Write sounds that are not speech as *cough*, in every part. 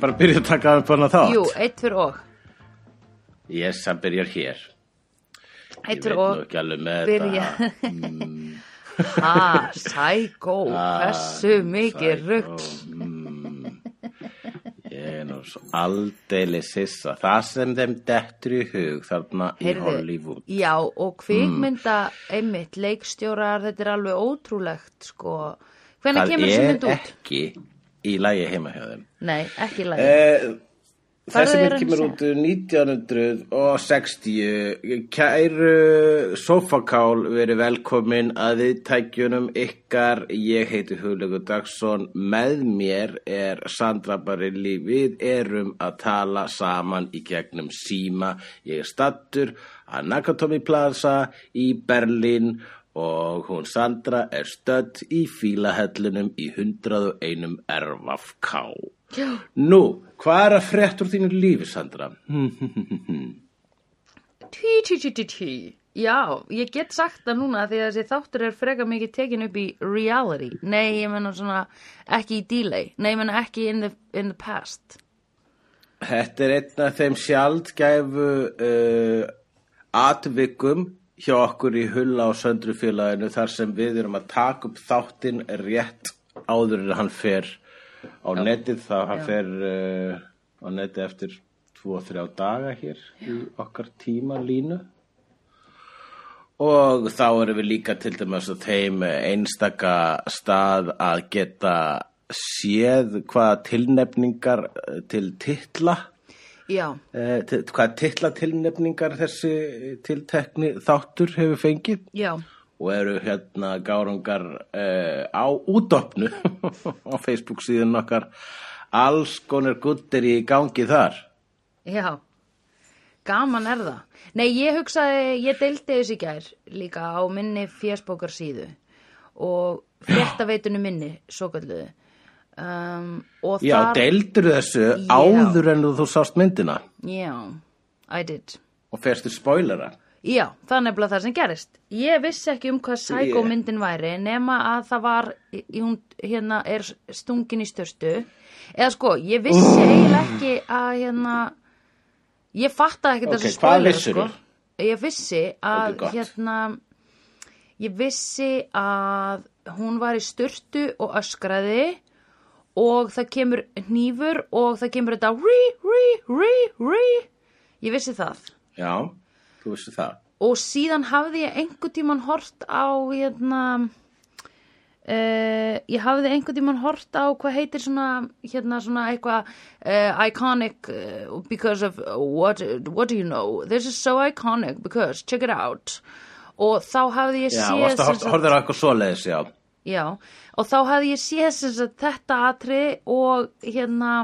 ekki bara byrja að taka upp hana þátt? Jú, eitt fyrir og. Yes, hann byrjar hér. Eitt Ég veit fyrir nú og ekki alveg með byrja. þetta. Ha, sækó *laughs* Hversu mikið Psycho, rugg mm. Ég er nú svo aldeilis hissa. Það sem þeim dettur í hug þarna í Hollywood. Já, og kvikmynda einmitt, leikstjórar, þetta er alveg ótrúlegt sko. Hvenær Það kemur þessi er mynd út? ekki í lagi heima hjá þeim. Nei, ekki í lagi. Eh, Þessi mynd kemur út 1960 Kæru Sofakál verið velkomin að þið tækjunum ykkar. Ég heiti Hugleikur Dagsson. Með mér er Sandra Barilli. Við erum að tala saman í gegnum síma. Ég er stattur að Nakatomi Plaza í Berlín og hún Sandra er stödd í fílahellunum í 101 RFK Já, Nú, hvað er að frétt úr þínu lífi, Sandra? *laughs* tí, tí, tí, tí, tí. Já, ég get sagt það núna því að þessi þáttur er freka mikið tekin upp í reality. Nei, ég menna svona ekki í delay Nei, ég menna ekki in the, in the past. Þetta er einn af þeim sjaldgæfu uh, atvikum hjá okkur í Hulla og Söndrufélaginu þar sem við erum að taka upp þáttinn rétt áður en hann fer á netið. Þá hann Já. fer uh, á netið eftir 2-3 daga hér í okkar tímalínu og þá erum við líka til dæmis að þeim einstaka stað að geta séð hvaða tilnefningar eh, til titla Já, eh, til, hvaða titla tilnefningar þessi tiltekni þáttur hefur fengið? Já, og eru hérna gárungar uh, á útopnu *laughs* á Facebook síðan okkar. Alls konar guttir í gangi þar. Já. Gaman er það. Nei, ég hugsaði, ég deildi þessi gær líka á minni fjersbókar síðu og fréttaveitunum minni, svo kalluðu um, Já, þar deildur þessu Já. áður en þú sást myndina Já, I did og ferstu spoilera Já, það er nefnilega það sem gerist. Ég vissi ekki um hvað Psycho Ég- myndin væri nema að það var, hún hérna er stungin í störstu. Eða sko, ég vissi eiginlega ekki að hérna, ég fattaði ekki Ok, þessu hvað spoiler vissirðu? sko. Ég vissi að Ok, gott. hérna, ég vissi að hún var í störtu og öskraði og það kemur hnífur og það kemur þetta rí, rí, rí, rí. Ég vissi það. Já, þú vissi það og síðan hafði ég einhver tíman hort á hérna uh, ég hafði einhver tíman hort á hvað heitir svona hérna svona eitthvað uh, iconic uh, because of what, what do you know this is so iconic because check it out og þá hafði ég Já, séð að sagt- horfður á eitthvað svoleiðis, já Já, og þá hafði ég séð sem sagt, þetta atri og hérna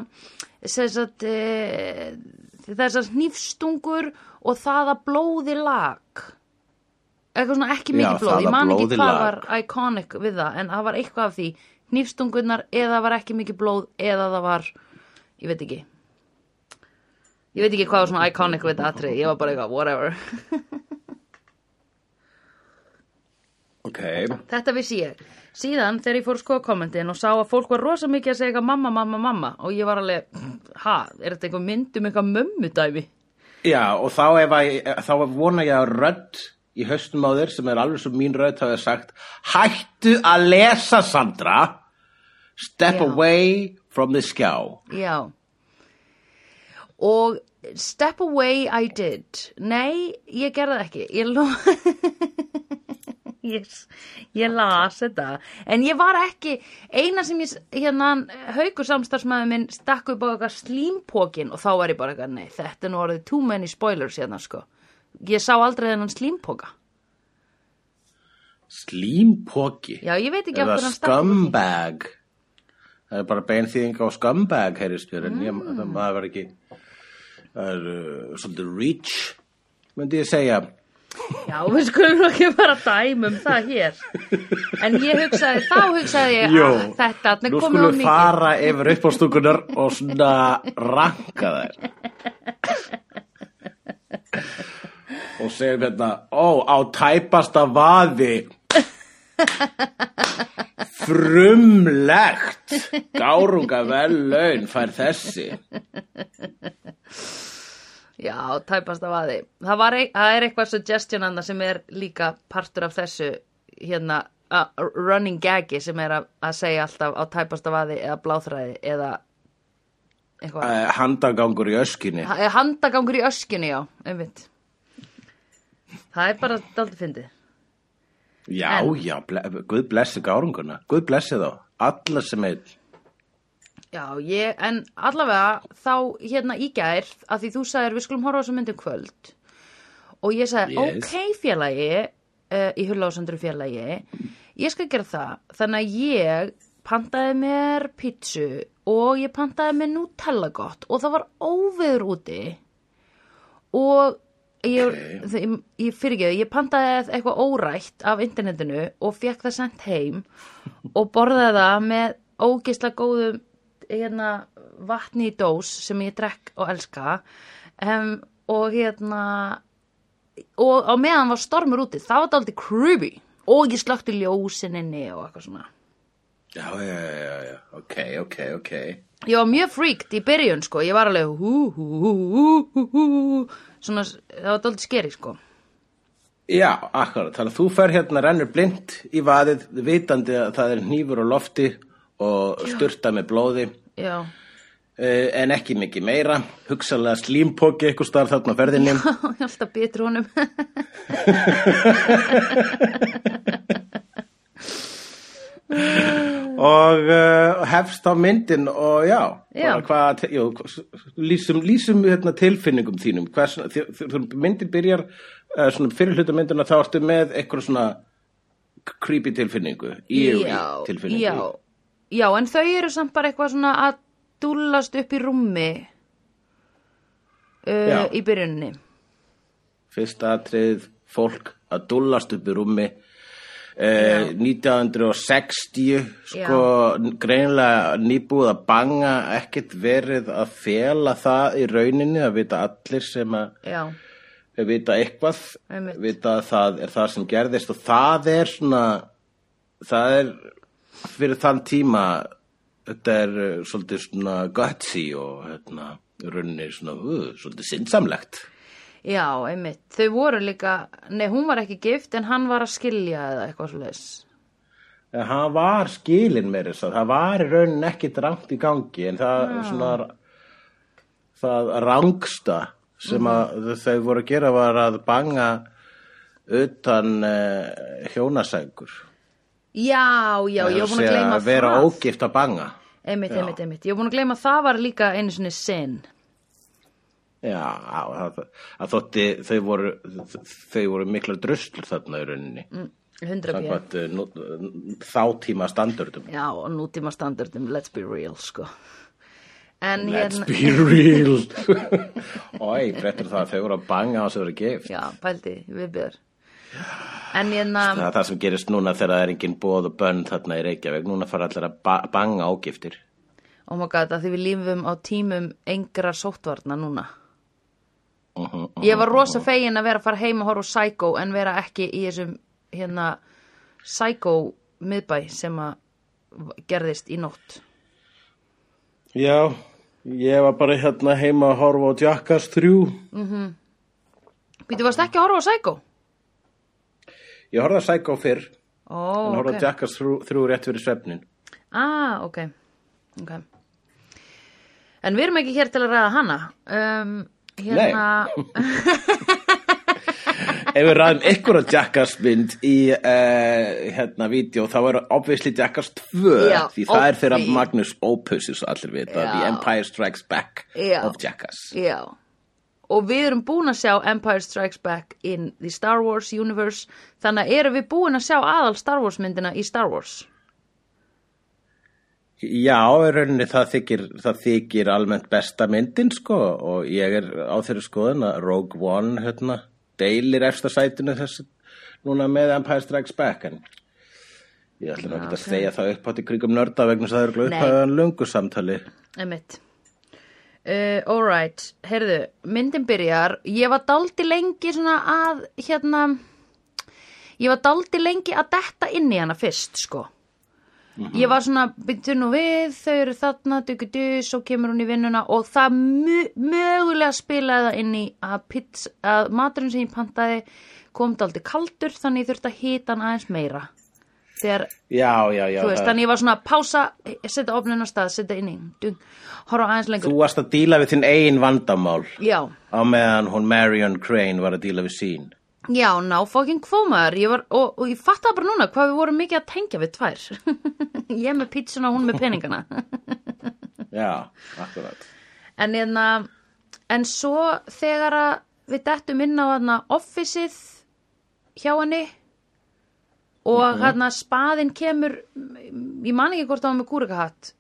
sem sagt, e, þessar hnífstungur og það að blóði lag eitthvað svona ekki mikið blóð, ég man ekki hvað var iconic við það en það var eitthvað af því. Hnífstungurnar eða var ekki mikið blóð eða það var, ég veit ekki. Ég veit ekki hvað var svona iconic við þetta atri, ég var bara eitthvað, whatever. Ok, Þetta vissi ég. Síðan þegar ég fór að skoða kommentin og sá að fólk var rosa mikið að segja eitthvað mamma, mamma, mamma og ég var alveg, ha, er þetta einhver mynd um eitthvað mömmudæmi? já, og þá, að, þá vona ég að rödd í haustum á þér sem er alveg sem mín rödd hafi sagt Hættu að lesa, Sandra Step Já. away from the skjá Já. Og step away I did. Nei, ég gerði ekki. Ég ló... *laughs* Yes, ég las þetta. En ég var ekki eina sem ég, hérna haugur samstarfsmaður minn stakk upp á eitthvað slímpókin og þá var ég bara eitthvað, nei, þetta er nú orðið too many spoilers hérna sko. Ég sá aldrei þennan slímpóka Slímpóki Já, ég veit ekki af hverju hann stakk scumbag? Það er bara beinþýðing á scumbag heyrist mér en ég, Mm. það maður var ekki það er uh, svolítið reach myndi ég segja Já, við skulum nú ekki bara dæma um það hér. En ég hugsaði, þá hugsaði ég Jú, að þetta þarna er nú komið skulum of við mikið. fara yfir uppástúkunar og svona ranka þær. Og segjum hérna ó, á tæpasta vaði. Frumlegt. Gárunga vel laun fær þessi Já, tæpast af aði. Það, var, ei- það er eitthvað suggestion annað sem er líka partur af þessu hérna a, running gagi sem er að, að segja alltaf á tæpast af aði eða bláþræði eða eitthvað. uh, handagangur í öskinni Það er handagangur í öskinni, já, einmitt. Það er bara daldið fyndið. já, En- já, ble, Guð blessi gárunguna Guð blessi þá, alla sem einn Já, ég, en allavega þá hérna í gær, að því þú sagðir við skulum horfa á þessu myndum kvöld og ég sagði, Yes. ok félagi uh, í hullásandru félagi ég skal gera það, þannig að ég pantaði mér pítsu og ég pantaði mér Nutella gott og það var óveður úti og ég, Ok. okay. ég, ég fyrir ekki, ég pantaði eitthvað órætt af internetinu og fekk það sendt heim og borðaði það með ógisla góðum hérna, vatni í dós sem ég drekk og elska. Um, og hérna og á meðan var stormur úti það var dálítið creepy. Og ég slökti ljósininni og eitthvað svona. Já, já, já, já, ok, ok, ok. Ég var mjög freaked í byrjun sko. Ég var alveg hú, hú, hú, hú, hú, hú. svona, það var dálítið skeri sko. Já, akkurat, þannig að þú fer hérna rennur blind í vaðið, vitandi að það er hnífur á lofti og styrta með blóði, já, uh, en ekki mikið meira, hugsalega slímpóki eitthvað starf þarna ferðinni. ég *laughs* alltaf bitur honum. *laughs* Og uh, hefst á myndin og já, Já. hvað, jú, lýsum, lýsum hérna, tilfinningum þínum, hvers, þi- þi- myndin byrjar, uh, svona fyrir hluta myndina þá ertu með eitthvað svona creepy tilfinningu, eerie já, tilfinningu. já, já, en þau eru samt bara eitthvað svona að dúllast upp í rúmi uh, Já. í byrjunni Fyrsta atrið fólk að dullast upp í rúmi eh, 1960 sko greinilega nýbúið að banga ekkert verið að fela það í rauninni að vita allir sem að já, vita eitthvað Einmitt. vita að það er það sem gerðist og það er svona það er fyrir þann tíma þetta er uh, svolítið svona gutsy og hérna í rauninni svona uh, svolítið sinnsamlegt já, einmitt. Þau voru líka, nei hún var ekki gift en hann var að skilja eða eitthvað leis En hann var skilin með þess að það var í raunin ekki drangt í gangi en það svona það rángsta sem að þau voru að gera var að banga utan uh, hjónasækur. Já, já, ég var búin að gleyma að vera það ógift að banga. einmitt, Já. einmitt, einmitt, ég var búin að gleyma að það var líka einu sinni sinn Já, að, að þótti þau voru, þau voru miklar druslur þarna í rauninni. Mm, 100 p. Samkvæmt uh, nú- þátíma standardum. já, og nútíma standardum, let's be real sko en Let's hérna be real *laughs* Ói, fréttur það að þau voru að banga á þess að vera gift já, pældi, við byrður en hérna Það er það sem gerist núna þegar það er engin bóð og bönn þarna í Reykjavík. Núna fara allir að ba banga ágiftir. Oh my god, að því við lífum á tímum engra sóttvarna núna. Uh -huh, ég var rosa fegin að vera að fara heim og horfa á Psycho en vera ekki í þessum hérna Psycho miðbæ sem að gerðist í nótt. Já, ég var bara hérna heima að horfa á Jackass 3 Býtu, varst ekki að horfa á Psycho? Ég horfði að Psycho fyrr Ó, En horfði ok. að Jackass 3, 3 rétt fyrir svefnin Ah, ok. Ok. En við erum ekki hér til að ræða hana. Um, hérna, *laughs* Ef við ræðum að Jackass mynd í uh, hérna vídeo þá er obviously Jackass 2 Já, því það er fyrir obvi. Magnus Opus allir vita, Já. The Empire Strikes Back Já. of Jackass já. Og við erum búin að sjá Empire Strikes Back in the Star Wars universe. Þannig að erum við búin að sjá aðal Star Wars myndina í Star Wars. Já, rauninni það þykir, það þykir almennt besta myndin sko og ég er á þeirri skoðun að Rogue One hérna, deilir efsta sætinu þessu núna með Empire Strikes Back en ég ætla ekki að segja það upp átt í kringum nörda vegna þess að það eru upphæðan lungu samtali Emitt. Uh, alright, heyrðu, myndin byrjar, ég var daldi lengi svona að, hérna, ég var daldi lengi að detta inn í hana fyrst, sko. ég var svona, byrju nú við þau eru þarna, dugu du, svo kemur hún í vinnuna og það mö- mögulega spilaði það inn í að, pizza, að maturinn sem ég pantaði kom daldi kaldur þannig ég þurfti að hita hann aðeins meira þegar, Já, já, já. þú veist, þannig ég var svona pása, setja opnin á stað, setja inn í dung, horfa aðeins lengur Þú varst að díla við þinn eigin vandamál já, á meðan hún Marion Crane var að díla við sín. já, ná fucking kvómaður ég var, og, og ég fattaði bara núna hvað við vorum mikið að tengja við tvær *laughs* ég með pítsuna og hún með peningana *laughs* Já, akkurat. En, hérna, en svo þegar að við dettum inn á hana officeið hjá henni og hérna spaðinn kemur ég man ekki hvort það var með kúrikahatt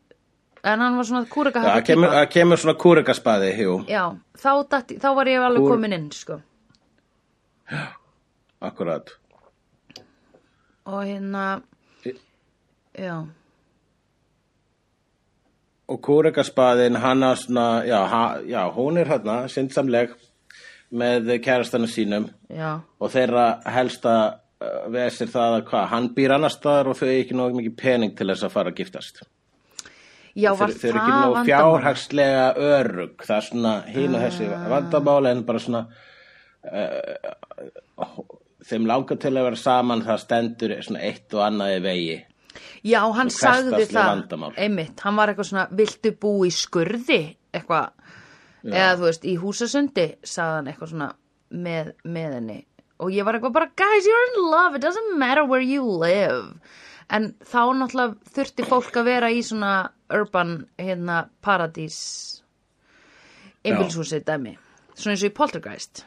en hann var svona Já, kúrikahatt það kemur, það kemur svona kúrikaspaði, Já, þá, datt, þá var ég alveg Kúr- komin inn sko. *gasps* akkurat. og hérna já, Og kúrikaspaðin, hann á svona, já, ha, já, hún er hérna, syndsamleg með kærastanu sínum já, og þeirra helsta vesir það að hvað, hann býr annar staðar og þau ekki nóg mikið pening til þess að fara að giftast. já Þau þau það ekki vandamál? fjárhagslega örug, það er svona hín og þessi Ah. vandamál en bara svona uh, þeim langar til að vera saman það stendur svona eitt og annað í vegi. Já, hann sagði það vandamál. einmitt, hann var eitthvað svona viltu bú í skurði eitthvað, eða þú veist í húsasundi, sagði hann eitthvað svona með, með henni og ég var eitthvað bara, guys, you're in love. It doesn't matter where you live. En þá náttúrulega þurfti fólk að vera í svona urban hérna paradís einbilshúsi dæmi. Svona eins og í Poltergeist.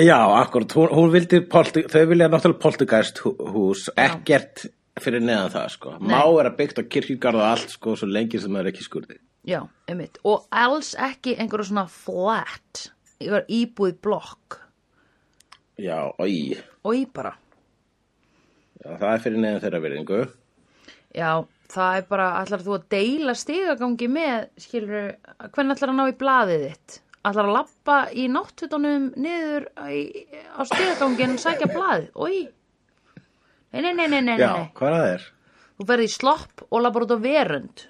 Já, akkurat, hún, hún vildi, polti, þau vilja náttúrulega poltergeist hú- hús, ekkert fyrir neðan það, sko. Má er að byggt á kirkjugarð og allt, sko, svo lengi sem það er ekki skurði. Já, einmitt, og alls ekki einhverju svona flat íbúið blokk Já, og í bara já, það er fyrir neðan þeirra virðingu. Já, það er bara, ætlar þú að deila stigagangi með, skilur, hvernig ætlar að ná í blaðið þitt? Ætlar að lappa í náttfutunum niður í, á stigagangin og sækja blaðið? Ói, nei, nei, nei, nei, nei, Já, hvað er það er? Þú ferði í slopp og lappar út á verund.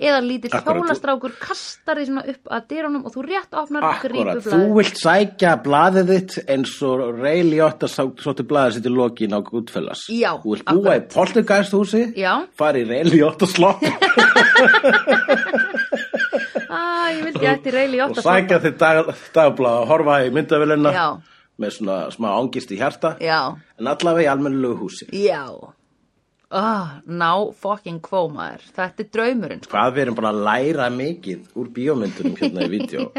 Eða lítill hjólastrákur kastar því svona upp að dyrunum og þú rétt opnar og grípur Akkurat, þú blaðið. vilt sækja blaðið þitt eins og Ray Liotta sóttu blaðið sitt í lokin á Goodfellas. Já, Þú vilt búa í poltergeist húsi, Já. fara í Ray Liotta slopp Æ, ég vildi eftir reyli í og åtta sækja þitt dag, dagblað og horfa í myndavélina Já. með svona smá ángist í hjarta. Já, En allavega í almennilegu húsi. já. Ah, ná fucking kvómaður. Þetta er draumurinn, sko. Hvað við erum bara að læra mikið úr bíómyndunum hérna í vídeo. *laughs*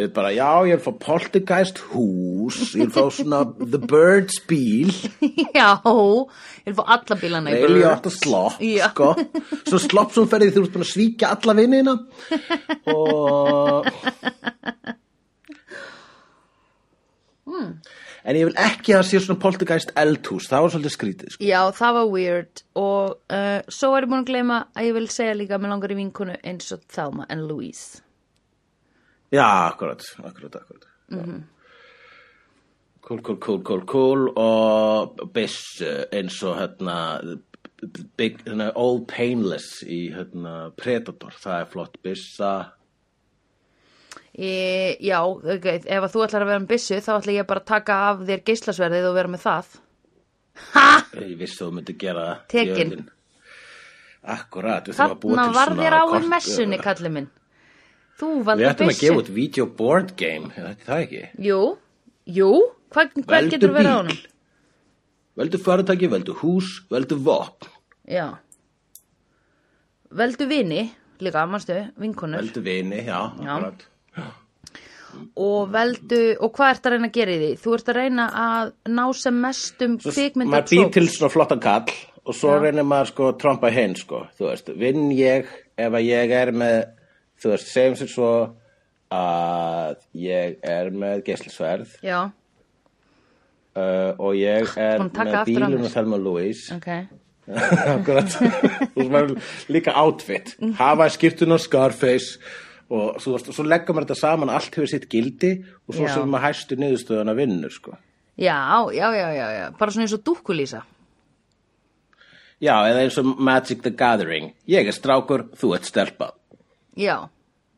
Við bara, já, ég vil fá poltergeist hús, ég vil fá svona The Birds bíl, *laughs* Já, ég vil fá alla bílana í að slopp, sko. Svo slopp sem ferði þú ert búin að svíkja alla vinnina. Og... *laughs* En ég vil ekki að það sé svona poltergeist eldhús, það var svolítið skrítið, sko. Já, það var weird. Og uh, svo er ég búin að gleyma að ég vil segja líka að mér langar í vinkunu eins og Thelma and Louise. Já, akkurat, akkurat, akkurat. Mm Cool, cool, cool, cool, cool. Og Biss eins og hérna big, hérna, Old Painless í hérna Predator, það er flott. Bissa Ég, já, ok, ef að þú ætlar að vera með byssu þá ætla ég bara að taka af þér geislasverðið og vera með það. Ha! ég vissi að þú myndi gera Tekin. Akkurat, við þurfum að búa Þarna var þér á í kort- messunni, kallið minn. Þú Við valdi ættum að gefa út video board game, er það ekki? Jú, jú, hvað, hvað Veldu getur verið á bíl. honum? Veldu fyrirtæki, veldu hús, veldu vopn, Já. Veldu vini, líka, mannstu, vinkonur. veldu vini, já, Já. akkurat. Og veldu, og hvað ert að reyna að gera í því? Þú ert að reyna að ná sem mestum Svo kvikmynda maður býr til svona flottan kall og svo reynir maður sko að trompa hinn sko, þú veist, vinn ég ef að ég er með, þú veist, segjum sér svo að ég er með geislisverð Já, uh, og ég er með mér. og Thelma Louise. Ok. *laughs* Líka outfit, hafa skiptun á Scarface og og svo leggur maður þetta saman, allt hefur sitt gildi og svo Já. sem maður hæstu niðurstöðuna vinnur sko Já, já, já, já, já, bara svona eins og dúkkulísa Já, eða eins og Magic the Gathering. Ég er strákur, þú ert stelpa. Já,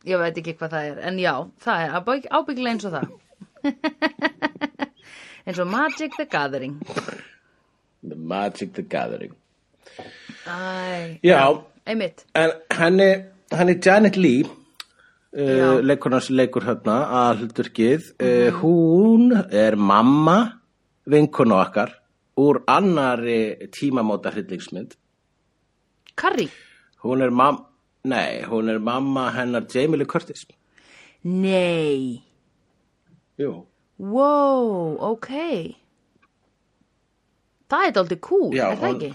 ég veit ekki hvað það er, en já, það er ábygg, ábyggilega eins og það. *laughs* eins og Magic the Gathering. The Magic the Gathering. Æ, Já, einmitt. en henni, henni Janet Lee, Já. Uh, leikurnas leikur hérna að hluturkið, uh, hún er mamma vinkonu okkar úr annari tímamóta hryllingsmynd. Carrie? Hún er mamma, nei, hún er mamma hennar Jamie Lee Curtis. Nei. Jú. Wow, ok. Það er aldrei cool, Já, er það hún- ekki?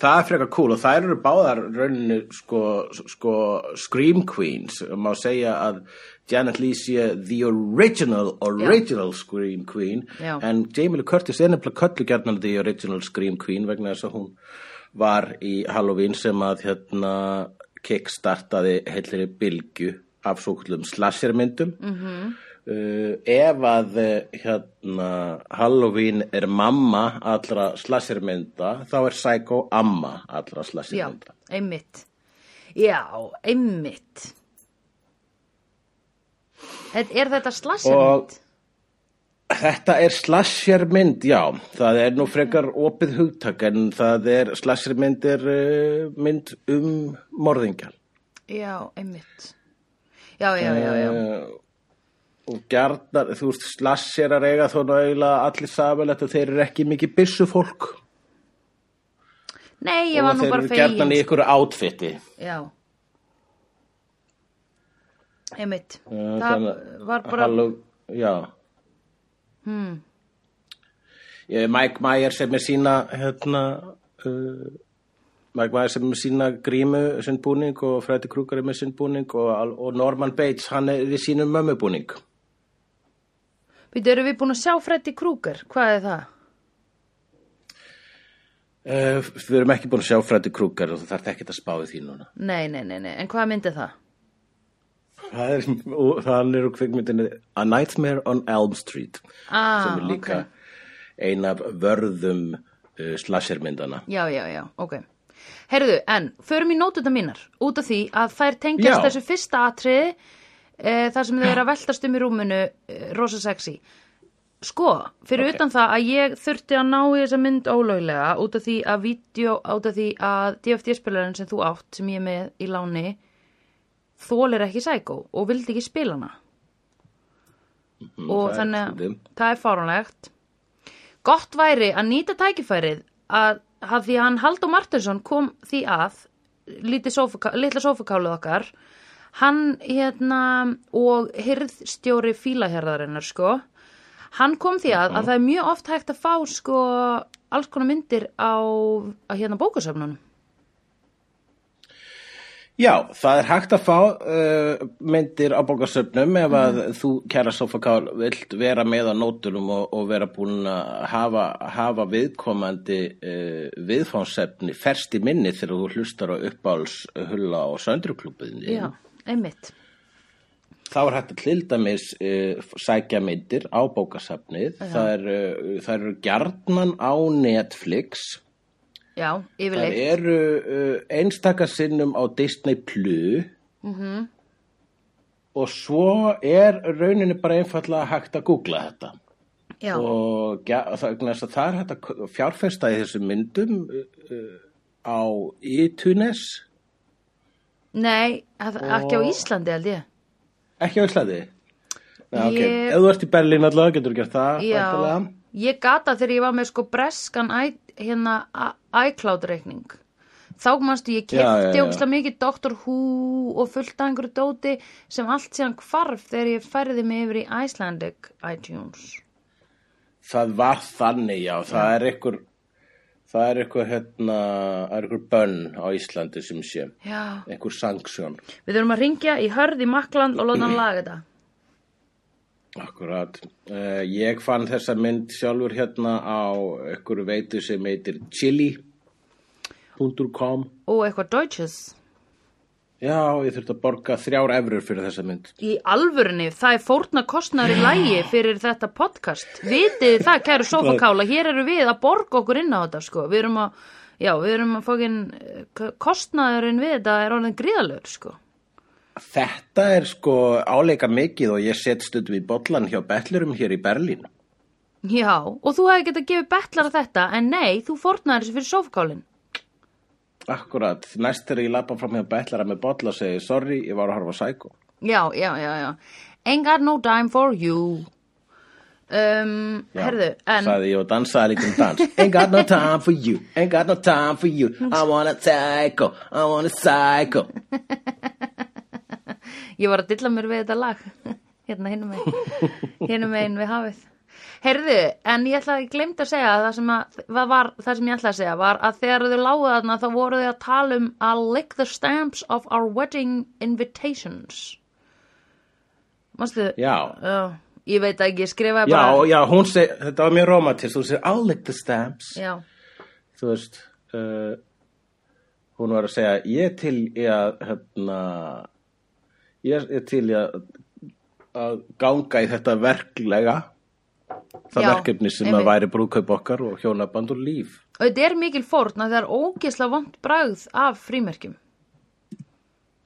Það er frekar cool og þær eru báðar rauninu sko, sko Scream Queens. Má segja að Janet Leigh sé the original, original Scream Queen Já. en Jamie Lee Curtis er nefnilega köllu gjarnan the original Scream Queen vegna þess að hún var í Halloween sem að hérna kickstartaði heilri bylgju af svo kvöldum slashermyndum. Mm -hmm. Uh, ef að eh, hérna Halloween er mamma allra slashermynda þá er Psycho amma allra Já, slashermynda. einmitt. Já, einmitt. Er, er þetta slashermynd? Þetta er slashermynd, já. Það er nú frekar opið hugtak en það er slashermynd er uh, mynd um morðingjar. Já, einmitt. Já, já, já, já. Uh, og gjarnar, þú veist, slasherar eiga þó náðulega allir samilegt og þeir eru ekki mikið byssu fólk. Nei, ég var og nú þeir bara eru gjarnan í fegin. ykkur átfitti. Já. Einmitt. Uh, það var bara... Halló, já. Hmm. Mike Myers sem er sína hérna uh, Mike Myers er með sína grímu sinn búning og Freddy Krueger er með sinn búning og, og Norman Bates hann er í sínum mömmubúning Býtu, erum við búin að sjá Freddy Krueger? Hvað er það? uh, Við erum ekki búin að sjá Freddy Krueger og þú þarf ekki að spáði því núna Nei, nei, nei, nei. En hvað myndi það? Það er, það er úr kvikmyndinu A Nightmare on Elm Street Ah, sem er líka ein af vörðum uh, slashermyndana Já, já, já, ok. Herðu, en förum í nótuna mínar út af því að þær tengjast Já. þessu fyrsta atriði e, þar sem þau eru að veltast um í rúminu e, rosa sexy. Sko, fyrir Ok. utan það að ég þurfti að ná í þessa mynd ólöglega út af því að vídeo, út af því að DFT-spilarinn sem þú átt, sem ég er með í láni, þólir ekki sækó og vildi ekki spila hana. og það er þannig að það er fáránlegt gott væri að nýta tækifærið að, að því að hann Haldur Martinsson kom því að litla sófakáluð okkar hann hérna og hirðstjóri fílaherðarinnar sko hann kom því að, að það er mjög oft hægt að fá sko alls konar myndir á, á hérna bókasöfnunum. Já, það er hægt að fá uh, myndir á bókasöfnum ef að þú, kæra Sofakál, vilt vera með á nótunum og, og vera búin að hafa, hafa viðkomandi uh, viðfánsefni ferst í minni þegar þú hlustar á uppáls hulla og söndruklúbuðinni. já, einmitt. Þá er hægt að til dæmis uh, sækja myndir á bókasafnið. Það, er, uh, eru gjarnan á Netflix. já, Það eru uh, einstaka sinnum á Disney Plus. Mhm. og svo er rauninni bara einfallega hægt að googla þetta. Já, og ja, það, það er hægt að fjárfesta í þessum myndum á iTunes nei, að- ekki á Íslandi held ég. Ekki á Íslandi? Nei, okay. Ég- Ef þú ert í Berlín allavega getur þú gert það Já, væntanlega. ég gata þegar ég var með sko breskan hérna iCloud reikning þá manstu ég Já, já, kefti já. ógstlega mikið Doctor Who og fullt af einhverju dóti sem allt síðan hvarf þegar ég færði mig yfir í Icelandic iTunes. Það var þannig, já, það er ykkur það er ykkur hérna það er ykkur bönn á Íslandi sem sé. Já, einhver sanksjón. Við þurfum að ringja í hörð í Makland og láta hann *clears throat* laga þetta. Akkurat. Uh, ég fann þessa mynd sjálfur hérna á einhverju veitu sem heitir chili.com og eitthvað Deutsches Já, ég þurfti að borga þrjár efrur fyrir þessa mynd. Í alvörunni, það er fórna kostnaður í lægi fyrir þetta podcast. Vitið það, kæru *laughs* sofakála, hér eru við að borga okkur inn á þetta, sko. Við erum að, já, við erum að fókin, kostnaðurinn við þetta er orðin gríðalögur, sko. Þetta er sko áleika mikið og ég set stundum í bollan hjá betlurum hér í Berlín. Já, og þú hefði getað gefið betlar að þetta, en nei, þú fórnaður þessu fyrir sofakálinn. Akkurat, næst þegar ég lappa fram hjá betlara með bolla og segi, sorry, ég var að horfa á Psycho. Já, já, já, já. Ain't got no time for you. Um, Já, herðu, en... Sagði ég og dansaði líka um dans. *laughs* Ain't got no time for you, ain't got no time for you. I want a psycho, I want a psycho. *laughs* Ég var að dilla mér við þetta lag *laughs* hérna hinum megin hinum megin við hafið Heyrðu, en ég ætla að ég glemt að segja að það sem, að, hvað var, það sem ég ætla að segja var að þegar þau lágu þarna þá voru þau að tala um að lick the stamps of our wedding invitations Manstu? Já. Já, ég veit ekki, ég skrifaði Já, bara já, hún segi, þetta var mjög romantist, hún segi, I'll lick the stamps. Já, Þú veist, uh, hún var að segja, ég til í að, hérna, ég til í að, að ganga í þetta verklega, það Já, verkefni sem einmitt. að væri brúðkaup okkar og hjónaband og líf. og þetta er mikil fórn að það er ógeðslega vond bragð af frímerkjum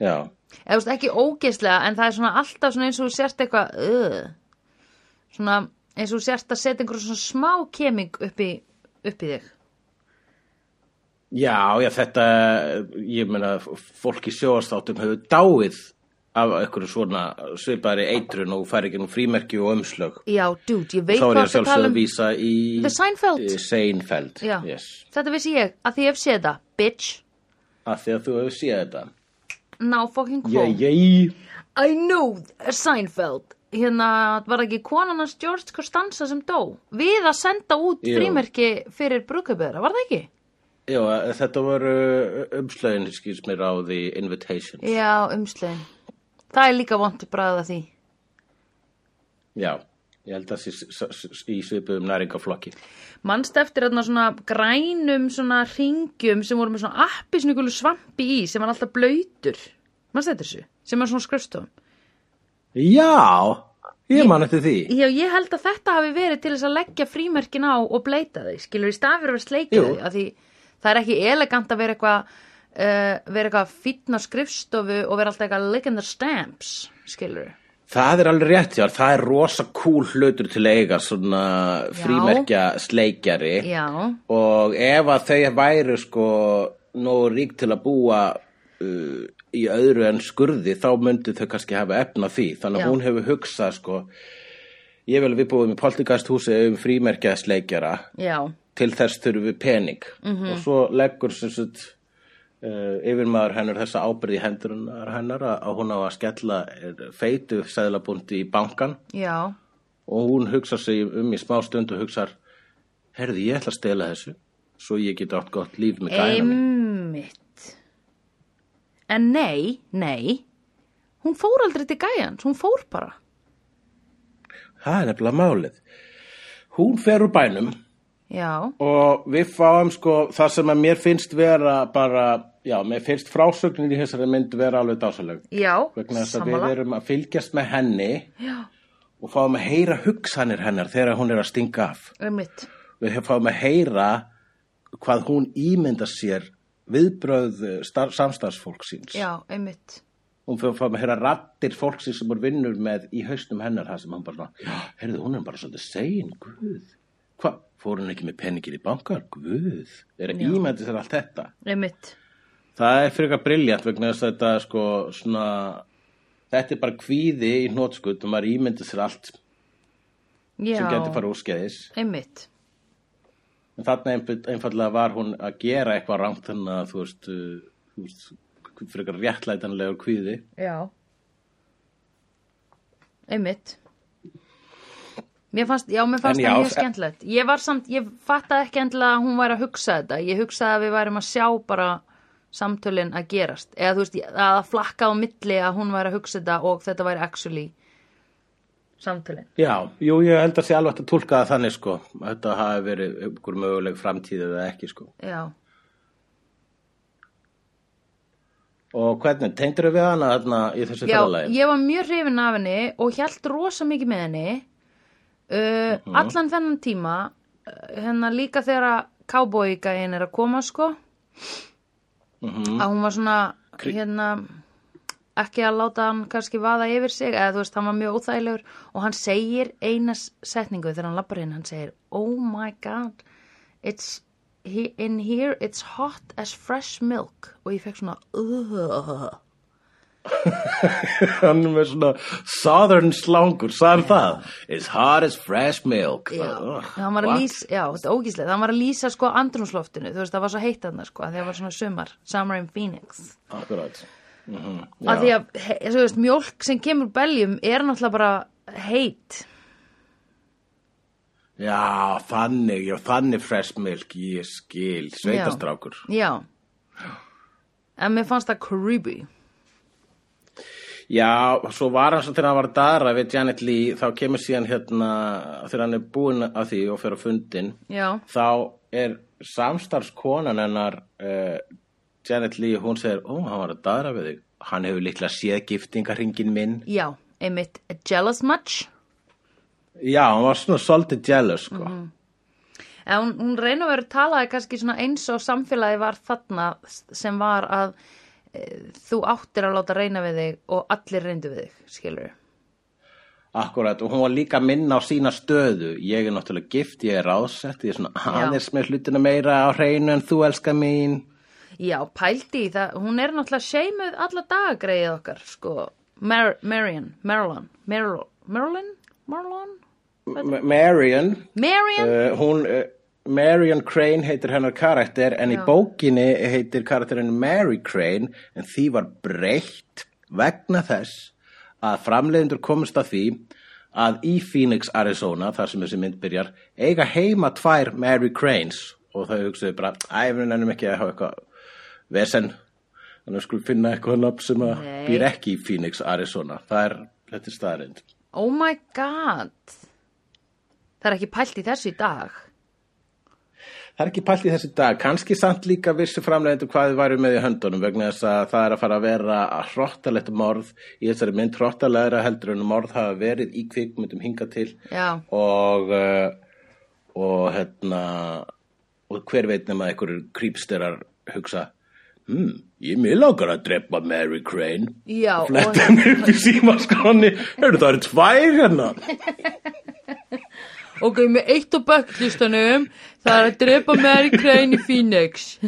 Já, eða veist ekki ógeðslega en það er svona alltaf svona eins og þú sért eitthvað uh, svona eins og þú sért að setja einhverjum svona smá keming upp í, upp í þig já, já, þetta, ég meina, fólk í sjóastáttum hefur dáið af einhverju svona svipaðri eitrun og fær ekki nú frímerki og umslög. já, dude, ég veit Þá er ég hvað að það sjálfsögðu tala að um vísa í... The Seinfeld. í Seinfeld, já, yes. þetta vissi ég að því ég hef séð það bitch, Af því að þú hefur séð þetta. now fucking Jæ, quote jæ. I know Seinfeld hérna var ekki konan hans George Costanza sem dó við að senda út Jú. frímerki fyrir brúköpöðra, var það ekki? Já, þetta voru umslögin, skýrs mér á The Invitations. Já, umslegin það er líka vont bræða því Já, ég held að það sé í svipuðum næringaflokki. Manst eftir þarna svona grænum svona ringjum sem voru með svona appi svona ykkur svampi í sem var alltaf blöytur. Manst eftir þessu? Sem var svona skröstofum. Já, ég man eftir því. Já, ég held að þetta hafi verið til þess að leggja frímerkin á og bleita þau. Skilur í stað fyrir að sleikja Jú. þau. Að því það er ekki elegant að vera eitthvað uh, vera eitthvað fínn á skrifstofu og vera alltaf eitthvað licking the stamps. Skilur Það er alveg rétt, já, það er rosa cool hlutur til að eiga svona frímerkja sleikjari. Já, og ef að þau væru sko nógu rík til að búa uh, í öðru en skurði þá myndi þau kannski hafa efna því. Þannig að Já. hún hefur hugsað sko ég að við búum í poltikasthúsi um frímerkja sleikjara. Já, til þess þurfum við pening. Mhm. og svo leggur sem sagt yfirmaður hennar þessa ábyrði hendurinnar hennar að, hún á að skella eh, feitu seðlabundi í bankan já, og hún hugsa sig um í smá stund og hugsar herði ég ætla að stela þessu svo ég geti átt gott líf með gæna mín einmitt. En nei, nei, hún fór aldrei til gæjans, hún fór bara. það er nefnilega málið. Hún fer úr bænum Já, og við fáum sko það sem að mér finnst vera bara já, mér finnst frásögnin í þessari mynd vera alveg dásaleg já, vegna þess að sammála. við erum að fylgjast með henni Já, og fáum að heyra hugsanir hennar þegar hún er að stinga af. einmitt. Við fáum að heyra hvað hún ímynda sér viðbröð star- samstarfsfólk síns. Já, einmitt. Hún fáum að heyra rattir fólksins sem hún vinnur með í haustum hennar það sem hann bara svona, heyrðu, hún er bara svolítið segin, guð. Hvað, fór hún ekki með peningir í bankar? Guð, er að ímynda sér allt þetta. Einmitt. Það er fyrir eitthvað briljant vegna þess að þetta sko svona þetta er bara kvíði í hnótskutt og maður ímyndir sér allt Já, sem getur fara úrskeiðis einmitt. en þarna einf- einfallega var hún að gera eitthvað rangt þannig að þú veist, uh, þú veist fyrir eitthvað réttlætanlegur kvíði Já. Einmitt. Mér fannst, já, mér fannst það mjög skemmtilegt. Ég var samt, ég fattaði ekki endilega að hún væri að hugsa þetta. Ég hugsaði að við værum að sjá bara samtölin að gerast. Eða þú veist, að flakka á milli að hún væri að hugsa þetta og þetta væri actually samtölin. Já, jú, ég held að sé alveg að tólka það þannig sko að þetta hafi verið einhver möguleg framtíð eða ekki sko Já. Og hvernig, tengdur við hana þarna í þessu Já, ferðalagi? ég var mjög hrifin af henni og hjælt rosa mikið með henni uh, Mhm. allan þennan tíma uh, hérna líka þegar að cowboy-gæin er að koma sko Mhm. að hún var svona hérna ekki að láta hann kannski vaða yfir sig eða þú veist, hann var mjög óþægilegur og hann segir eina s- setningu þegar hann lappar inn, hann segir oh my god it's in here it's hot as fresh milk og ég fekk svona uh, *laughs* Hann er með svona southern slangur, sagði það? It's hot as fresh milk. Já, Ugh, hann var að lýsa, já, þetta er ógíslega, hann var að lýsa sko andrumsloftinu, þú veist, það var svo heitt þarna sko, þegar var svona sumar, summer in Phoenix. Akkurat. Mm Af því að, þú veist, mjólk sem kemur beljum er náttúrulega bara heitt. Já, þannig, já, þannig fresh milk, ég skil, sveitastrákur. Já. En mér fannst það creepy. Já, svo var hann svo þegar hann var að dara við Janet Lee, þá kemur síðan hérna, þegar hann er búinn að því og fer á fundin, Já, þá er samstarfskonan hennar uh, Janet Lee, hún segir, ó, hann var að dara við þig. Hann hefur líklega séð giftingarringin minn. já, einmitt, jealous much? Já, hann var svona svolítið jealous, sko. En hún, hún reynur að vera talaði kannski svona eins og samfélagi var þarna sem var að þú áttir að láta reyna við þig og allir reyndu við þig, skilur Akkurat, og hún var líka minna á sína stöðu. Ég er náttúrulega gift, ég er ráðsett, ég er svona aðeins með hlutina meira á hreinu en þú elska mín. Já, pældi í það, hún er náttúrulega seimuð alla daga greið okkar, sko. Mar Marion, Marilyn, Marilyn, Marilyn, Marilyn, M Marion, Marion, uh, hún, uh, Marion Crane heitir hennar karakter, en í Já. bókinni heitir karakterin Mary Crane, en því var breytt vegna þess að framleiðendur komist að því að í Phoenix, Arizona, þar sem þessi mynd byrjar, eiga heima tvær Mary Cranes og þau hugsaðu bara, æ, við nennum ekki að hafa eitthvað vesen, þannig að skulum finna eitthvað nafn sem að býr ekki í Phoenix, Arizona. Það er, þetta er staðarind. oh my god. Það er ekki pælt í þessu í dag. Það er ekki pælt í þessi dag, kannski samt líka vissi framleiðendur hvað þið væru með í höndunum vegna þess að það er að fara að vera hrottalegt morð í þessari mynd. Hrottalegra heldur en morð hafa verið í kvikmyndum hinga til. Já, og uh, og hérna og hver veit nema einhverjur creepsterar hugsa hmm, ég mér langar að drepa Mary Crane. Já, og, fletta henni upp í símaskráni Hörru það eru tvær hérna *laughs* ok, með eitt á backlistanum, það er að drepa Mary Crane í Phoenix. *laughs*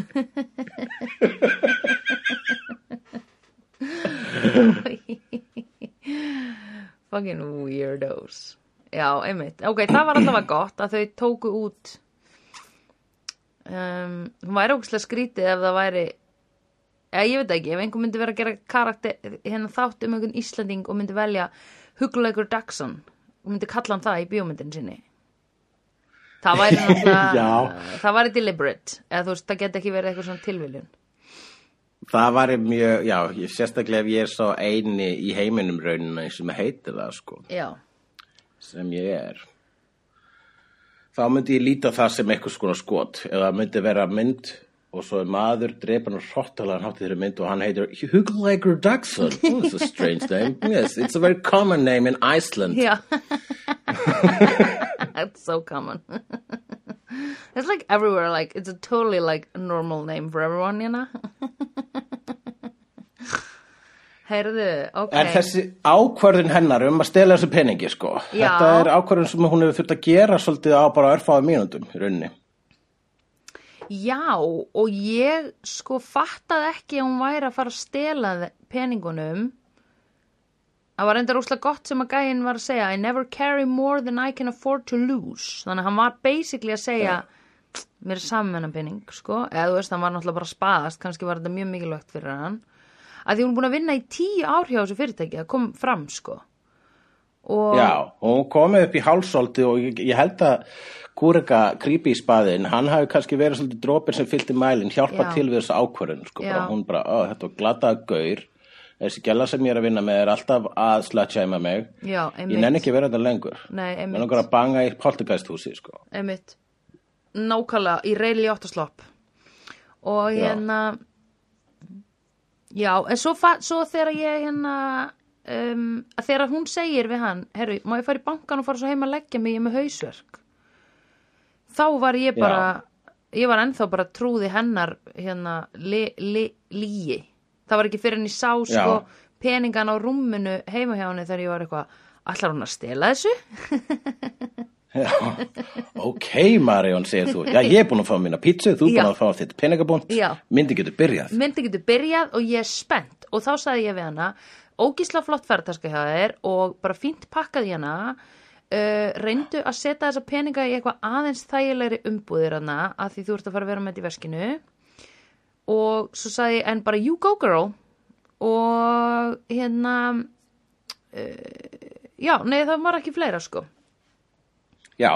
Fucking weirdos. Já, einmitt. Ok, það var allavega gott að þau tóku út um, hún væri ógustlega skrítið ef það væri eða ég veit ekki, ef einhver myndi vera að gera karakter, hérna þátt um einhvern Íslanding og myndi velja Hugleikur Dagsson og myndi kalla hann það í bíómyndin sinni það væri náttúrulega *laughs* það væri deliberate eða þú veist, það geti ekki verið eitthvað svona tilviljun. Það var mjög, já, sérstaklega ef ég er svo eini í heiminum raunina sem heitir það, sko, já, sem ég er. Þá myndi ég líta það sem eitthvað skona skot, eða myndi vera mynd og svo er maður drepan og hrottalega hátt í þeirri mynd og hann heitir Hugleikur Dagsson. *laughs* Oh, it's a strange name. Yes, it's a very common name in Iceland. já *laughs* *laughs* that's so common it's like everywhere like it's a totally like normal name for everyone you know heyrðu, ok En þessi ákvörðun hennar um að stela þessu peningi, sko, Já. þetta er ákvörðun sem hún hefur þurft að gera svolítið á bara örfáðu mínútum í rauninni. Já, og ég sko fattaði ekki að hún væri að fara að stela peningunum. Það var enda rúslega gott sem að gæinn var að segja I never carry more than I can afford to lose. Þannig að hann var basically að segja mér er saman penning, sko. Eða þú veist, hann var náttúrulega bara að spaðast, kannski var þetta mjög mikilvægt fyrir hann. Að því hún er búin að vinna í tíu ár hjá þessu fyrirtæki, það kom fram, sko. Og, Já, og hún komið upp í hálsóldi og ég, ég held að Kúrika grípi í spaðin, hann hafi kannski verið svolítið drópin sem fylgdi mælinn, hjálpa Já. til við þessu ákvörðun, sko, bara, hún bara, ó, þetta var glataða gaur, þessi gæla sem ég er að vinna með er alltaf að slatjæma mig, já, ég nenni ekki vera þetta lengur, Nei, einmitt. langar að banga í poltergeisthúsi, sko. einmitt nákvæmlega í reyli áttaslopp og Já. hérna Já, en svo, fa- svo þegar ég hérna um, að þegar hún segir við hann herru, má ég fara í bankan og fara svo heim að leggja mig ég er með hausverk þá var ég bara ég var ennþá bara trúði hennar hérna líi það var ekki fyrir henni sá sko Já. peningan á rúminu heima hjá henni þegar ég var eitthvað allar hún að stela þessu? *laughs* Já, ok Marjón, segir þú. Já, ég er búin að fá mína pítsu, þú er Já. búin að fá þitt peningabúnt Já. Myndi getur byrjað. Myndi getur byrjað og ég er spennt. Og þá sagði ég við hana ógísla flott ferðartaska hjá þér og bara fínt pakkað hana uh, reyndu að setja þessa peninga í eitthvað aðeins þægilegri umbúðir hana að því þú ert að fara að vera með þetta í veskinu. Og svo sagði en bara you go girl. Og hérna uh, já, nei það var ekki fleira sko. Já,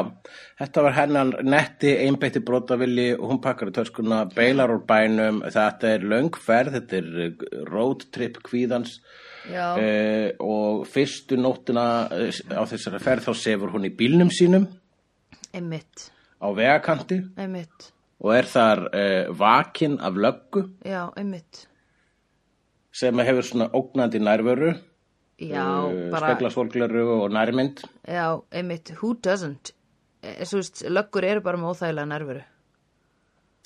þetta var hennan netti einbeitti brotavilli og hún pakkar í töskuna, beilar úr bænum, þetta er löngferð, þetta er road trip kvíðans uh, og fyrstu nóttina eh, á þessari ferð þá sefur hún í bílnum sínum. Einmitt, á vegakanti. Einmitt. Og er þar uh, vakin af löggu. Já, sem hefur svona ógnandi nærvöru, já, bara speklasvolgleru og nærmynd. Já, einmitt, who doesn't? Veist, löggur eru bara með óþægilega nervuru.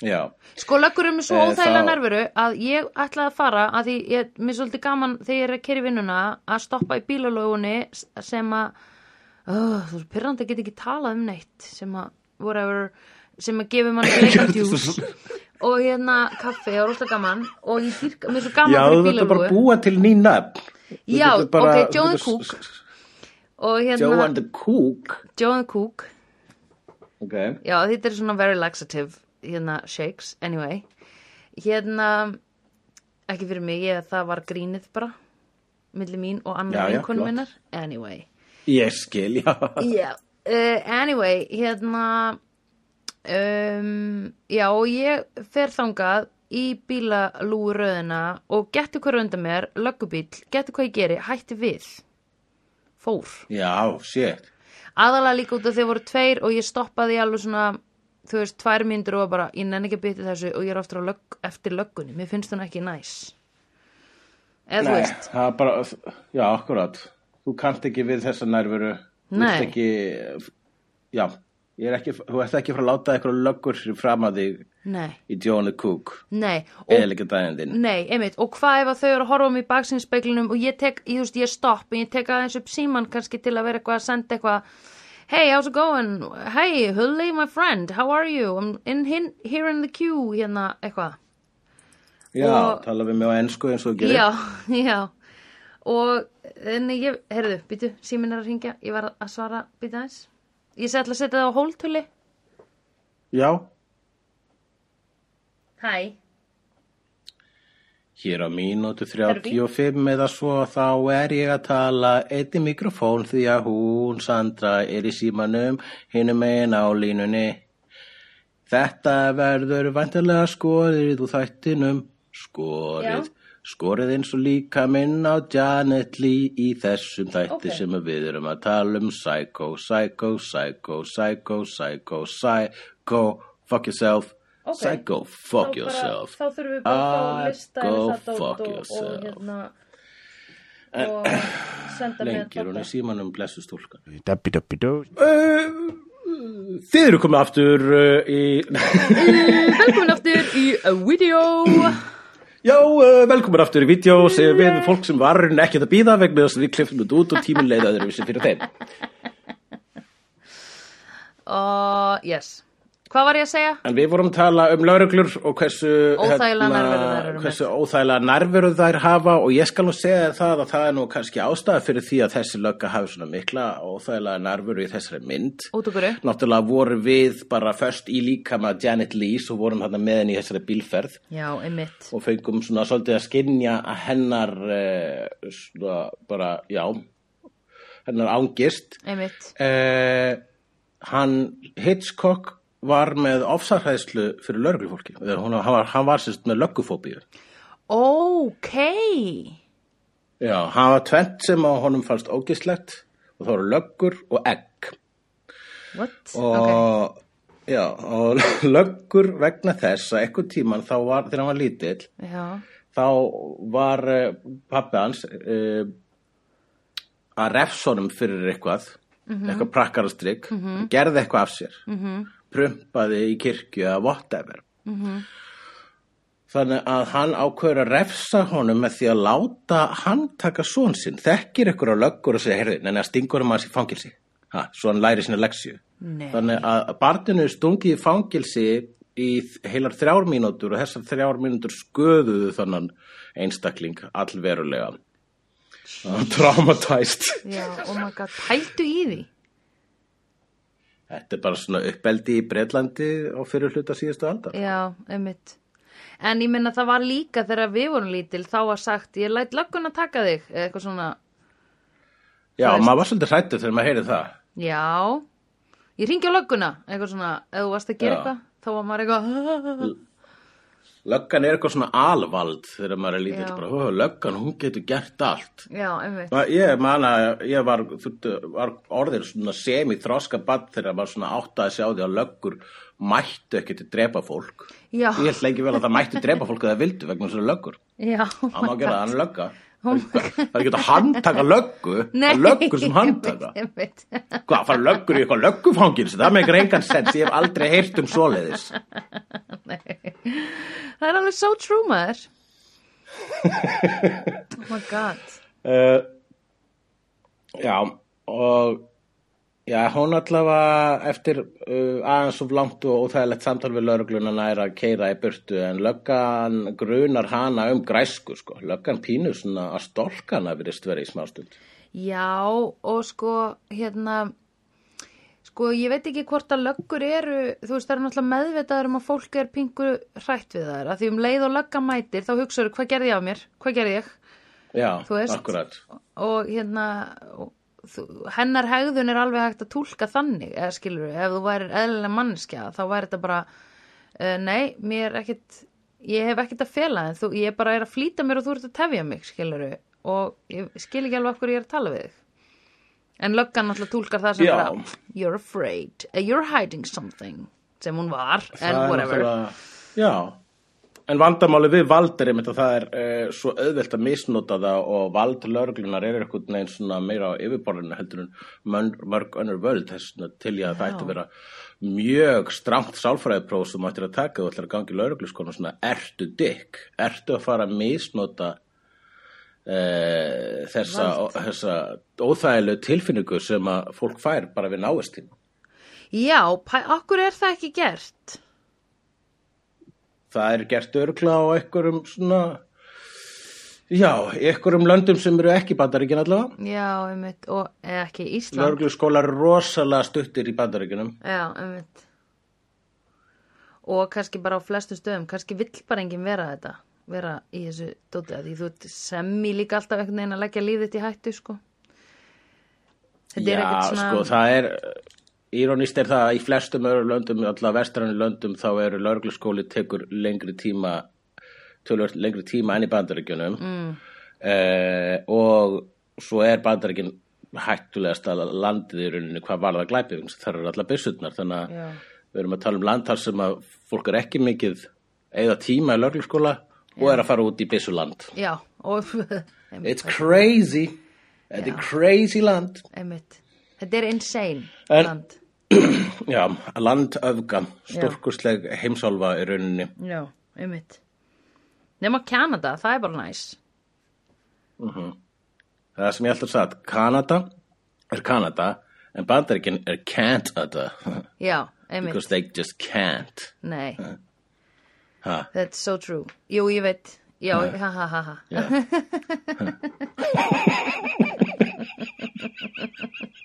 Já, Sko, löggur með svo Eh, óþægilega þá- nervuru að ég ætlaði að fara að því ég, mér er svolítið gaman þegar ég er að keri vinnuna að stoppa í bílalögunni sem að, oh, þú veist, pyrrandi get ekki talað um neitt sem að, whatever, sem að gefi mann *laughs* leikardjús og hérna kaffi og rosa gaman. Og ég dýrka, mér er svo gaman Já fyrir þú þetta bara bílalögu. búa til ný nöfn. Þú Já, bara- ok, Joe the Cook. og hérna, Joe and the Cook. Joe and the Cook. Ok, Já, þetta er svona very laxative hérna shakes, anyway hérna ekki fyrir mig, ég, það var grínið bara milli mín og annar flott. minnar anyway, ég skil, já. já uh, anyway, hérna um, já og ég fer þangað í bílalúröðina og getur hvað undan mér, löggubíl getur hvað ég geri, hætti við fór Já, shit. aðalega líka út af þeir voru tveir og ég stoppaði alveg svona þú veist, tvær myndur og bara ég nenni ekki að bytta þessu og ég er aftur á lögg, eftir löggunni mér finnst hún ekki næs eða þú Nei, veist það er bara, já, akkurat. Þú kannt ekki við þessa nærveru. Þú Nei. ert ekki, já, er ekki, þú ert ekki frá að láta eitthvað löggur fram að þig nei, í Joe and the Cook. nei og, nei, einmitt, og hvað ef að þau eru að horfa mig í baksinspeglinum og ég tek, ég, þú veist, ég stopp en ég tek aðeins upp síman kannski til að vera eitthvað að senda eitthvað Hey, how's it going? Hey, Hully, my friend, how are you? I'm in, in here in the queue, hérna, eitthvað. Já, Og- tala við mig á ennsku eins og gerir. Já, *laughs* já og en ég, heyrðu, býtu, síminn er að ringja ég var að svara, býtu aðeins ég segi alltaf að setja það á hóltuli Já, Hæ, hér á mínútu 35 eða svo þá er ég að tala einni mikrofón því að hún, Sandra, er í símanum hinum megin á línunni. Þetta verður vantarlega skorið úr þættinum, skorið, skorið eins og líka minn á Janet Lee í þessum þætti Ok. sem við erum að tala um. Psycho, Psycho, Psycho, Psycho, Psycho, Psycho, fuck yourself, Ok. Psycho, fuck þá, yourself. bara, þá þurfum við bara að fá lista go þetta fuck og, og, og yourself. hérna og senda mér Lengi er hún í símanum blessu stúlkan. Dabbi dabbi. Uh, þið eru komið aftur uh, í... velkomin aftur í a video Já, uh, velkomin aftur í vídeo segir við fólk sem var ekki að býða vegna þess að við kliftum þetta út og tíminn leið öðruvísi fyrir þeim. og *laughs* yes hvað var ég að segja? En við vorum að tala um lauruglur og hversu, Óþægilega nærveru þær óþægilega nærveru þær hafa. Og ég skal nú segja það að það er nú kannski ástæða fyrir því að þessi lögga hafi svona mikla óþægilega nærveru í þessari mynd. út okkur Náttúrulega vorum við bara först í líka með Janet Lee og vorum hann með henni í þessari bílferð. Já, einmitt. Og fengum svona svolítið að skinja að hennar uh, svona bara, já hennar ángist einmitt. Uh, hann Hitchcock var með ofsarhæðslu fyrir lörglufólki hann var, hann var sérst með löggufóbíu. Ok. Já, hann var tvent sem á honum fannst ógislegt og það voru löggur og egg. What? og ok, já, og *laughs* löggur vegna þess að eitthvað tíman þá var, þegar hann var lítill já, þá var uh, pappi hans uh, að refsonum fyrir eitthvað eitthvað prakkarastrygg gerði eitthvað af sér. -hmm. Prumpaði í kirkju eða whatever. -hmm. þannig að hann ákveður að refsa honum með því að láta hann taka són sinn. Þekkir ykkur á löggur og segja heyrði, neina stingur um hans í fangilsi ha, svo hann læri sína leksju Nei. þannig að barninu stungið í fangilsi í heilar þrjár mínútur og þessar þrjár mínútur sköðuðu þannan einstakling allverulega. Traumatized. Já, oh my god, pældu í því Þetta er bara svona uppeldi í Breitlandi á fyrir hluta síðustu aldar. Já, einmitt En ég minna það var líka þegar við vorum lítil þá var sagt, ég læt löggun að taka þig eða eitthvað svona, Já, maður var svolítið hrættur þegar maður heyrið það. já ég ringi á lögguna, eitthvað svona ef þú varst að gera Já. eitthvað, þá var maður eitthvað Löggan er eitthvað svona alvald þegar maður er lítill bara, "Ó, löggan, hún getur gert allt. Já, einmitt Ég man að ég var, þurftu, var orðið svona semi þroska badd þegar maður svona áttaði að sjá því að löggur mættu ekki til drepa fólk. Já, Ég held lengi vel að það mættu drepa fólk eða vildu vegna þessari löggur. já Það má gera það, hann lögga. Það er ekki að handtaka löggu, *laughs* löggur sem handtaka. *laughs* Hvað, fara löggur í eitthvað löggufangins? Það meikir engan sens, ég hef aldrei heyrt um svoleiðis. Það er alveg so true maður *laughs* Oh my god Uh, já, og já, hún allavega eftir uh, aðeins of langt og óþægilegt samtal við laurugluna næra að keira í burtu en löggan grunar hana um græsku, sko. Löggan pínu svona að stolkana virðist verið í smástund. Já, og sko, hérna, sko, ég veit ekki hvort að löggur eru, þú veist, það eru náttúrulega meðvitaður um að fólk er pingu hrætt við þær, að því um leið og lögga mætir, þá hugsaður, hvað gerði ég af mér? Hvað gerði ég? Já, akkurat. Og hérna, og, hennar hegðun er alveg hægt að túlka þannig, eða skilur ef þú værir eðlilega mannskja, þá væri þetta bara, uh, nei, mér er ekkit, ég hef ekkit að fela þú, ég bara er að flýta mér og þú ert að tefja mig, skilur og ég skil ekki alveg hverju ég er að tala við þig. En löggan náttúrulega túlkar það sem bara, you're afraid, uh, you're hiding something, sem hún var, Það en er whatever. Já, en vandamáli við vald er einmitt að það er uh, svo auðvelt að misnota það og vald lögreglunar er eitthvað neginn svona meira á yfirborðinu heldur en mörg, önnur völd þess til ég að það ætti að vera mjög stramt sálfræðipróf sem ættir að taka og ættir að gangi lögregluskona svona ertu dykk, ertu að fara að misnota uh, þessa, þessa óþægilegu tilfinningu sem að fólk fær bara við návistin Já, pæ- okkur er það ekki gert? Það er gert örgla á einhverjum svona já, einhverjum löndum sem eru ekki bandaríkin allavega Já, einmitt, og ekki Ísland. Lörgluskólar eru rosalega stuttir í bandaríkinum Já, einmitt. Og kannski bara á flestu stöðum, kannski vill bara enginn vera þetta, vera í þessu dóti að því þú ert semmi líka alltaf einhvern veginn að leggja lífið þitt í hættu, sko. Þetta er já, ekkert svona... sko, það er írónist er það að í flestum öðru löndum allavega vestrannu löndum þá eru lörgluskóli tekur lengri tíma tölvöld lengri tíma enn í bandaríkjunum mm. og svo er bandaríkin hættulegast að landið í rauninni hvað var það glæpið það eru allar byssutnar þannig að Já. við erum að tala um land þar sem að fólk er ekki mikið eða tíma í lörgluskóla og er að fara út í byssuland Já, *laughs* It's crazy Þetta er crazy land. Þetta er insane land. Já, landöfga stórkursleg heimsálfa í rauninni Já, einmitt. Nefna Kanada, það er bara næs. Það sem ég alltaf sagt, Kanada er Kanada en bandaríkin er Canada Já, einmitt. because they just can't Nei, ha, that's so true. Jú, ég veit. Já, ha, ha, ha, ha. já.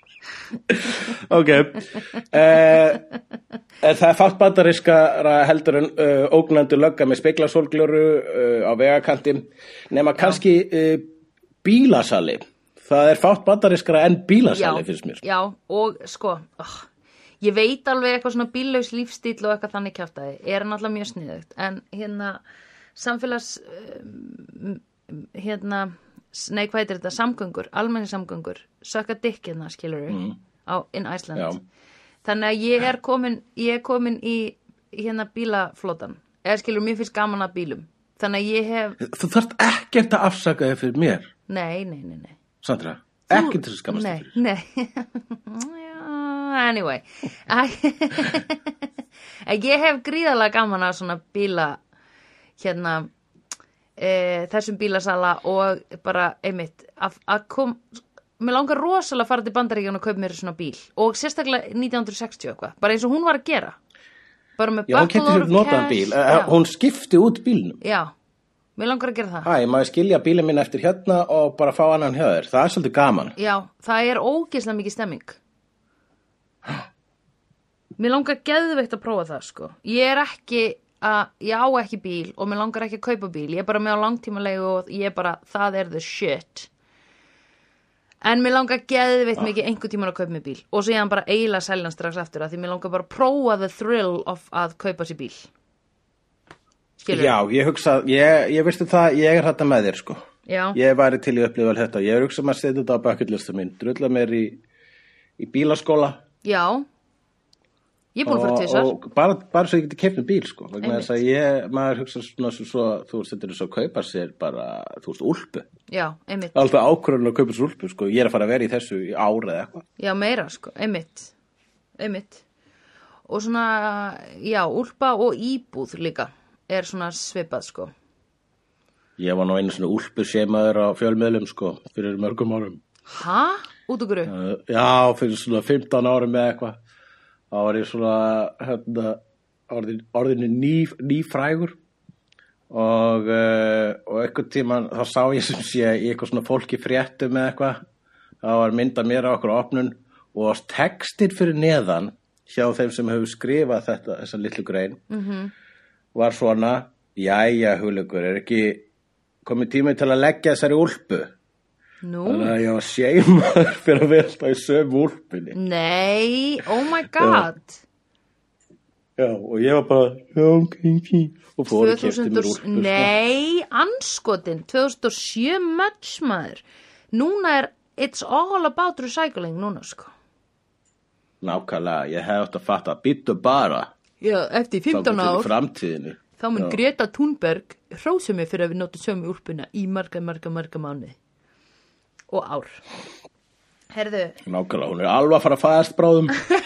*laughs* *laughs* *laughs* Ok. Uh, Það er fátt bandarískara heldur en uh, ógnandi lögga með speiklasólglöru uh, á vegakanti nema kannski uh, bílasali. Það er fátt bandarískara en bílasali finnst mér já, og sko oh, ég veit alveg eitthvað svona bíllaus lífstíl og eitthvað þannig kjátaði er náttúrulega mjög sniðugt. En hérna samfélags hérna nei hvað heitir þetta, samgöngur, almenni samgöngur sökka dikkina skilur við á, in Iceland. Já. þannig að ég er komin ég er komin í hérna bílaflotan eða skilur mér finnst gaman að bílum. Þannig að ég hef Þú þarft ekkert að afsaka þig fyrir mér, nei, nei, nei, nei. Sandra. Ekkert til að skammast þig Nei, fyrir. nei *laughs* Já, Anyway. *laughs* Ég hef gríðarlega gaman að svona bíla hérna e, þessum bílasala og bara einmitt að, kom Mér langar rosalega að fara til bandaríkjun og kaupa mér svona bíl og sérstaklega 1960 eitthvað, bara eins og hún var að gera bara með hún bíl. Já, Hún skipti út bílnum. já, mér langar að gera það Hæ, maður skilja bílinn minn eftir hérna og bara fá annan þér. Það er svolítið gaman. Já, það er ógeðslega mikið stemming. Mér langar geðveikt að prófa það, sko. Ég er ekki að, ég á ekki bíl og mér langar ekki að kaupa bíl. Ég er bara með á langtímalegu og ég er bara, það er the shit. En mér langar geðveikt mikið einhver tíman að kaupa mér bíl. Og svo ég hann bara eiginlega selja hann strax aftur að því mér langar bara að prófa the thrill of að kaupa sér bíl. Skilur? Já, ég hugsa, ég, ég veistu það, ég er þetta með þér, sko. Já. Ég væri til í að upplifa allt þetta. Ég er hugsa um að setja þetta á bucketlistu mín. Drulla mér í, í bílaskóla. Já. Ég er búin að fara til þessar. og bara, bara svo ég geti kefnum bíl sko. Þess að ég, maður hugsa svona svo, þú veist, þetta er svo að kaupa sér bara þú veist, úlpu, Já, einmitt. alltaf ákvörðun að kaupa sér úlpu sko, ég er að fara að vera í þessu í árið eða eitthvað, Já, meira sko, einmitt. Einmitt. Og svona, já, úlpa og íbúð líka er svona svipað sko. Ég var nú einu svona úlpu sémaður á fjölmiðlum sko, fyrir mörgum árum. Ha? Út okkur? Uh, já, fyrir svona 15 árum eða eitthvað þá var ég svona hérna, orðin, orðinu ný, nýfrægur. Og, uh, og einhvern tíman þá sá ég sem sé í eitthvað svona fólki fréttum eða eitthvað. Þá var mynda mér á okkur opnun og textin fyrir neðan hjá þeim sem hefur skrifað þetta þessa litlu grein -hmm. var svona jæja hugleikur, er ekki komið tími til að leggja þessari úlpu Nú? þannig að ég var seimaður *laughs* fyrir að vera alltaf í sömu úlpunni Nei, oh my god Já, og ég var bara, já, ok, ok, og fór kefti 2000 mér sko. Nei, anskotin 2007 much maður Núna er it's all about recycling núna sko Nákvæmlega, ég hef átt að fatta, býttu bara, Já, eftir þá 15 til ár framtíðinu. Þá mun Já. Greta Thunberg hrósa mig fyrir að við notum sömu úlpuna í marga, marga, marga mánuði og ár. Herðu, Nákvæmlega, hún er alveg að fara að fæðast bráðum. *laughs*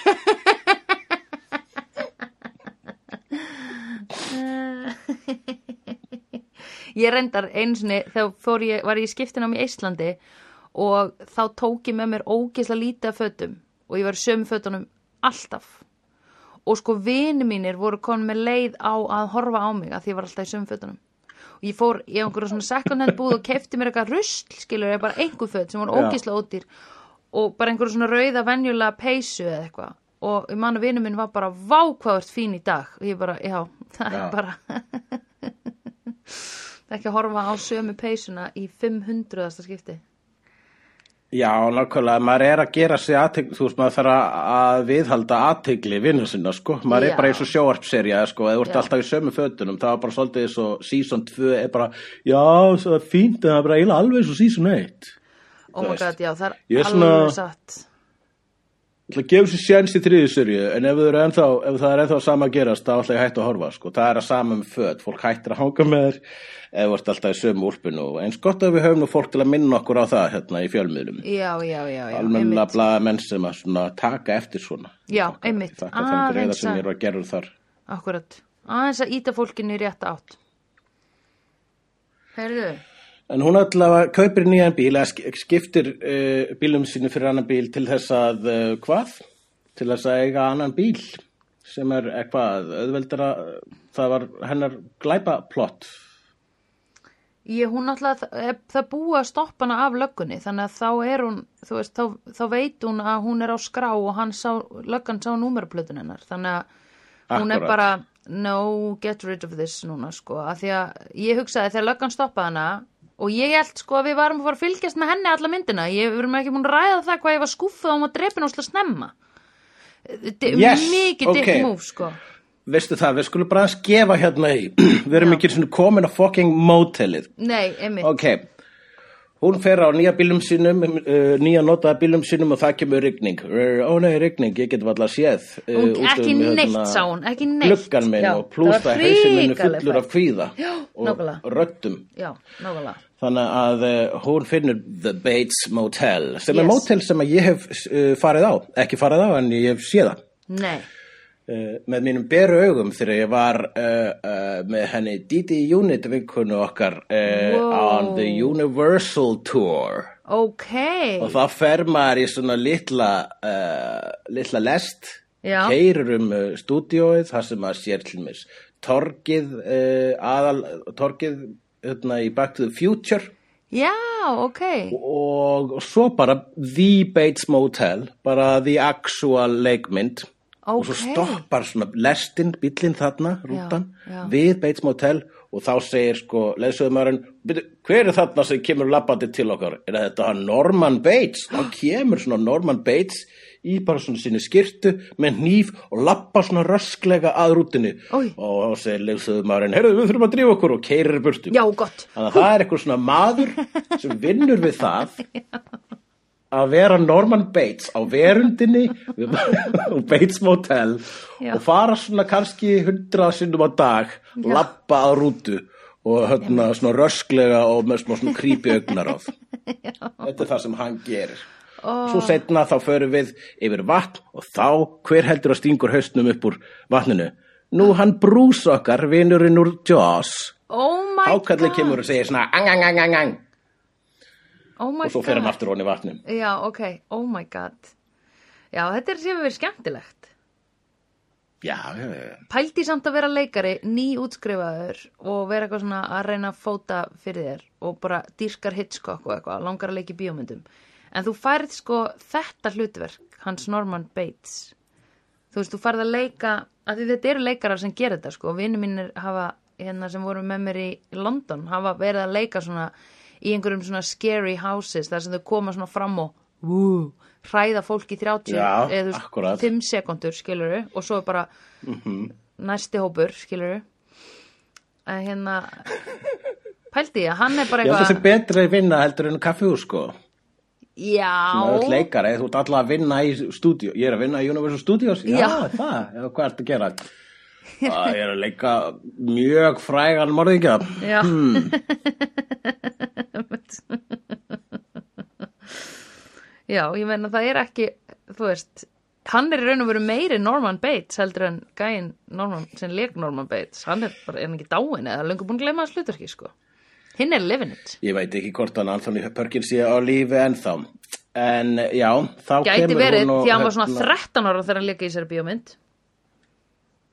ég reyndar einsinni þegar ég, var ég í skiptin á mig í Íslandi og þá tók ég með mér ógeðslega lítið af fötum og ég var í sömu fötunum alltaf. Og sko vini mínir voru konum með leið á að horfa á mig að því ég var alltaf í sömu fötunum. Og ég fór í einhverju svona second hand búð og kefti mér eitthvað rusl, skilur ég bara einhver föt sem Já. ógeðslega ódýr og bara einhverju svona rauða venjulega peysu eða eitthvað. Og ég man að vinu minn var bara vákvæðurt fín í dag og ég bara, já, *laughs* það Já. er bara *laughs* það er ekki að horfa á sömu peysuna í 500. skipti. Já, nákvæmlega, maður er að gera sig aðtegli, þú veist, maður þarf að- viðhalda aðtegli vinnu sinna, sko. Maður Já. er bara eins og sjóarpserja, sko, eða þú ert alltaf í sömu fötunum, það var bara svolítið eins og season 2 er bara, já, það er fínt, það er bara eiginlega alveg eins og season 1. Oh my veist. god, já, það er er svona- alveg satt. Það ætla að gefa sér sjens í þriði serju en ef, ennþá, ef það er ennþá sama að gerast þá er alltaf hægt að horfa sko. það er að sama með föt, fólk hættir að hanga með þér eða ert alltaf í sömu úlpinu og eins gott að við höfum nú fólk til að minna okkur á það hérna í fjölmiðlum einmitt. blaða menn sem að svona, taka eftir svona Já, Okkar- einmitt. þakka þann greiða Aðeins sem að- ég er að gera þar Akkurat. Aðeins að íta fólkinu í rétta átt. Heyrðu, en hún allavega kaupir nýjan bíl eða sk- skiptir uh, bílum sínu fyrir annan bíl til þess að uh, hvað? til þess að eiga annan bíl sem er eitthvað auðveldara það var hennar glæpaplott. Ég, hún náttúrulega, það, það búið að stoppa hana af löggunni, þannig að þá er hún, þú veist, þá, þá veit hún að hún er á skrá og hann sá, löggan sá númerplötun hennar, þannig að hún er bara, no, get rid of this núna, sko, að því að ég hugsaði þegar löggan stoppaði hana og ég held sko að við varum að fara að fylgjast með henni alla myndina, ég verðum ekki búin að ræða það hvað ég var skúffað um að drepa náttúrulega snemma. Þetta er Yes, mikið dick ok. move, sko. Veistu það, við skulum bara að gefa hérna í *clears throat* við erum ekki komin að fucking motelið Nei, einmitt, ok, hún fer á nýja bílum sínum, uh, nýja notaða bílum sínum og það kemur rigning. Uh, Ó nei, rigning, ég get valla séð. Uh, Hún, út ekki um, neitt hérna, sá hún, ekki neitt Gluggan minn og plús það var það hausin minn er hrikaleg fullur af Já, og röddum. Já, nákvæmlega Þannig að uh, hún finnur The Bates Motel sem er Yes. motel sem ég hef uh, farið á, ekki farið á en ég hef séð það. Nei, Uh, með mínum beru augum þegar ég var uh, uh, með henni Didi Unit vinkunu okkar on the Universal Tour. Ok. Og þá fer maður í svona litla, litla lest Já. keirir um stúdíóið þar sem maður sér til mis torgið aðal, torgið hérna, í Back to the Future. Já, ok. Og svo bara The Bates Motel bara the actual leikmynd og svo stoppar svona lestin, bíllinn þarna, rútan já. við Bates Motel og þá segir sko leðsöðumærin, hver er þarna sem kemur lappandi til okkar? Er þetta Norman Bates? Þá *gasps* kemur svona Norman Bates í bara svona sinni skirtu með hníf og lappa svona rösklega að rútinni Oj. og þá segir leðsöðumærin, heyrðu við þurfum að drífa okkur og keirir burtu Já, gott Þannig að það er eitthvað svona maður *laughs* sem vinnur við það að vera Norman Bates á verundinni á *laughs* Bates Motel Já. og fara svona kannski hundra sinnum á dag, lappa að rútu og hérna svona rösklega og með smá svona creepy augnaráð. *laughs* Þetta er það sem hann gerir. Svo setna þá förum við yfir vatn og þá hver heldur að stingur haustnum upp úr vatninu. Nú hann brús okkar, vinurinn úr Jaws. Oh my Hákalli god kemur og segir svona ang, ang, ang, ang, ang Oh og svo fer hann aftur honni vatnum. Já, ok, oh my god Já, þetta er sem verið skemmtilegt Já. Pældi samt að vera leikari, ný útskrifaður og vera eitthvað svona að reyna að fóta fyrir þér og bara dýrkar Hitchcock og eitthvað, langar að leika í bíómyndum. En þú færið sko þetta hlutverk, hans Norman Bates. Þú veist, þú færið að leika, að þetta eru leikarar sem gera þetta sko, vinnu mínir hafa, hérna sem voru með mér í London, hafa verið að leika svona í einhverjum svona scary houses, þar sem þau koma svona fram og wú, hræða fólk í 30 Já, eða. Mhm. 5 sekundur, skiluru, og svo er bara næsti hópur, skilur að hérna pældi ég, hann er bara Ég held að eitthvað betri að vinna heldur en kaffihús sko. Þú ert já, leikari, þú ert alltaf að vinna í stúdíu. Ég er að vinna í Universal Studios. Já, Já. það. Já, hvað ertu að gera? Að ég er að leika mjög frægan morðingja. já Hmm. *laughs* já, ég meina það er ekki þú veist, hann er í raun og veru meiri Norman Bates heldur en gæinn Norman, sem leik Norman Bates hann er bara, er hann ekki dáin eða löngu búin að gleyma hans hlutverki, sko hinn er living it Ég veit ekki hvort hann Anthony Perkins sé á lífi ennþá. En já, þá gæti kemur verið, hún og... því hann var svona hérna- 13 ára þegar hann leika í sér bíómynd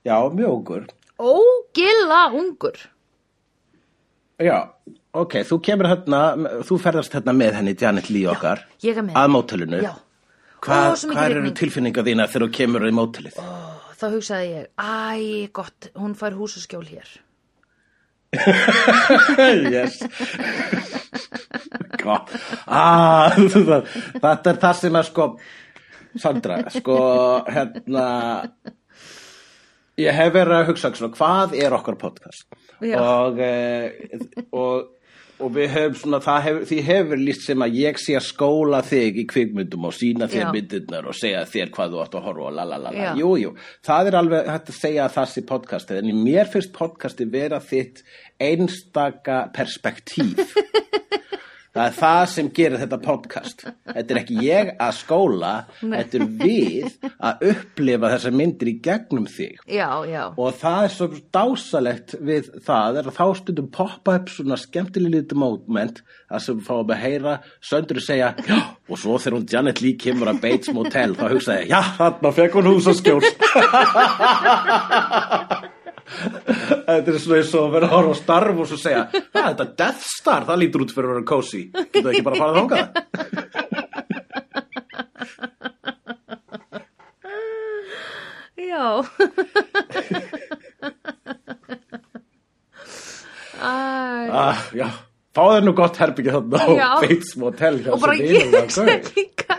Já, mjög ungur. ógilla ungur Já, ok, þú kemur hérna, þú ferðast hérna með henni Janet Lee okkar. ég er með Að mótelinu. Já. Hvað, Ó, hvað eru rigning. tilfinningar þína þegar þú kemur í mótelið? þá hugsaði ég, æ, gott, hún fær húsaskjól hér. *laughs* yes Gott. ah, *laughs* Þetta er það sem er sko Sandra, sko hérna ég hef verið að hugsa svona, hvað er okkar podcast? Og, e, og og við höfum svona, hefur, því hefur líst sem að ég sé að skóla þig í kvikmyndum og sína þér Já. myndirnar og segja þér hvað þú átt að horfa og lalalala, Já. jú, jú. Það er alveg hægt að segja sé podcastið en mér finnst podcastið vera þitt einstaka perspektíf *laughs* það er það sem gerir þetta podcast. Þetta er ekki ég að skóla þetta er við að upplifa þessar myndir í gegnum þig. Já, já, og það er svo dásalegt við það er að þá stundum poppa upp svona skemmtileg lítið moment það sem fáum að heyra söndru segja já, og svo þegar hún Janet Lee kemur að Bates Motel þá hugsaði ég, já, þarna fekk hún hús og skjól *laughs* Þetta er svona eins og að vera að horfa á starf og svo segja, þetta er Death Star, það lítur út fyrir að vera cozy. Getur ekki bara að fara þangað? já. Ah, já, fá þér nú gott herbyggja þarna á. Bates Motel og bara ég gaur. líka,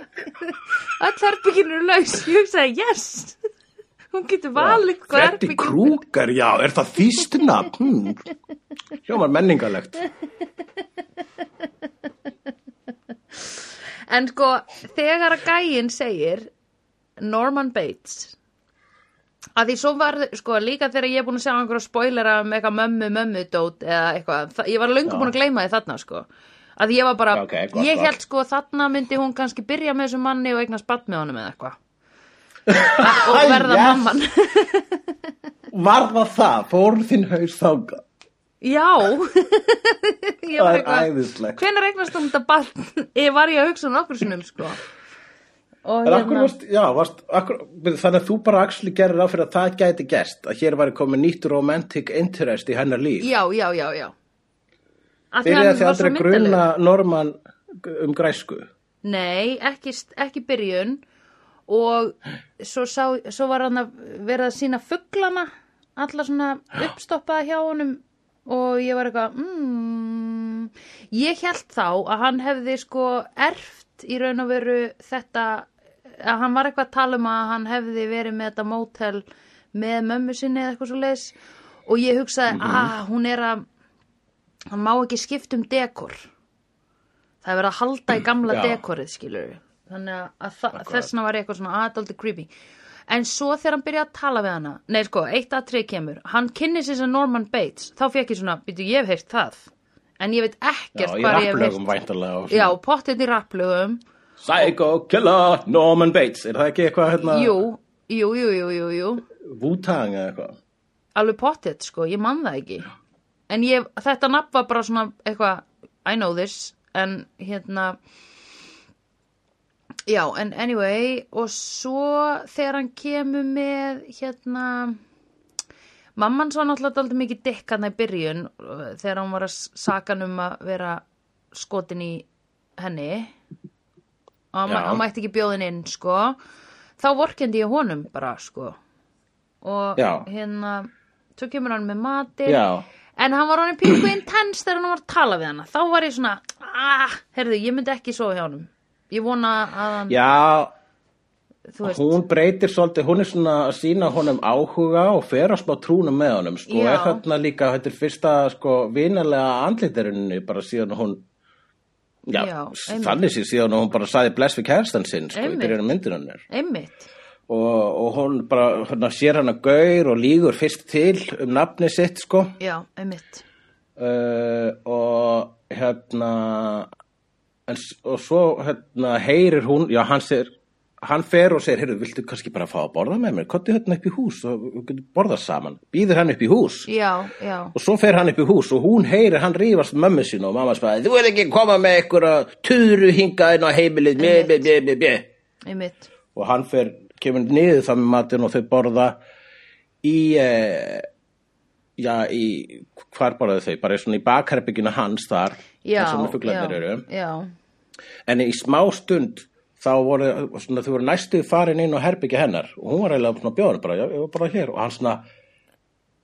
öll herbygginu er laus, ég hugsaði, yes, hún getur valið hvað Freddy herbygginu. Krueger, já, er það þýstuna? Hmm. Hljómar menningalegt. En sko, þegar að gæinn segir Norman Bates að því svo var, sko, líka þegar ég er búin að sjá einhverja spoilera um eitthvað mömmu, mömmu dót eða eitthvað, ég var löngu búin að gleyma því þarna, sko að ég var bara, Já, ok, gott, ég held sko þarna myndi hún kannski byrja með þessum manni og eignast batt með honum eða eitthvað *laughs* og verða Yes. mamman *laughs* Var það það? Fór þinn haus þáka? Já *laughs* Það var er æðislegt. Hvenær eignast hún þetta barn? Ég var ég að hugsa um nokkur sinnum sko akkur varst, já, varst, akkur, þannig að þú bara actually gerir á fyrir að það gæti gerst, að hér væri komið nýtt romantic interest í hennar líf. Já, já, já, já Byrjaði þið var aldrei gruna. Norman um græsku? Nei, ekki, ekki byrjun Og svo, sá, svo var hann að vera að sína fuglana Alla svona uppstoppaða hjá honum. Og ég var eitthvað mm, Ég held þá að hann hefði sko erft í raun og veru þetta að hann var eitthvað að tala um að hann hefði verið með þetta mótel með mömmu sinni eða eitthvað svo leis og ég hugsaði að hún er að hann má ekki skipta um dekor. Það er verið að halda í gamla Já. dekorið skilur þannig að, þa- þessna var eitthvað svona adaldi creepy. En svo þegar hann byrjaði að tala við hana nei sko, eitt atrið kemur. Hann kynni sér sem Norman Bates. Þá fekk ég svona, býtu ég hef heyrt það. En ég veit Já, ekkert í hvað ég hef og já, pottið í rapplögum. Psycho Killer Norman Bates, er það ekki eitthvað hérna? jú, jú, jú, jú, Wu-Tang eða eitthvað? alveg pottið sko, ég man það ekki. En ég, þetta nafn var bara svona eitthvað, I know this. En hérna já, en anyway og svo þegar hann kemur með hérna mamman svo náttúrulega aldrei mikið dikk hann í byrjun þegar hann var að saka hann um að vera skotin í henni. Og hann, hann mætti ekki bjóðin inn sko. Þá vorkendi ég honum bara sko. Og Já. hérna svo kemur hann með matinn. Já, en hann var hann pingu intens þegar hann var að tala við hana. Þá var ég svona, ah, herðu, ég myndi ekki svo hjá honum ég vona að já, hún breytir svolítið, hún er svona að sína honum áhuga og fer að spá trúnum með honum, sko, Já. er þarna líka, þetta er fyrsta, sko, vinalega andlitarinnu, bara síðan hún, já, Já, einmitt. þannig sér síðan hún bara saði bless við kærstan sinn, sko, Einmitt. í byrjunum myndinunir. einmitt, Og, og hún bara, hérna, sér hann að gaur og lígur fyrst til um nafni sitt, sko, já, einmitt uh, og hérna en, og svo hérna heyrir hún, já hann segir hann fer og segir, viltu kannski bara fá að borða með mér, kottu hérna upp í hús og borðað saman, býður hann upp í hús. Já, já, og svo fer hann upp í hús og hún heyrir hann rífast mömmu sín og mamma spæði, þú er ekki að koma með ykkur að tuðru hingað inn á heimilið? Og hann fer, kemur niður það með matinn og þau borða í eh, já, í hvar borðaðu þau, bara svona í bakherbygginu hans þar, já, þar sem fuglarnir já, eru. já, en í smá stund þá voru, svona, þau voru næstuð farin inn á herbyggja hennar og hún var eiginlega svona bjóðan bara, já, ég var bara hér. Og hann svona,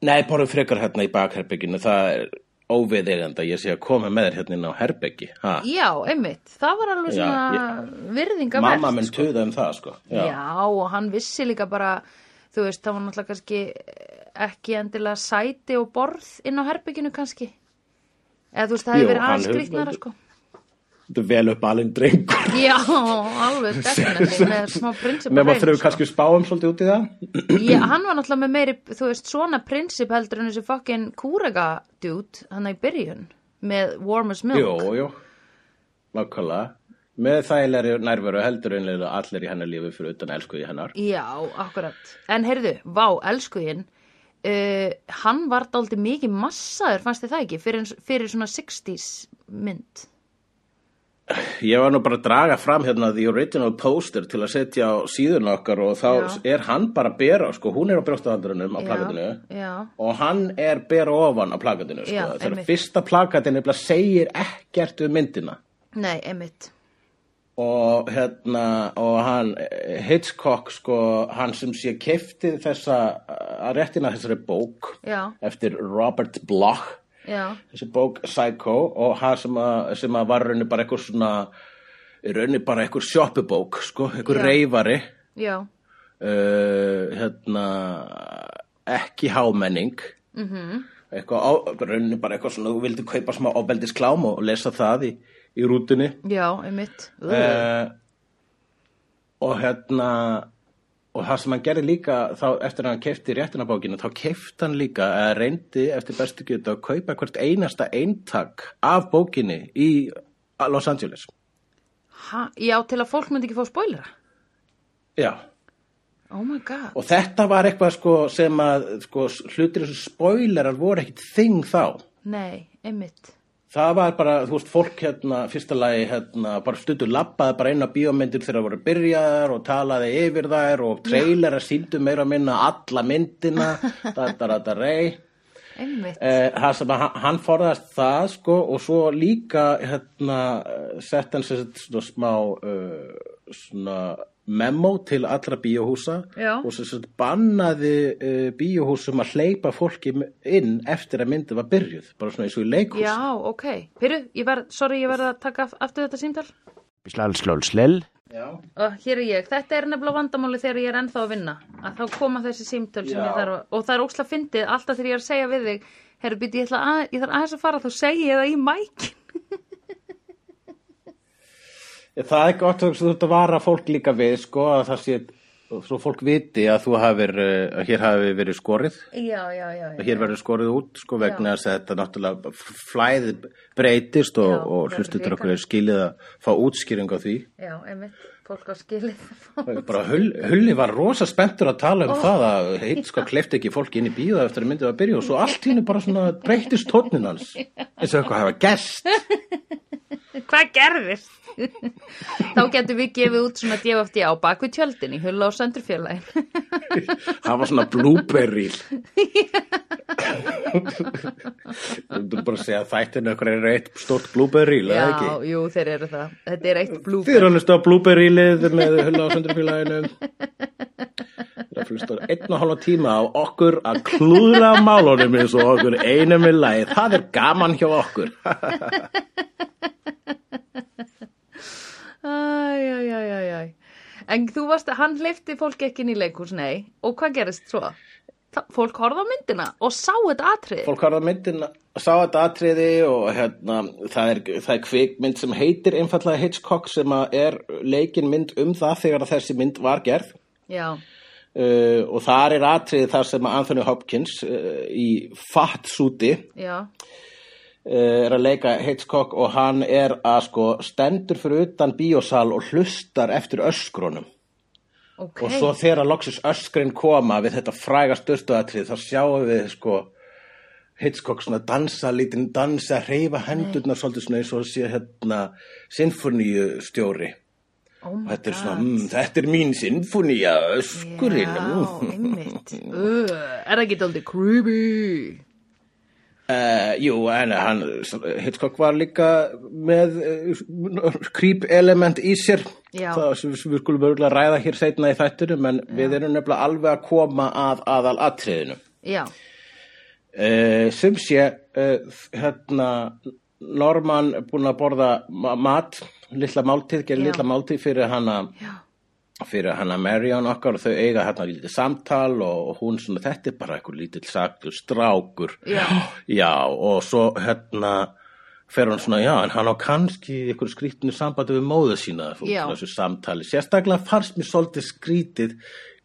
nei, borðu frekar hérna í bakherbygginu, það er óviðeigandi að ég sé að koma með þér hérna inn á herbyggi, ha, já, einmitt. Það var alveg Já, svona virðinga mamma minn tuða um það, sko, já. og hann vissi líka bara þú veist, það var náttúrulega kannski ekki endilega sæti og borð inn á herbygginu kannski? Eða þú veist, það hefur verið aðeins skrýtnara sko. Þetta er vel upp alveg drengur. *laughs* Já, alveg *laughs* definitely með smá prinsip Nefn að þurfum kannski spáum svolítið út í það? Já, *clears throat* hann var náttúrulega með meiri, þú veist, svona prinsip heldur en þessi fucking kúrega dude, hann í byrjun, með warm as milk. Jú, jú, nákvæmlega. Með þægilegri nærveru heldur einlega allir í hennar lífi fyrir utan elskuði hennar. Já, akkurat. En heyrðu, vá, elskuðin, uh, hann var dálítið mikið massaður, fannst þið það ekki, fyrir, fyrir svona 60s mynd. Ég var nú bara að draga fram hérna the original poster til að setja á síðun okkar og þá Já. er hann bara að bera, sko, hún er á brjóstaðandrunum á plakatinu Já, og hann er bera ofan á plakatinu, sko. Já, Þegar fyrsta nefnilega segir ekkert um myndina nei, einmitt. Og hérna og hann Hitchcock sko, hann sem sé kefti þessa að réttina þessari bók Já, eftir Robert Bloch. Já, þessi bók Psycho og hann sem að, sem að var raunni bara eitthvað svona í raunni bara eitthvað sjoppubók sko, eitthvað reyfari já, uh, hérna ekki hámenning. Mhm, eitthvað á, raunni bara eitthvað svona þú vildi kaupa smá ábeldisklám og lesa það í, í rútunni Já, einmitt. Uh. og hérna og það sem hann gerði líka þá, eftir að hann kefti réttinabókinu þá kefti hann líka eða reyndi eftir bestu getu að kaupa hvert einasta eintak af bókinni í Los Angeles Ha, já, til að fólk myndi ekki fá spoilera. já Oh my god. og þetta var eitthvað sko sem að sko, hlutir þessu spoilerar voru ekkit þing þá Nei, einmitt. Það var bara, þú veist, fólk hérna fyrsta lagi hérna, bara stundur labbaði bara inn á bíómyndir þegar það voru byrjaðar og talaði yfir þær og trailera síndu meira að minna alla myndina. Þetta, þetta, rey Einmitt. Eh, það sem að hann- forðast það sko og svo líka hérna sett hann sér svona smá uh, svona memo til allra bíóhúsa Já. og sem sagt bannaði uh, bíóhúsum að hleypa fólki inn eftir að myndi var byrjuð bara svona eins og í leikhús Já, ok. Pyrru, ég verð, sorry, ég verð að taka af- aftur þetta slell. Já. Og hér er ég. Þetta er nefnilega vandamáli þegar ég er ennþá að vinna. Að þá koma þessi símtöl sem Já. ég þarf að... Og það er óslega fyndið alltaf þegar ég er að segja við þig, herru, býti, ég, ætla að, ég þarf aðeins að fara, þá segi ég það í mækin. *laughs* Það er gott að þú ert að vara fólk líka við sko að það sé svo fólk viti að þú hafir uh, að hér hafi verið skorið Já, já, já. að hér verður skorið út sko vegna þess að þetta náttúrulega flæði breytist og, og það hlustutur okkur er skilið að fá útskýring á því Já, einmitt. Fólk á skilið. bara Hull, Hulli var rosa spenntur að tala um það að heit sko klefti ekki fólki inn í bíða eftir að myndið að byrja og svo allt hínu bara svona breytist tónnin hans *laughs* eins og eitthvað hafa gerst *laughs* Hvað gerðist? þá getum við gefið út svona DFD á bakvið tjöldin í Hulla og Söndurfélagin. það var svona blueberry *laughs* þú bara segja að þættinu okkur er eitt stort blueberry eða já, ekki jú, þeir eru það. Þetta er eitt Þið blúber. eru að hlusta á Blueberry lið með hulla á söndurfélaginu. Þið eru að hlusta á einn og halva tíma á okkur að klúðra málunum eins og okkur einum í lagi. Það er gaman hjá okkur. Æj, æj, æj, æj, æj. En þú varst, hann hleyfti fólk ekki inn í leikhús, nei. Og hvað gerist svo? Þa, fólk horfði á myndina og sá þetta atrið. Fólk harða myndin sá þetta atriði og hérna, það, er, það er kvikmynd sem heitir einfallega Hitchcock sem er leikin mynd um það þegar þessi mynd var gerð. Já, Uh, og þar er atriði þar sem Anthony Hopkins uh, í fattsúti já, Eh, er að leika Hitchcock og hann er að sko stendur fyrir utan bíósal og hlustar eftir öskrunum ok. og svo þegar loksis öskrin koma við þetta fræga styrstuatrið þá sjáum við sko Hitchcock svona dansa lítinn dansa hreyfa hendurnar svolítið svona eins og sé hérna sinfoníu stjóri oh og þetta er svona, mm, þetta er mín sinfonía öskurinn Já, mm. einmitt. *laughs* Uh, er það ekki aldrei creepy? Uh, jú, en hann, Hitchcock var líka með uh, creep element í sér. Já. það sem við skulum örgulega ræða hér seinna í þættunum en við erum nefnilega alveg að koma að aðal atriðinu Já, uh, sem sé hérna Norman búin að borða ma mat litla máltíð, gerir Já. litla máltíð fyrir hana já, fyrir hana Marion okkar og þau eiga hérna lítið samtal og hún svona þetta er bara einhver lítill sagtur strákur. Já. já og svo hérna fer hún svona já en hann á kannski einhver skrítinu sambandi við móðu sína veist, þessu samtali. Sérstaklega fannst mér svolítið skrítið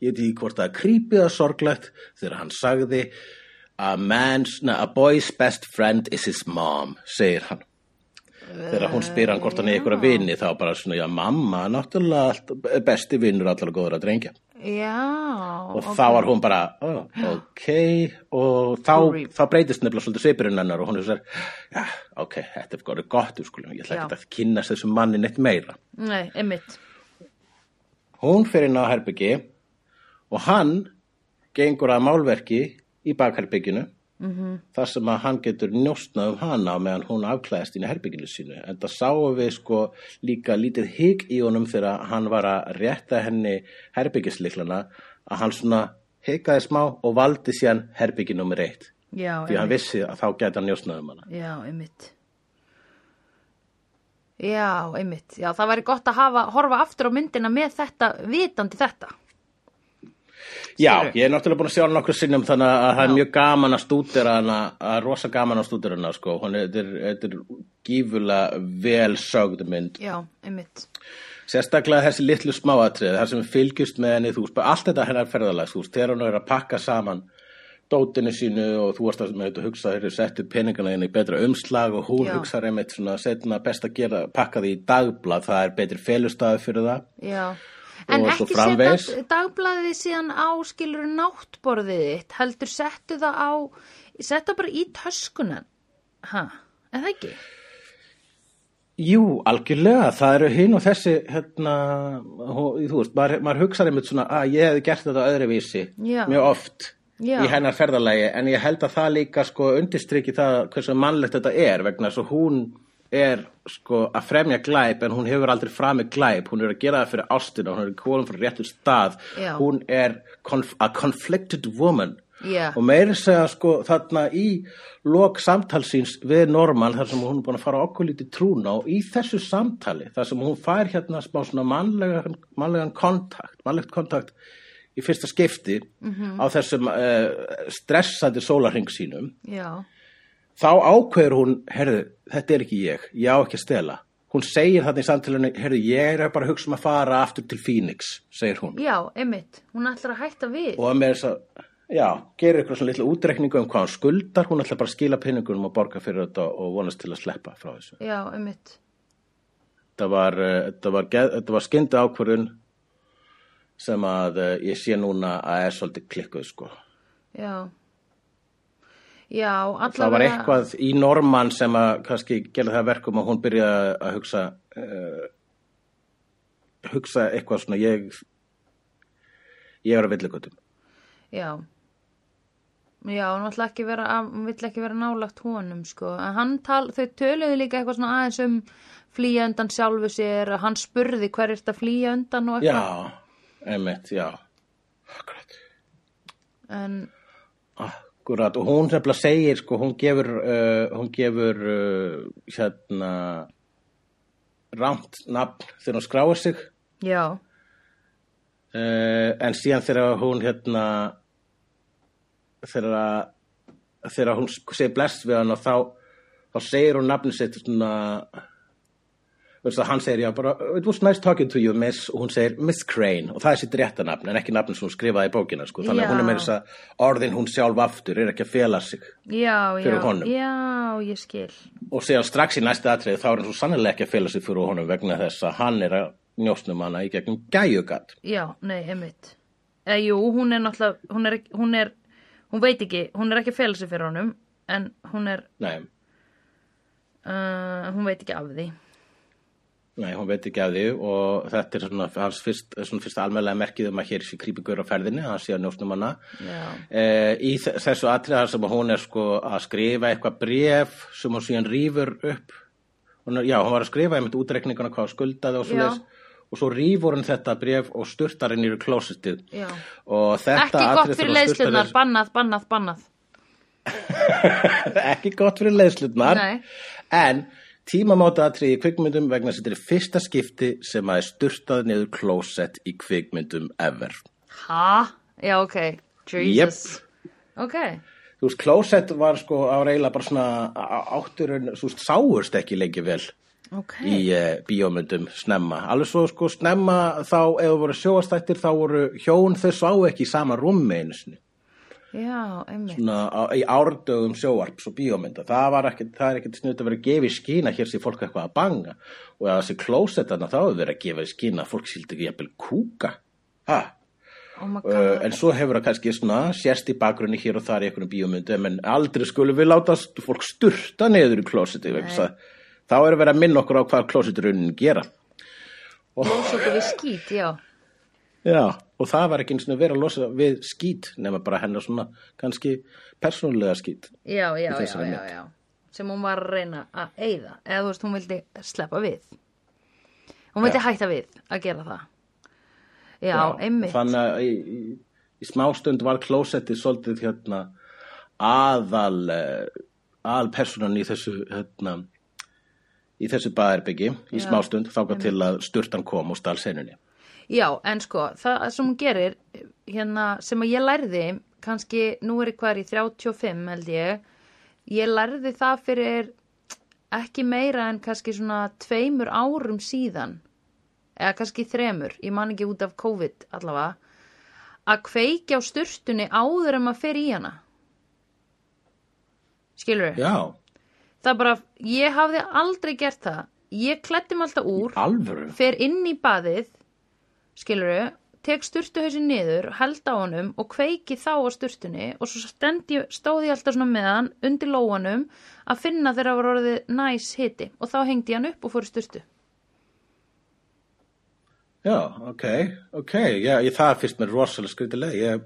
ég veit ekki hvort það eða sorglegt þegar hann sagði a man's, na, a boy's best friend is his mom segir hann þegar hún spyr hann hvort hann er einhverja vini þá bara svona, já mamma, náttúrulega besti vinnur allar góður að drengja. Já. og þá var hún bara, oh, ok. Og þá, þá breytist nefnilega svolítið svipurinn hennar og hún er svo já, ok, þetta er góður gott skulum, ég ætla ekki að kynnast þessum manni neitt meira. Nei, einmitt. hún fer inn á herbyggi og hann gengur að málverki í bakherbygginu -hmm. þar sem að hann getur njóstnað um hana meðan hún afklæðist inn í herbygginu sínu en það sáum við sko líka lítið hygg í honum þegar hann var að rétta henni herbyggisliklana að hann svona hyggaði smá og valdi síðan herbyggi nummer eitt Já, því hann vissi að þá hann njóstnað um hana Já, einmitt. Já, einmitt. Já, það væri gott að hafa, horfa aftur á myndina með þetta, vitandi þetta. Já, ég er náttúrulega búin að sjá hana nokkur sinnum þannig að það er mjög gaman að stúdera hana, að rosa gaman að stúdera hana, sko. Hún er, þetta er, þetta er gífulega vel sögðu mynd. Já, einmitt. Sérstaklega þessi litlu smáatriði, þar sem við fylgjumst með henni, þú veist, allt þetta hennar ferðalag, þú veist, þegar hún er að pakka saman dótinu sínu og þú varst að með þetta hugsa, þeir eru settu peningana inn í betra umslag og hún Já. hugsar einmitt svona setna best að gera, pakka því í dagblað, það er betri felustæði fyrir það. Já. En Og svo ekki framvegis. setja dagblaðið síðan á skilur náttborðið þitt, heldur settu það á, settu bara í töskunan. Ha, er það ekki? Jú, algjörlega, það eru hinn og þessi, hérna, þú veist, maður, maður hugsaði einmitt svona að ég hefði gert þetta öðruvísi Já. mjög oft Já. í hennar ferðalagi, en ég held að það líka sko undirstriki það hversu mannlegt þetta er vegna þess að hún er sko að fremja glæp en hún hefur aldrei framið glæp, hún er að gera það fyrir ástina, hún er konum fyrir réttur stað, Já. hún er conf a conflicted woman Já. og meiri segja sko þarna í lok samtalsins við Norman þar sem hún er búin að fara okkur lítið trúna og í þessu samtali þar sem hún fær hérna smá svona mannlegan, mannlegan kontakt, mannlegt kontakt í fyrsta skipti Mhm. á þessum uh, stressandi sólarhing sínum Já. Þá ákveður hún, herðu, þetta er ekki ég, ég á ekki að stela. Hún segir þarna í samtalinu, herðu, ég er bara að hugsa um að fara aftur til Phoenix, segir hún. Já, einmitt. Hún ætlar að hætta við. Og að með þess að, já, gerir eitthvað svona litla útreikningu um hvað hann skuldar, hún ætla bara að skila penningunum og borga fyrir þetta og vonast til að sleppa frá þessu. Já, einmitt. Þetta var, uh, þetta var, þetta var skyndu ákvörðun sem að uh, ég sé núna að er svolítið klikkuð, sko. Já. Já, allavega. Það var eitthvað í Norman sem að kannski gerði það að verkum að hún byrjaði að hugsa uh, hugsa eitthvað svona ég ég er að villigutum Já. Já, hún vill ekki vera, vera nálagt honum, sko. Tal, þau töluðu líka eitthvað svona aðeins um flýja undan sjálfu sér, að hann spurði hver er þetta flýja undan og eitthvað. Já, einmitt, já Akkurat En, Akkurat, og hún nefnilega segir sko, hún gefur uh, hún gefur uh, hérna rámt nafn þegar hún skráir sig. Já, Uh, en síðan þegar hún hérna þegar þegar hún segir bless við hann og þá, þá segir hún nafni sitt svona hann segir já bara it was nice talking to you miss og hún segir Miss Crane og það er sitt rétta nafn en ekki nafn sem hún skrifaði í bókina sko þannig að hún er með þess að orðin hún sjálf aftur er ekki að fela sig já, Fyrir já, honum. já, ég skil. og síðan strax í næsta atrið þá er hann svo sannlega ekki að fela sig fyrir honum vegna þess að hann er að njósnum hana í gegnum gæjugat Já, nei, einmitt. Eh, jú, hún er náttúrulega, hún er, hún er, hún veit ekki, hún er ekki að fela sig fyrir honum, en hún er, nei uh, hún veit ekki af því. Nei, hún veit ekki af því og þetta er svona hans fyrst, svona fyrst almennlega merkið um að hér sé krýpingur á ferðinni, hann sé að njósnum hana. Eh, í þe- þessu atriðar sem hún er sko að skrifa eitthvað bref sem hún síðan rýfur upp. Hún er, já, hún var að skrifa einmitt útreikninguna hvað skuldaði og svo Já. og svo rýfur hún þetta bref og sturtar inn í klósitið. *laughs* Ekki gott fyrir leiðslunar, þessu- bannað, bannað, bannað. ekki gott fyrir leiðslutnar Nei. en tímamóta atriði í kvikmyndum vegna að þetta er fyrsta skipti sem að er sturtað niður klósett í kvikmyndum ever Ha? Já, ok. Jesus. Ok. þú veist, klósett var sko á reyla bara svona á- átturinn, þú veist, sáurst ekki lengi vel Ok. í uh, bíómyndum snemma, alveg svo sko snemma þá, ef þú voru sjóastættir þá voru hjón þau svá ekki í sama rúmmi einu sinni Já, einmitt. svona á, í árdögum sjóarps og bíómynda. Það, var ekkert, það er ekkert snuð að vera að gefa í skína hér sé fólk eitthvað að banga. Og að þessi klósettana þá hefur verið að gefa í skína að fólk síldi ekki jafnvel kúka. Ha, Oh uh, en svo hefur það kannski svona sérst í bakgrunni hér og þar í einhvern bíómyndum en aldrei skulum við láta fólk sturta neður í að þá er að vera að minna okkur á hvað klósetturunin gera. Lósóku við skít, já. Já, og það var ekki eins og vera að losa við skít nema bara hennar svona kannski persónulega skít Já, já, já, já, já. Sem hún var að reyna að eyða. Eða þú veist, hún vildi sleppa við. Hún vildi Já. hætta við að gera það. Já, einmitt. Þannig að í, í, í smástund var klósettið svolítið hérna aðal eh, aðal personan í þessu hérna í þessu baðherbyggi í Já, smástund þáka til að sturtan kom og stál senunni. Já, en sko, það sem hún gerir hérna, sem að ég lærði, kannski, nú er ég hver í 35 held ég, ég lærði það fyrir ekki meira en kannski svona tveimur árum síðan, eða kannski þremur, ég man ekki út af COVID allavega, að kveikja á sturtunni áður en maður fer í hana. Skilur Já, Það bara, ég hafði aldrei gert það. Ég klætti mig alltaf úr, fer inn í baðið, skiluru, tek sturtuhausin niður, held á honum og kveiki þá á sturtunni og svo stendi, stóði ég alltaf svona með hann undir lóanum að finna þegar það var orðið næs hiti og þá hengdi ég hann upp og fór sturtu. Já, ok, ok, já, ég, það finnst mér rosalega skritileg, ég,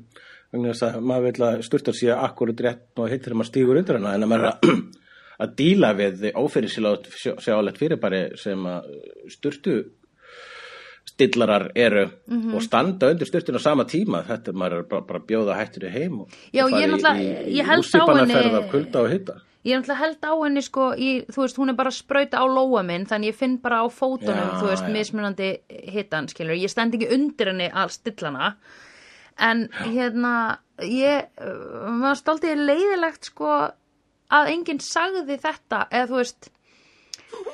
*clears throat* vegna þess að maður vil að sturtar sé akkurat rétt og hittir maður stígur undir hana, en að maður er að, *clears throat* að díla við ófyrir sjálflegt fyrirbæri sem að sturtu stillarar eru Mhm. og standa undir sturtinu á sama tíma, þetta er er bara, bara að bjóða hættur í heim og, Já, ég náttúrulega- í, í, ég held á útsýpanaferð henni- af kulda og hitta. Ég er náttúrulega held á henni sko, í, þú veist, hún er bara sprauta á lóa minn, þannig ég finn bara á fótunum, Já, þú veist, já. mismunandi hitan, skilur. Ég stend ekki undir henni að stilla hana, en hérna, ég, maður stoltið leiðilegt sko að enginn sagði þetta, eða þú veist,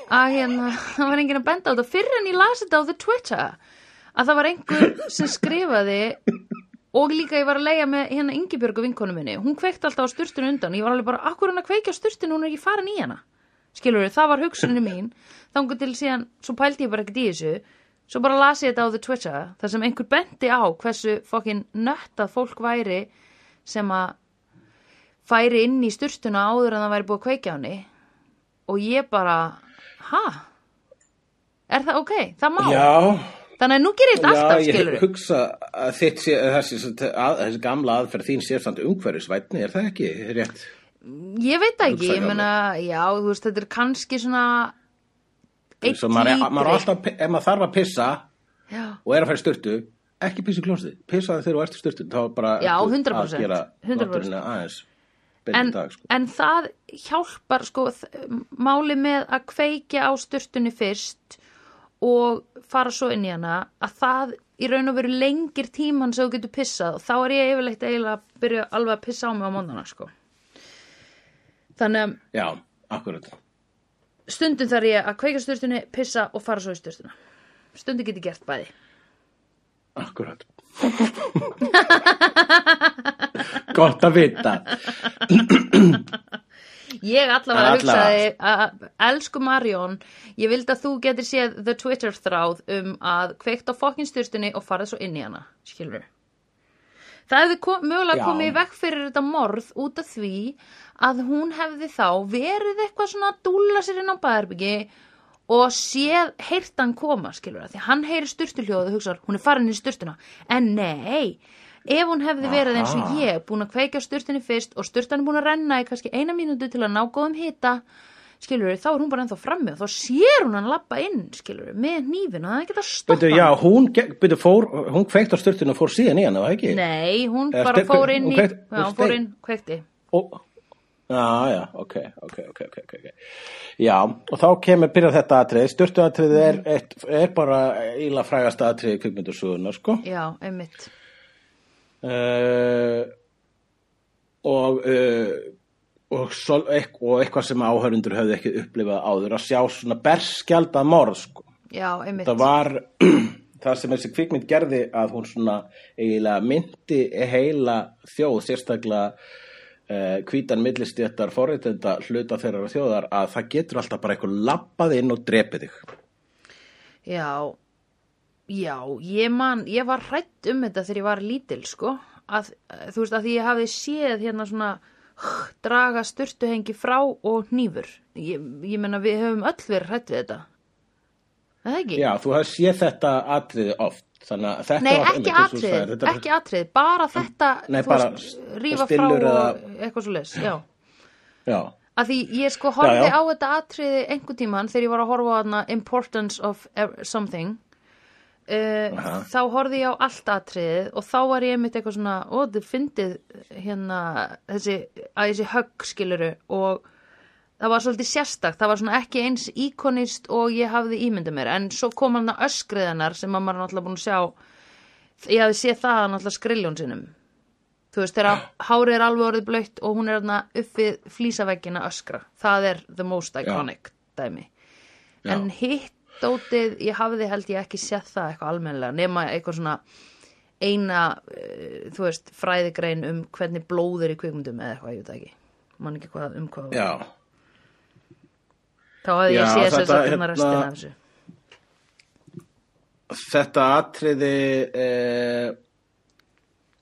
að hérna, *laughs* það var enginn að benda á þetta, fyrir en ég las þetta á the Twitter, að það var einhver sem skrifaði og líka ég var að leia með hérna Ingibjörgu vinkonu minni, hún kveikti alltaf á sturtinu undan. Ég var alveg bara, akkur hann að kveikja á sturtinu? Hún er ekki farin í hana. Skilur við, það var hugsuninni mín. Þangur til síðan, svo pældi ég bara ekkert í þessu. Svo bara las ég þetta á the Twitter þar sem einhver benti á hversu fokkin nöttað fólk væri sem að færi inn í sturtuna áður en það væri búið að kveikja á henni. Og ég bara, ha? Er það ok? Það má? Já, Þannig að nú gerir þetta alltaf, Já, skilur ég hugsa að þitt sé, þessi, gamla aðferð þín sé samt umhverfisvætni, er það ekki rétt? Ég veit ekki, ég hjá meina, já, þú veist, þetta er kannski svona eitt Svo maður, er, maður er lítri. alltaf, ef maður þarf að pissa Já, og er að fara í styrtu, ekki pissa í klósið, pissa þegar þú ert í styrtu, þá bara Já, ertu 100%, að gera 100%. En, dag, sko. en það hjálpar, sko, máli með að kveikja á sturtunni fyrst og fara svo inn í hana, að það í raun og veru lengir tíman sem þú getur pissað og þá er ég yfirleitt eiginlega að byrja alveg að pissa á mig á móndana, sko. Þannig að Já, akkurat. stundum þarf ég að kveika á sturtunni, pissa og fara svo í sturtuna. Stundum get ég gert bæði. Akkurat. Gott að vita. Ég allavega hugsaði að elsku Marjón, ég vildi að þú getur séð the Twitter þráð um að kveikt á fokkin styrstunni og farið svo inn í hana, skilur. Það hefði kom, mögulega Já. komið vekk fyrir þetta morð út af því að hún hefði þá verið eitthvað svona að dúlla sér inn á bæðarbyggi og séð heyrtan koma, skilur það, því hann heyri styrtuljóð og hugsar, hún er farin í styrtuna, en nei, ef hún hefði verið eins og ég, búin að kveika styrtunni fyrst og styrtan er búin að renna í kannski eina mínútu til að ná góðum hita, skilur þá er hún bara ennþá frammi og þá sér hún hann lappa inn, skilur með hnífin og það er ekki að stoppa Byrju, já, hún, byrju, fór, hún kveikt á styrtinu og fór síðan í var það ekki? Nei, hún bara fór inn í, já, hún fór inn, kveikti. Og, já, já, ok, ok, ok, ok, ok, ok. Já, og þá kemur, byrjar þetta atrið, styrtu atriðið er, eitt, er bara íla frægasta atriðið kvikmyndasögunar, sko. Já, einmitt. Uh, og, uh, og, sol, ekk, og eitthvað sem áhörundur höfðu ekki upplifað áður, að sjá svona berskjaldað morð, sko. Já, einmitt. Það var *clears throat* það sem þessi kvikmynd gerði að hún svona eiginlega myndi heila þjóð, sérstaklega uh, hvítan millistjættar forritenda hluta þeirra þjóðar að það getur alltaf bara eitthvað lappað inn og drepið þig. Já, já, ég man, ég var hrætt um þetta þegar ég var lítil, sko. Að, þú veist, að því ég hafði séð hérna svona draga styrtuhengi frá og hnífur. Ég, ég menna, við höfum öll verið hrætt við þetta. Er? Já, þú hefði séð þetta atriði oft. Þannig að þetta Nei, var ekki atrið, þetta- ekki atrið, bara þetta, Nei, bara rífa frá eða- eitthvað svo leys, já. Já, Að því ég sko horfði Já, á þetta atriði einhver tíman þegar ég var að horfa á þarna Importance of Something. Uh, þá horfði ég á allt atriðið og þá var ég einmitt eitthvað svona ó, þið fyndið hérna þessi, að þessi högg skiluru og það var svolítið sérstakt það var svona ekki eins íkonist og ég hafði ímyndið mér. En svo kom hann að öskriðanar sem að maður er náttúrulega búin að sjá. Ég hafði séð það náttúrulega skriljón sinum þú veist þegar hárið er alveg orðið blöytt og hún er þarna upp við flýsaveggina öskra. Það er the most iconic dæmi. Já. en hitt dótið ég hafði held ég ekki séð það eitthvað almennilega nema eitthvað svona eina uh, þú veist fræðigrein um hvernig blóð er í kvikmyndum eða eitthvað, ég veit ekki. Man ekki hvað, um hvað Já, þá Já, ég séð þess þetta, að hérna- restina af þessu. Þetta atriði eh,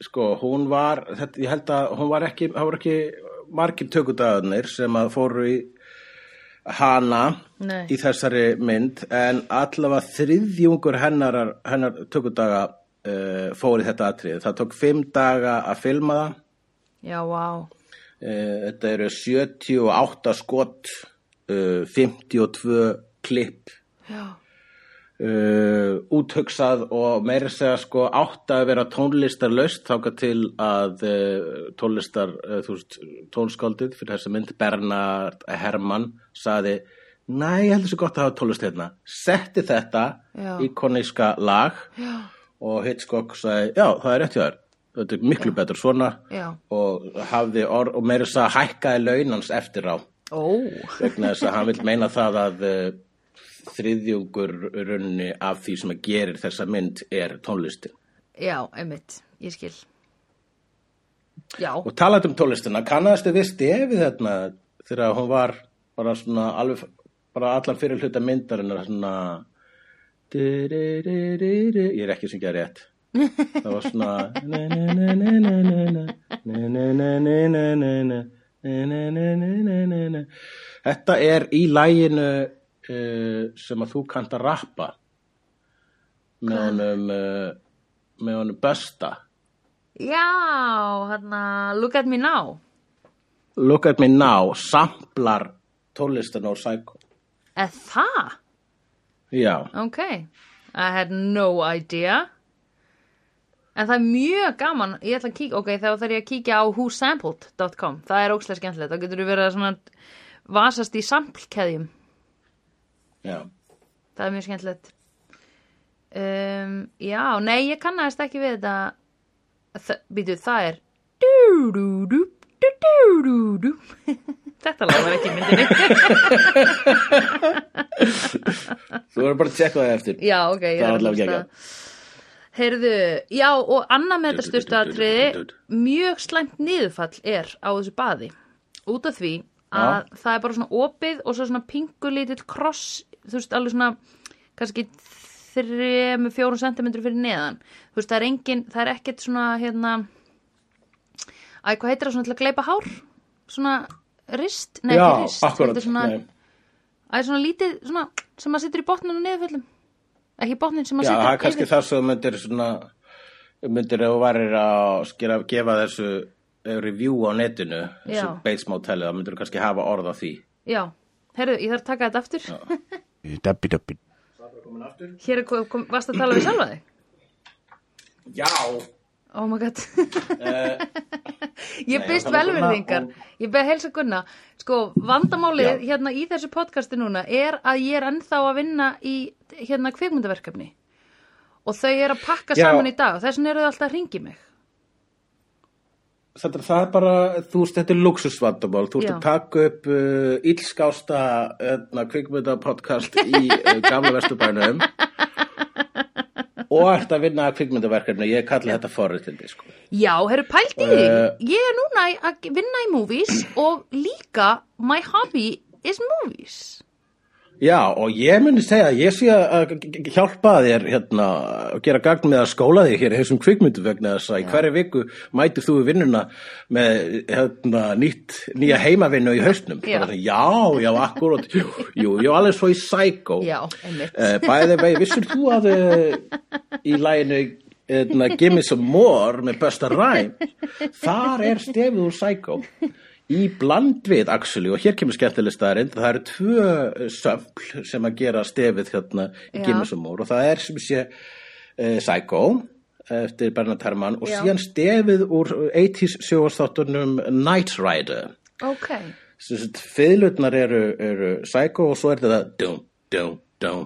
sko, hún var þetta, ég held að hún var ekki það voru ekki margir tökudagarnir sem að fóru í hana Nei. í þessari mynd en allavega þriðjungur hennar, hennar tökudaga uh, fór í þetta atriði. Það tók fimm daga að filma það. Já, vá, uh, þetta eru 78 skot uh, 52 klipp. Já. Uh, úthugsað og meira segja sko átt að vera tónlistarlaust þáka til að uh, tónlistar, þú veist, tónskáldið fyrir þessa mynd, Bernard Herrmann saði, næ, ég heldur svo gott að hafa tónlist hérna, setti þetta Já. íkoníska lag Já. og Hitchcock sagði, já, það er rétt hjá þér. Þetta er miklu betur svona. Já. og hafði orð og meira að segja hækkaði launans eftir á Ó, vegna þess að hann vil meina það að uh, þriðjungur runni af því sem að gerir þessa mynd er tónlistin. já, einmitt, ég skil Já, Og talað um tónlistina, kannaðastu við stefið þarna þegar hún var bara svona alveg, bara allan fyrir hluta myndarinnar svona ég er ekki að syngja rétt. Það var svona Þetta er í læginu uh, sem að þú kannt að rappa með honum uh, með honum Bösta já, hérna Look at me now. Look at me now samplar tónlistin og Psycho. Eða það? Já, I had no idea En það er mjög gaman, ég ætla að kíkja, ok, þá þarf ég að kíkja á whosampled.com, það er ókslega skemmtilegt, þá getur þú verið að svona vasast í samplkeðjum, já. Það er mjög skemmtilegt. Um, já, nei, ég kannast ekki við þetta, Þa, býtu, það er *laughs* þetta lag var ekki myndinni. *laughs* Þú verður bara að tjekka það eftir. Já, ok, ég er að hlusta. Heyrðu, já, og annað með þetta styrstu atriði, mjög slæmt niðurfall er á þessu baði. Út af því að það er bara svona opið og svo svona pingulítill kross, þú veist, alveg svona, kannski 3-4 cm fyrir neðan. Þú veist, það er engin, það er ekkert svona, hérna, æ, hvað heitir það svona til að gleipa hár? Svona rist? Nei, Já, ekki rist. akkurat Þetta er svona, nei. æ, svona lítið, svona, sem maður situr í botninu og niðurföllum. Ekki botnin sem maður Já, situr það er kannski yfir. það sem myndir svona myndir ef þú varir að skera, gefa þessu eh, review á netinu þessu Já. Bates Motel, þá myndir þú kannski hafa orð á því Já, herru, ég þarf að taka þetta aftur. *laughs* Dabbi dabbi. Hér er, kom, kom, varst að tala við sjálfa þig? Já Oh my god. uh, ég byrst er velverðingar. Ég beð heilsa Gunna. Sko, vandamálið Já. hérna í þessu podcasti núna er að ég er ennþá að vinna í hérna kvikmyndaverkefni. Og þau eru að pakka Já. saman í dag og þess vegna eru þau alltaf að ringi mig. Þetta það er bara, þú veist, þetta er luxusvandamál þú Já. að taka upp uh, illskásta uh, kvikmyndapodcast í uh, gamla vesturbænum *laughs* og ert að vinna að kvikmyndaverkefni, ég kalli þetta forréttindi sko. Já, herru, pælt í því. Eh. Ég er núna að vinna í movies og líka my hobby is movies. Já, og ég myndi segja að ég sé að hjálpa þér hérna að gera gagn með að skóla þig hér í þessum kvikmyndu vegna þess að í hverju viku mætir þú í vinnuna með hérna, nýtt, nýja heimavinnu í haustnum. Já. Bara, Já, já, akkurat, jú, jú, var alveg svo í Psycho. Já, einmitt. Uh, bæði vegi, vissur þú að uh, í læginu uh, Give me some more með Busta Rhymes þar er stefið úr Psycho í bland við actually og hér kemur skemmtileg staðarind það eru tvö uh, söfl sem að gera stefið hérna í more og það er sem sé uh, Psycho eftir Bernard Herrmann og Já. síðan stefið úr 80s sjóastáttunum Night Rider Ok. Fyðlutnar eru, eru Psycho og svo er þetta dum, dum, dum,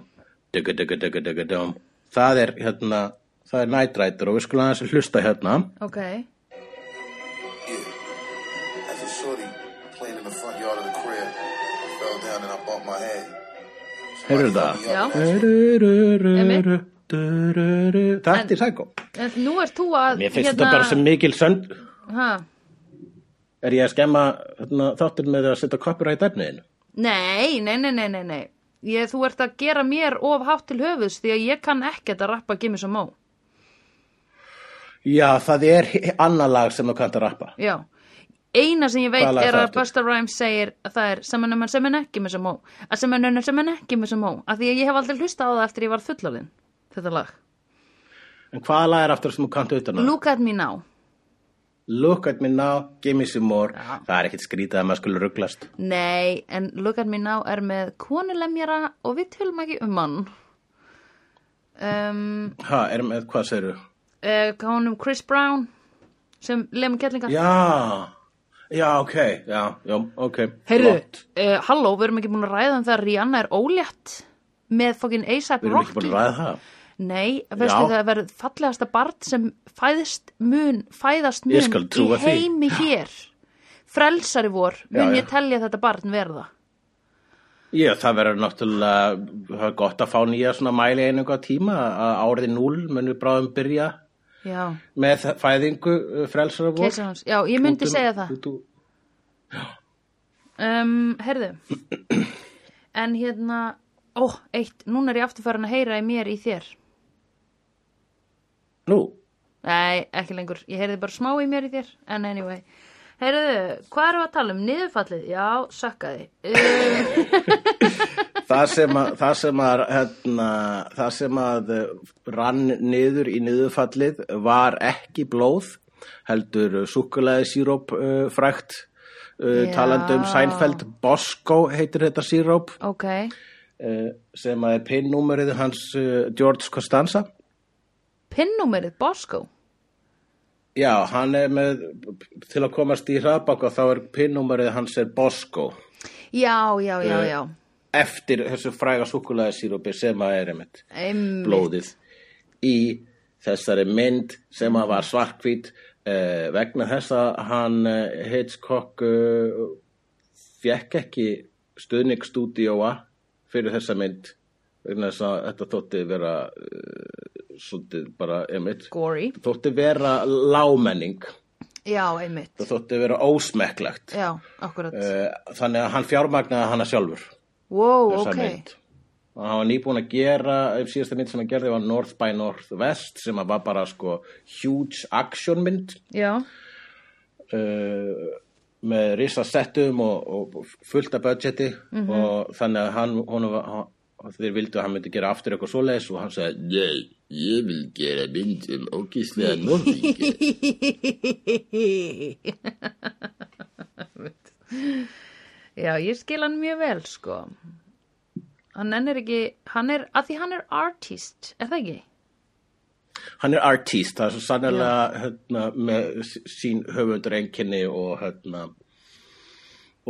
dugga, dugga, dugga, dugga, dum. Það er hérna, það er Night Rider og við skulum aðeins hlusta hérna. Ok, Heyrðu það? Já. Þetta er sækó. en nú ert þú að Mér finnst þetta bara sem mikil sönd. ha, Er ég að skemma hérna, þáttir með að setja copyright efniðinu? Nei, nei, nei, nei, nei, nei ég, Þú ert að gera mér of hátt til höfuðs því að ég kann ekkert að rappa Gimme Some Mo Já, það er annað lag sem þú kannt að rappa. Já, eina sem ég veit Hvað er að? Busta Rhymes segir að það er saman um sem en ekki með sem mó að saman um sem en ekki með sem mó af því að ég hef aldrei hlusta á það eftir ég var fullorðin þetta lag En hvaða lag er aftur sem þú kannt utan að? Look at me now Look at me now, give me some more. Já. Það er ekkit skrítið að maður skulle rugglast. Nei, en Look at me now er með konulemjara og við tölum ekki um hann um, Ha, er með, hvað segirðu? uh, Kánum Chris Brown sem lemur kettlingar Já, já, ok, já, já, ok. Heyrðu, uh, halló, við erum ekki búin að ræða um það að Rihanna er ólétt með fokkin A$AP Við erum ekki búin Rocky að ræða það. Nei, veistu það verður fallegasta barn sem fæðist mun, fæðast mun í trúa því. heimi hér. Frelsari vor, mun Já, ég já. telja þetta barn verða. Já, það verður náttúrulega, gott að fá nýja svona mæli einingu á tíma að árið 0 munum bráðum byrja Já, með fæðingu uh, frelsara vor. Já, ég myndi Út um- segja það. út úr- Um, herðu, en hérna, ó, eitt, núna er ég aftur farin að heyra í mér í þér. Nú, Nei, ekki lengur, ég heyrði bara smá í mér í þér, en anyway. Heyrðu, hvað við að tala um? Niðurfallið? Já, sakkaði. *laughs* Það sem að, það sem að, hérna, það sem að uh, rann niður í niðurfallið var ekki blóð, heldur súkulega síróp uh, frækt, uh, Já. talandi um Seinfeld, Bosco heitir þetta síróp, ok, uh, sem að er pinnúmerið hans George Costanza. pinnúmerið Bosco. Já, hann er með, til að komast í hraðbaka þá er pinnúmerið hans er Bosco, Já, já, já, Eh, já. Eftir þessu fræga súkulega sírópi sem að er einmitt. Einmitt. blóðið í þessari mynd sem að var svarkvít uh, vegna þess að hann uh, Hitchcock uh, fekk ekki stuðningsstúdíóa fyrir þessa mynd vegna þess að þetta þótti vera uh, svolítið bara einmitt Gory. þótti vera lámenning Já, einmitt. það þótti vera ósmekklegt Já, akkurat. uh, þannig að hann fjármagnaði hana sjálfur wow, þessa ok. mynd. Og hann var nýbúin að gera síðasta mynd sem hann gerði var North by Northwest sem að var bara sko huge action mynd. Já, uh, með risa settum og, og fullt af budgeti. Mhm. og þannig að hann, var, hann, þeir vildu að hann myndi gera aftur eitthvað svoleiðis og hann sagði nei, ég vil gera mynd um ógíslega norðingi *laughs* *laughs* já, ég skil hann mjög vel, sko. Hann ennir ekki, hann er, að því hann er artist, er það ekki? hann er artist, það er svo sannlega hérna, með sín höfundur einkenni og hérna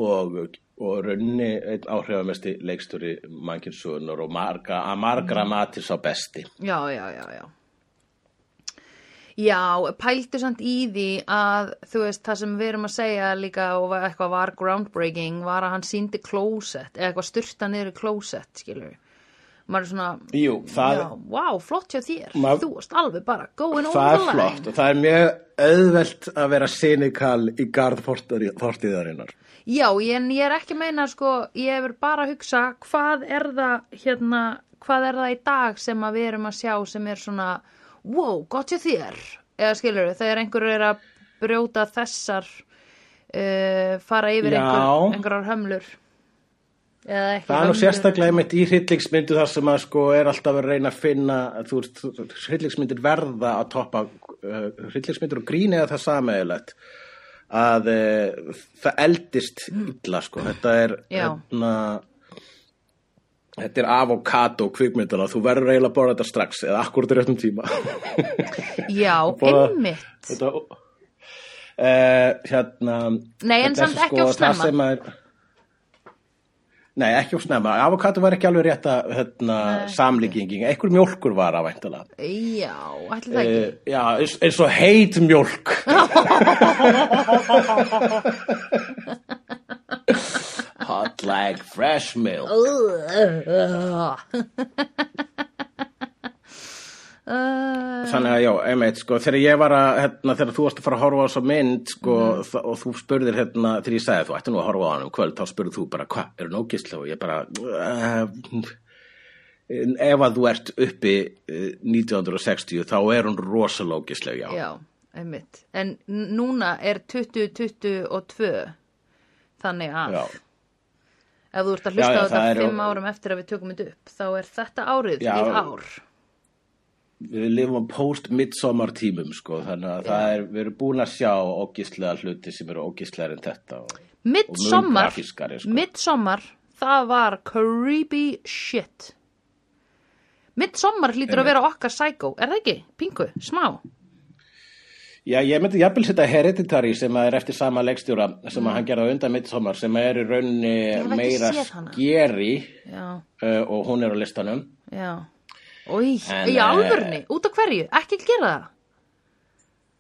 og, og raunni einn áhrifamesti leikstjóri mannkynnsugunar og marga, að margra matir sá besti Já, já, já, já. Já, pældu samt í því að, þú veist, það sem við erum að segja líka og eitthvað var groundbreaking var að hann síndi klósett, eða eitthvað styrta niður í klósett, skilur. Maður er svona, Jú, það, já, wow, flott hjá þér, Ma- þú varst alveg bara going það er the line. flott og það er mjög auðvelt að vera sinikal í forti- fortíðarinnar Já, en ég er ekki meina, sko, ég hefur bara að hugsa hvað er það, hérna, hvað er það í dag sem að við erum að sjá sem er svona, wow, gott hjá þér, eða skilur við, þegar einhver er að brjóta þessar, uh, fara yfir einhver, einhverjar hömlur, Það er nú sérstaklega einmitt í hryllingsmyndu þar sem að sko er alltaf að reyna að finna, þú veist, hryllingsmyndir verða að toppa, uh, hryllingsmyndir og grín eða það sameigilegt að uh, það eldist illa sko, þetta er hérna, þetta er avokado kvikmyndana, þú verður eiginlega að borða þetta strax eða akkurat í réttum tíma. *laughs* Já, einmitt. þetta, uh, hérna, Nei, en samt svo, ekki það snemma. er, Nei, ekki of snemma. Avokado var ekki alveg rétt að hérna, samlíkingin. Einhver mjólkur var að væntalega. Já, ætli það ekki. Uh, já, eins, eins og heit mjólk. *laughs* *laughs* Hot like fresh milk. *laughs* Þannig að já, einmitt, sko, þegar ég var að, hérna, þegar þú varst að fara að horfa á þessa mynd, sko, þa- og þú spurðir, hérna, þegar ég sagði þú ætti nú að horfa á hann um kvöld, þá spurðir þú bara, hvað, er hann ógislega? Og ég bara, uh, ef að þú ert uppi eh, 1960, þá er hún rosalega ógislega, já. já, einmitt. En núna er 2022, þannig að Já, ef þú ert að Já, hlusta já, á það þetta fimm árum eftir að við tökum þetta upp, þá er þetta árið Já. í ár. við lifum á post-midsommar tímum, sko, þannig að það er, við erum búin að sjá ógislega hluti sem eru ógislegar en þetta. Midsommar, sko. Midsommar, það var creepy shit. Midsommar hlýtur að vera okkar psycho, er það ekki? Pingu, smá. Já, ég myndi jafnvel setja Hereditary sem að er eftir sama leikstjóra sem að hann gerði á undan midsommar sem er í Mm. rauninni meira skeri uh, og hún er á listanum. já. Ói, En, í eh, alvörni, út af hverju, ekki gera það.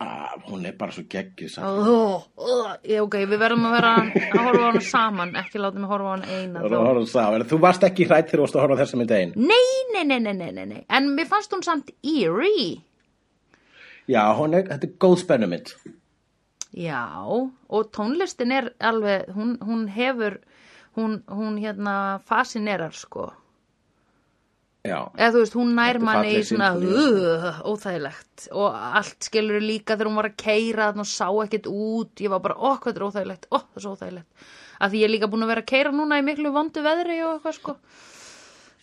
Ah, hún er bara svo samt. Oh, oh, ok, við verðum að vera að horfa á hana saman, ekki láta mig horfa á hana eina. Að á saman. Þú varst ekki hrætt þegar þú varst að horfa á þessa mynd einn. Nei, nei, nei, nei, nei, nei, nei, en mér fannst hún samt eerie. Já, hún er, þetta er góð spennumynd. Já, og tónlistin er alveg, hún, hún hefur, hún, hún hérna fascinerar sko. Já, Eða þú veist, hún nær Þetta manni í svona uh, óþægilegt og allt skilur líka þegar hún var að keira og sá ekkert út, ég var bara, ó, hvað þetta er óþægilegt, ó, það er svo óþægilegt. Að því ég er líka búin að vera að keira núna í miklu vondu veðri og eitthvað sko.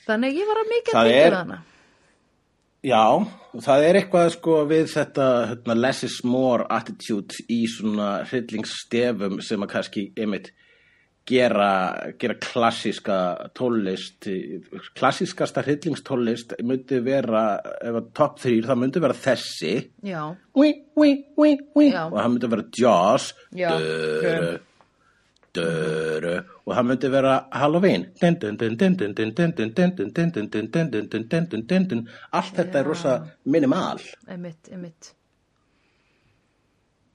Þannig að ég var að að tengja er- við hana. Já, það er eitthvað sko við þetta hérna, less is more attitude í svona hryllingsstefum sem að kannski, einmitt, gera, gera klassíska tólist, klassískasta hryllingstónlist myndi vera, ef að top 3, það myndi vera þessi, Wí, wí, wí, wí. Og það myndi vera Jaws Já og það myndi vera Halloween allt þetta er rosa minimal einmitt, einmitt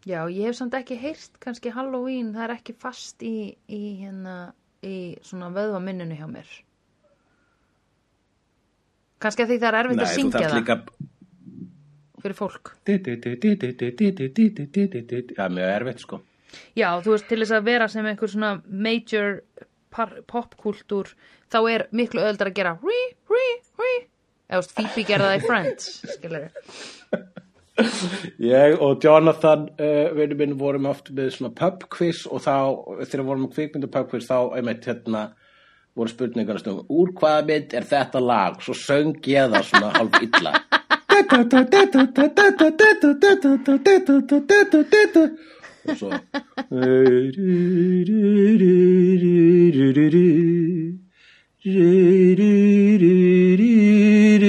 Já, ég hef samt ekki heyrt kannski Halloween, það er ekki fast í, í hérna í svona vöðvaminninu hjá mér kannski að því það er erfitt Nei, að syngja það líka... fyrir fólk Það er mjög erfitt sko Já, þú veist, til þess að vera sem einhver svona major popkúltúr, þá er miklu öðuldar að gera rí, rí, rí. Eða, þú veist, Phoebe gerða það í Friends, skilur Ég og Jonathan uh, vinnu minn vorum oft með svona pub quiz og þá, þegar við vorum með kvikmyndu pub quiz þá, einmitt, hérna voru spurningar stundum, úr hvaða mynd er þetta lag? Svo söng ég það svona hálf illa *laughs* *laughs* og svo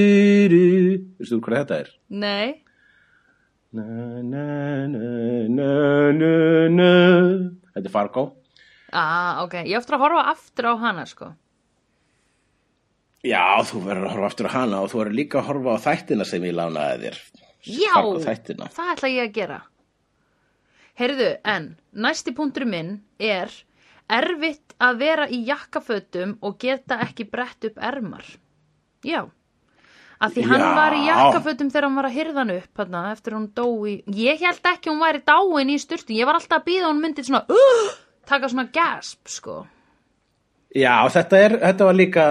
Veistu hvað þetta er? Nei, Na, na, na, na, na, na. Þetta er Fargo. ah, ok, ég eftir að horfa aftur á hana, sko. Já, þú verður að horfa aftur á hana og þú verður líka að horfa á þættina sem ég lánaði þér. Já, Fargo þættina. það ætla ég að gera. Heyrðu, en næsti punktur minn er erfitt að vera í jakkafötum og geta ekki brett upp ermar. Já. Að því hann Já. var í jakkafötum þegar hann var að hyrða hann upp hana, eftir hún dó í... Ég held ekki hún væri dáin í styrtu. Ég var alltaf að býða hún myndið svona... Uh, *gasps* taka svona gasp, sko. Já, þetta, er, þetta var líka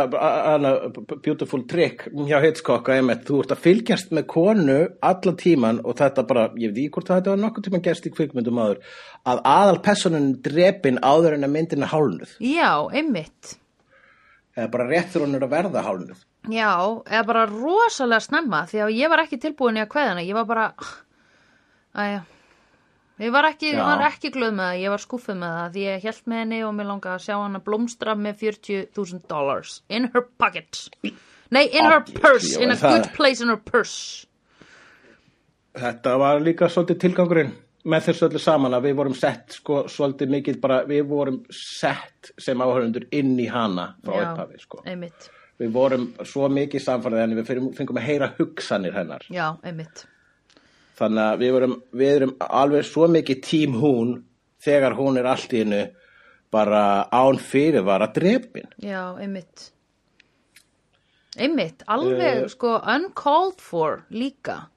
beautiful trick hjá Hitchcock að einmitt, þú ert að fylgjast með konu allan tíman og þetta bara, ég veit ekki hvort þetta var nokkuð tíman gerst í kvikmyndum áður, að aðal personun drepin áður en að myndin er hálnuð. Já, einmitt. Eða bara rétt þegar hún er að verða hálnuð. Já, eða bara rosalega snemma því að ég var ekki tilbúin í að kveða hana ég var bara Æja Ég var ekki, var ekki glöð með það, ég var skúfið með það því ég held með henni og mér langaði að sjá hana blómstra með 40.000 dollars in her pocket Nei, in her purse, in a good place in her purse Þetta var líka svolítið tilgangurinn. með þessu öllu saman að við vorum sett sko svolítið mikið bara, við vorum sett sem áhörundur inn í hana frá upphafi sko. einmitt, Við vorum svo mikið samfærið henni, við fengum að heyra hugsanir hennar. já, einmitt Þannig að við vorum, við erum alveg svo mikið tím hún þegar hún er allt í hennu bara án fyrir var að drepin. Já, einmitt Einmitt, alveg Eh. sko uncalled for líka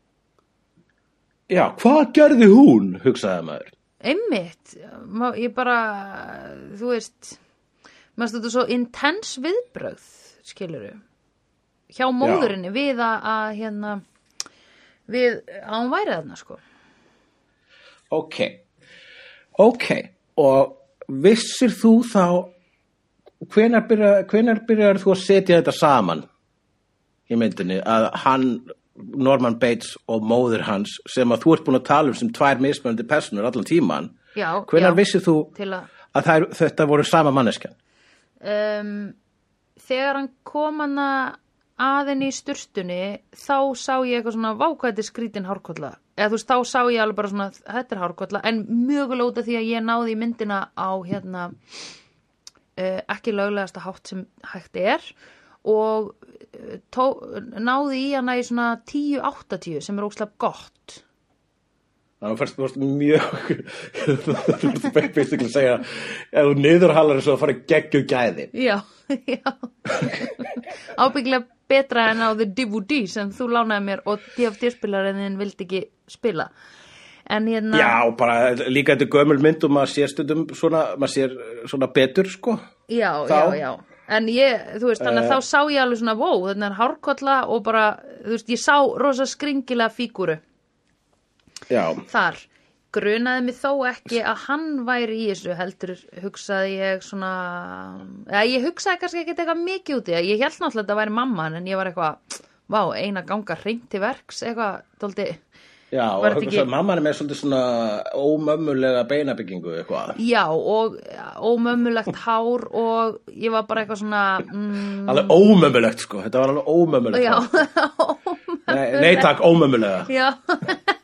Já, hvað gerði hún, hugsaði maður. Einmitt, ég bara þú veist maður stöðu svo intens viðbrögð skiluru hjá móðurinni við að, að hérna við að hún væri þarna sko. Ok, ok, og vissir þú þá, hvenar byrjar, hvenar byrjar þú að setja þetta saman í myndinni, að hann, Norman Bates og móður hans, sem að þú ert búin að tala um sem tvær mismunandi personur allan tíman, Já, hvenar já, vissir þú að að þær, þetta voru sama manneskja? um, þegar hann kom hann að henni í sturtunni þá sá ég eitthvað svona vákvæði skrítin hárkolla. Eða þú veist þá sá ég alveg bara svona þetta er hárkolla en út af því að ég náði myndina á hérna uh, ekki löglegasta hátt sem hægt er. Og uh, tó, náði í hana í svona 10-80 sem er óslega gott. Þannig að fyrst þú varst mjög, *laughs* þú varst basically að segja, ef þú niðurhalar þessu að fara geggju gæði. Já, *laughs* já. Ábyggilega betra en á The DVD sem þú lánaði mér og DFD-spilarinn vildi ekki spila. En hérna Já, bara líka þetta gömul mynd og maður sér stundum svona, maður sér svona betur, sko. já, þá- já, já. En ég, þú veist, þannig að þá sá ég alveg svona Wow, þetta er hárkolla og bara Þú veist, ég sá rosa skringilega fígúru Já, Þar grunaði mig þó ekki að hann væri í þessu heldur hugsaði ég svona eða ég hugsaði kannski ekki eitthvað mikið út í það ég held náttúrulega að þetta væri mamman en ég var eitthvað vá, eina ganga hreint til verks eitthvað, tóldi já, og ekki- mamman er með svolítið svona ómömmulega beinabyggingu eitthvað. já, og ómömmulegt hár og ég var bara eitthvað svona mm, Alveg ómömmulegt, sko, þetta var alveg ómömmulegt. já, *laughs* Nei, nei takk, ómömmulega. já *laughs*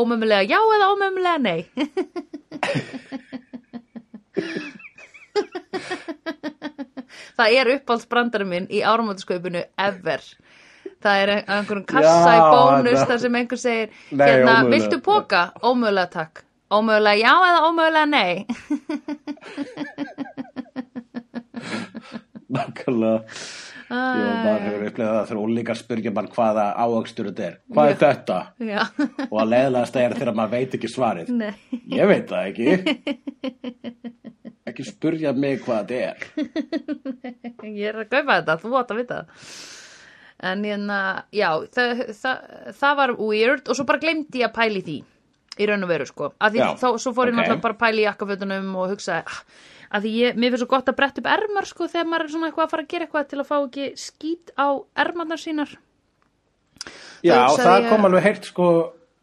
ómömmulega já eða ómömmulega nei það er uppáhaldsbrandari minn í áramótaskaupinu ever það er á einhverjum kassa Já, í bónus þetta- þar sem einhver segir Nei, hérna, ómögulega. viltu póka? ómögulega takk ómögulega já eða ómögulega nei *laughs* Nákvæmlega. Jó, maður hefur upplegað það þegar úlíkar spyrja mann hvaða áakstur þetta er. Hvað er þetta? já, Og að leiðilegast er þegar maður veit ekki svarið. nei Ég veit það ekki. Ekki spyrja mig hvað þetta er. *laughs* ég er að kaupa þetta, þú átt að vita það en hérna, já það, það, það var weird og svo bara glemdi ég að pæli því í raun og veru sko, að því Já, þá, svo fór ég ok. náttúrulega bara að pæli í jakkafötunum og hugsaði, ah, að ég, mér finnst svo gott að bretta upp ermar sko þegar maður er svona eitthvað að fara að gera eitthvað til að fá ekki skít á ermarnar sínar Já, hugsaði það ég- kom alveg heilt sko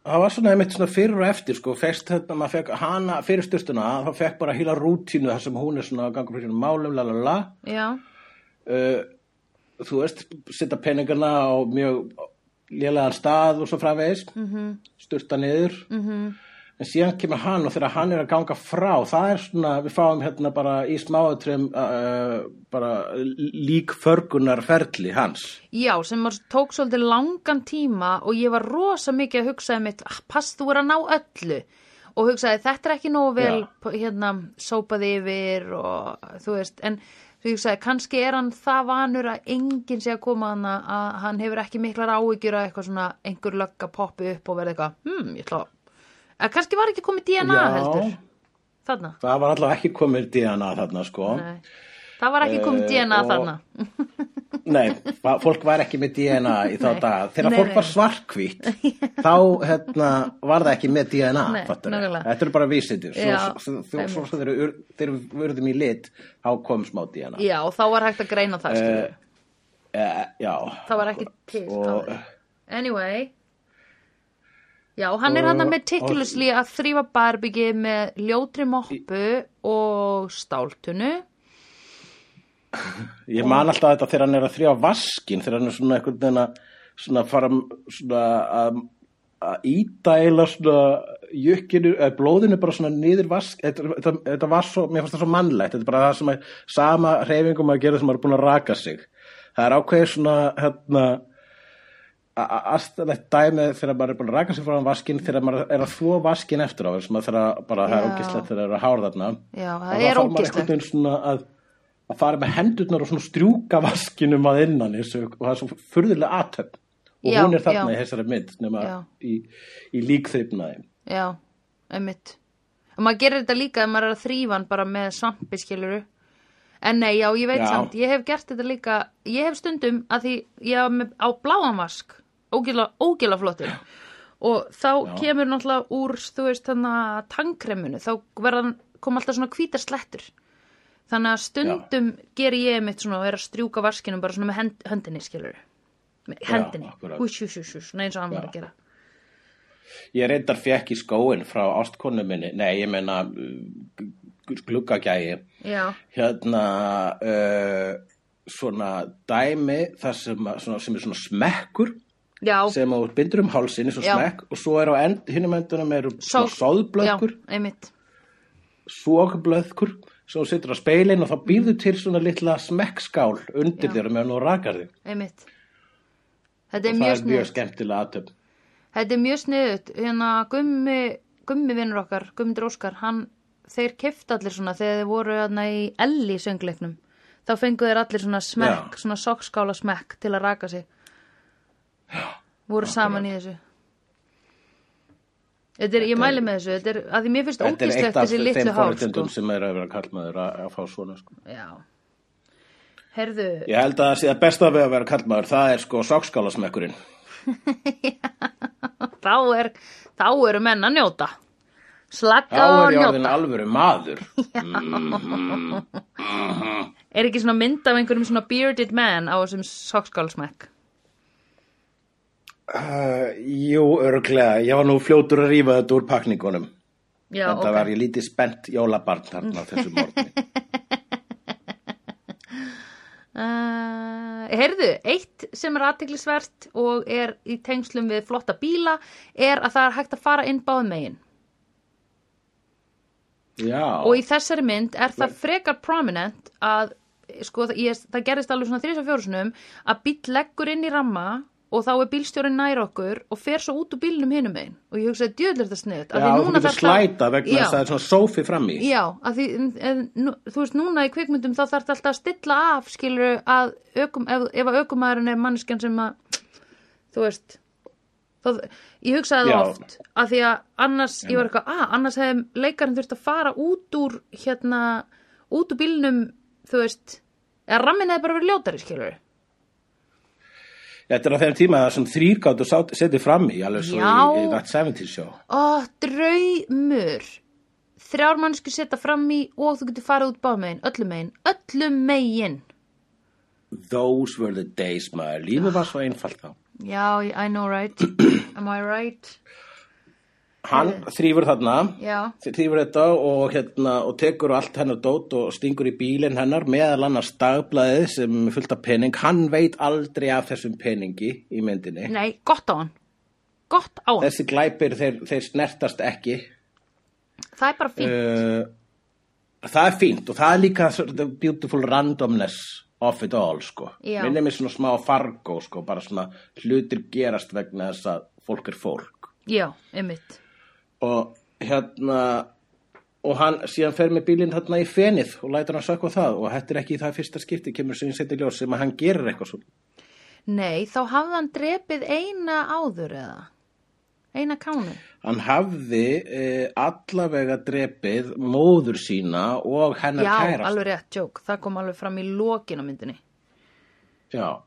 það var svona einmitt svona fyrir og eftir sko fyrst þetta maður fekk hana fyrir styrstuna þá fekk bara híla rútínu þar sem hún er svona að ganga fyrir sínum málum la la la já, uh, þú veist, setja peningana á mjög lélegan stað og svo framvegis mm. -hmm. styrta niður -hmm. En síðan kemur hann og þegar hann er að ganga frá það er svona, við fáum hérna bara í smáatrym uh, bara líkförgunar ferli hans. Já, sem tók svolítið langan tíma og ég var rosa mikið að hugsaði mitt, ah, pass þú er að ná öllu? Og hugsaði þetta er ekki nógu vel hérna, sópaði yfir og þú veist, en þú hugsaði kannski er hann það vanur að enginn sé að koma hann að hann hefur ekki miklar áhyggjur að eitthvað svona einhver lögga poppi upp og verði eitthvað, hm, ég ætla að kannski var ekki komið DNA Já. heldur þarna, það var allavega ekki komið DNA þarna sko nei það var ekki komið Eh, DNA og- þarna *laughs* Nei, fólk var ekki með DNA í þá daga. Þegar fólk var svarkvít, *laughs* þá hérna, var það ekki með DNA. Nei. Þetta eru bara vísindir. Svo, þegar við- verðum í lit, þá kom smá DNA. já, þá var hægt að greina það uh, Uh, já. það var ekki til Og, anyway já, hann er Og- hann meticulously að þrýfa barbyggi með ljótri moppu og stáltunu ég man alltaf þetta þegar hann er að þrjá vaskin, þegar hann er svona einhvern veginn að svona fara svona að að eiginlega svona jökkinu, eða blóðinu bara svona niður vask, þetta, þetta, var svo, mér fannst það svo mannlegt, þetta er bara það sem er sama hreyfingum að gera sem maður er búin að raka sig. Það er ákveðið svona, hérna, aðstæðlegt dæmi þegar maður er búin að raka sig frá vaskinn þegar maður er að þvó vaskinn eftir á þess þegar bara það er Já. ógislegt þegar það er að hára þarna. Já, það er svona að, að fara með hendurnar og strjúka vaskinum að innan þessu, og það er svo furðulega aðtöfn og Já, hún er þarna já. í þessari mynd nema í, í líkþryfnaði Já, einmitt. Og maður gerir þetta líka ef maður er að þrýfa hann bara með svampi skiluru en nei, já, ég veit Já. samt, ég hef gert þetta líka ég hef stundum að því ég hef með, á bláan vask ógila, flottur. Og þá Já. kemur náttúrulega úr þú veist þannig að tangkremunu þá verðan kom alltaf svona hvítar slettur. Þannig að stundum geri ég mitt svona og er að strjúka vaskinum bara svona með hend, höndinni skiluru með hendinni, hús, hús, hús, hús, eins og hann var að gera. Ég reyndar fekk í skóin frá ástkonu minni, nei ég meina gluggagægi hérna uh, svona dæmi þar sem, svona, sem er svona smekkur já, sem þú bindur um Já. smekk og svo er á end, hinnum endunum eru Sá- svona sóðblöðkur, sógblöðkur svo þú situr á speilin og þá býrðu til svona litla smekkskál undir þér meðan þú rakar þig. Einmitt. Þetta er og það er mjög skemmtilega aðtöfn þetta er mjög sniðut hérna gummi, gummi vinnur okkar Gummi Óskar, hann þeir kefti allir svona þegar þeir voru hérna í Elli söngleiknum þá fengu þeir allir svona smekk, Já. svona sokskála smekk til að raka sig voru saman í þessu Þetta er, ég mæli með þessu, þetta er, að því mér finnst Þetta er ógislegt eitt af þessi litlu þeim hár, sko. forréttindum sem er að vera kallmaður að, að fá svona sko. Já. Herðu, Ég held að það sé að besta við að vera kallmaður það er sko sokskálasmekkurinn *laughs* þá er, þá eru menn að njóta. Slakka Þá og er ég njóta. orðin alvöru maður. *laughs* Er ekki svona mynd af einhverjum svona bearded man á þessum sokkskálsmekk? uh, Jú, örglega Ég var nú fljótur að rífa þetta úr pakningunum Já, Þetta ok. var ég lítið spennt jólabarn þarna á *laughs* þessu morgni. Uh, heyrðu, eitt sem er aðtiklisvert og er í tengslum við flotta bíla er að það er hægt að fara inn báðum megin Já, og í þessari mynd er það frekar prominent að sko, það, ég, það gerist alveg svona þrisa fjórusunum að bíl leggur inn í ramma og þá er bílstjórin nær okkur og fer svo út úr bílnum hinum megin. Og ég hugsaði djöðlega þetta sniðut Já, þú getur slæta vegna þess að það er svona sófi fram í. Já, því, en, nú, þú veist, núna í kvikmyndum þá þarf þetta alltaf að stilla af, skilur, að ökum, ef, ef að ökumæðurinn er manneskjan sem að, þú veist, þá, ég hugsaði það oft, að því að annars, ég var eitthvað, að, annars hefði leikarinn þurft að fara út úr, hérna, út úr bílnum, þú veist, eða rammin hefði bara verið ljótari, skilur. Þetta er á þeim tíma það sem þrýrgátt og setið fram í alveg svo í, That 70 show Ó, draumur. Þrjár mannsku setja fram í og þú getur farið út báðmegin, öllum megin, öllum megin. Those were the days maður Lífið var svo einfalt þá Já, I know right. *clears throat* Am I right? Hann þrýfur þarna Já. þrýfur þetta og, hérna, og tekur allt hennar dót og stingur í bílinn hennar meðal annars dagblæðið sem er fullt af pening hann veit aldrei af þessum peningi í myndinni Nei, gott á hann. Gott á hann. þessi glæpir þeir, þeir snertast ekki Það er bara fínt. uh, það er fínt og það er líka beautiful randomness of it all sko minnir mér svona smá fargo sko bara svona hlutir gerast vegna þess að fólk er fólk Já, einmitt. og hérna og hann síðan fer með bílinn þarna í fenið og lætur hann sökva það og þetta er ekki í það fyrsta skipti kemur sem ég seti ljós sem að hann gerir eitthvað svo Nei, þá hafði hann drepið eina áður eða? Eina kánu? hann hafði e, allavega drepið móður sína og hennar Já, kærast alveg rétt, tjók. Það kom alveg fram í lokin á myndinni. Já.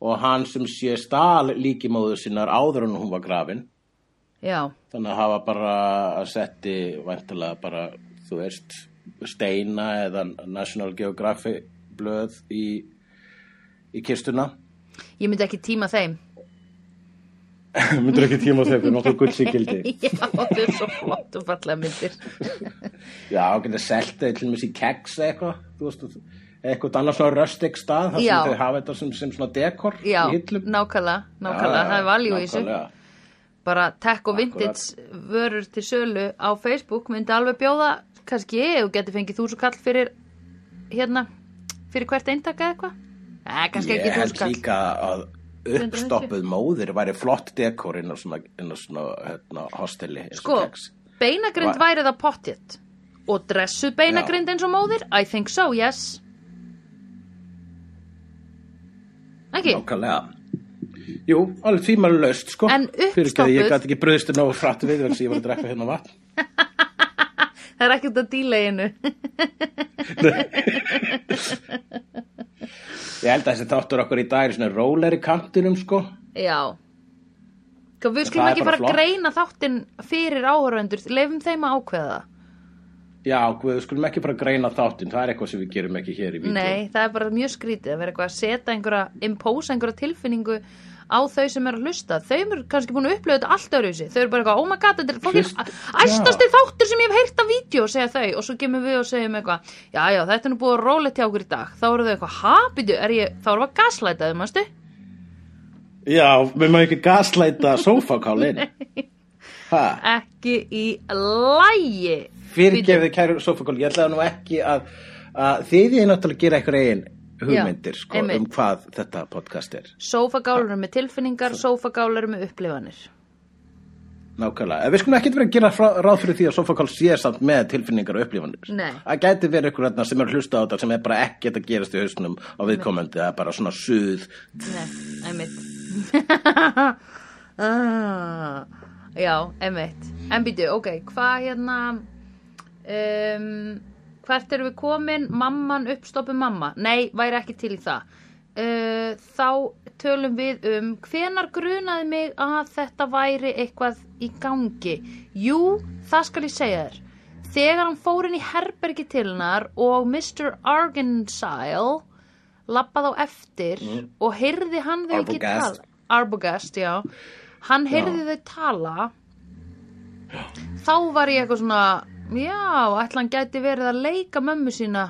og hann sem sé stál líki móður sínar áður en hún var grafin Já, þannig að hafa bara að setti vantilega bara, þú veist steina eða National Geographic blöð í, í kistuna ég myndi ekki tíma þeim. *laughs* myndur ekki tíma þegar fyrir nokkuð gullsíkildi *laughs* Já, það er svo flott og fallega myndir. *laughs* já, getur selt eða til og með sér keks eða eitthvað eitthvað annars svona röstig stað þar sem Já. þau hafa þetta sem, sem svona dekor Já, í hillum nákvæmlega, nákvæmlega. það er valjú í þessu. bara tech og vintage vörur til sölu á Facebook myndi alveg bjóða kannski ég og geti fengið þúsu kall fyrir hérna, fyrir hvert eintaka eða eitthvað kannski Ég ekki held þúsu kall líka að uppstoppuð móðir væri flott dekor inn á svona, inn á svona hérna, og sko, beinagrind Va- væri það pottjett og dressuð beinagrind eins og móðir? I think so, yes. Ekki? Nákvæmlega. Jú, alveg tímalega laust sko. En að ég uppstoppuð- gæti ekki bröðstu nógu frætt við þess að ég var að drekka hérna vatn. *laughs* Það er ekkert að díla einu *laughs* Ég held að þessi þáttur okkur í dag er svona róleri kantinum sko. Já. Sko, við skulum ekki fara að flott. greina þáttinn fyrir áhörvendur, leifum þeim að ákveða. Já, við skulum ekki bara greina þáttinn. Það er eitthvað sem við gerum ekki hér í vídeo. Nei, það er bara mjög skrítið að vera eitthvað að setja einhverja, impósa einhverja tilfinningu á þau sem er að hlusta. Þau eru kannski búin að upplifa þetta allt öðruvísi. Þau eru bara eitthvað, oh my god, þetta er fokkin æstasti þáttur sem ég hef heyrt af vídeo, segja þau. Og svo kemur við og segjum eitthvað, já, já, þetta er nú búið að rólegt hjá okkur í dag. Þá eru þau eitthvað, ha, býtu, er ég, þá erum við að gaslæta þau, mástu? Já, við maður ekki gaslæta sófakálin *laughs* Ha, Ekki í lægi. fyrirgefið kæru sófakál Ég ætlaði nú ekki að, að þið ég náttúrulega gera eitthvað eigin hugmyndir Já, sko, um hvað þetta podcast er Sófagálur með tilfinningar, sófagálur með upplifanir. Nákvæmlega, við skulum ekki vera að gera frá, ráð fyrir því að Sofakál sé samt með tilfinningar og upplifanir. Nei. Það gæti verið ykkur þarna sem er hlusta á þetta sem er bara ekkert að gerast í hausnum á viðkomandi, það er bara svona suð. Nei, einmitt *laughs* ah, Já, einmitt En býtu, ok, hvað hérna um, Hvert erum við komin? Mamman uppstoppu mamma. Nei, væri ekki til í það. Uh, Þá tölum við um Hvenar grunaði mig að þetta væri eitthvað í gangi? Jú, það skal ég segja þér. Þegar hann fór inn í herbergi til hennar og Mr. Argensile lappaði á eftir og heyrði hann þau ekki tala Arbogast, já. Hann heyrði þau tala. Þá var ég eitthvað svona já, ætla hann gæti verið að leika mömmu sína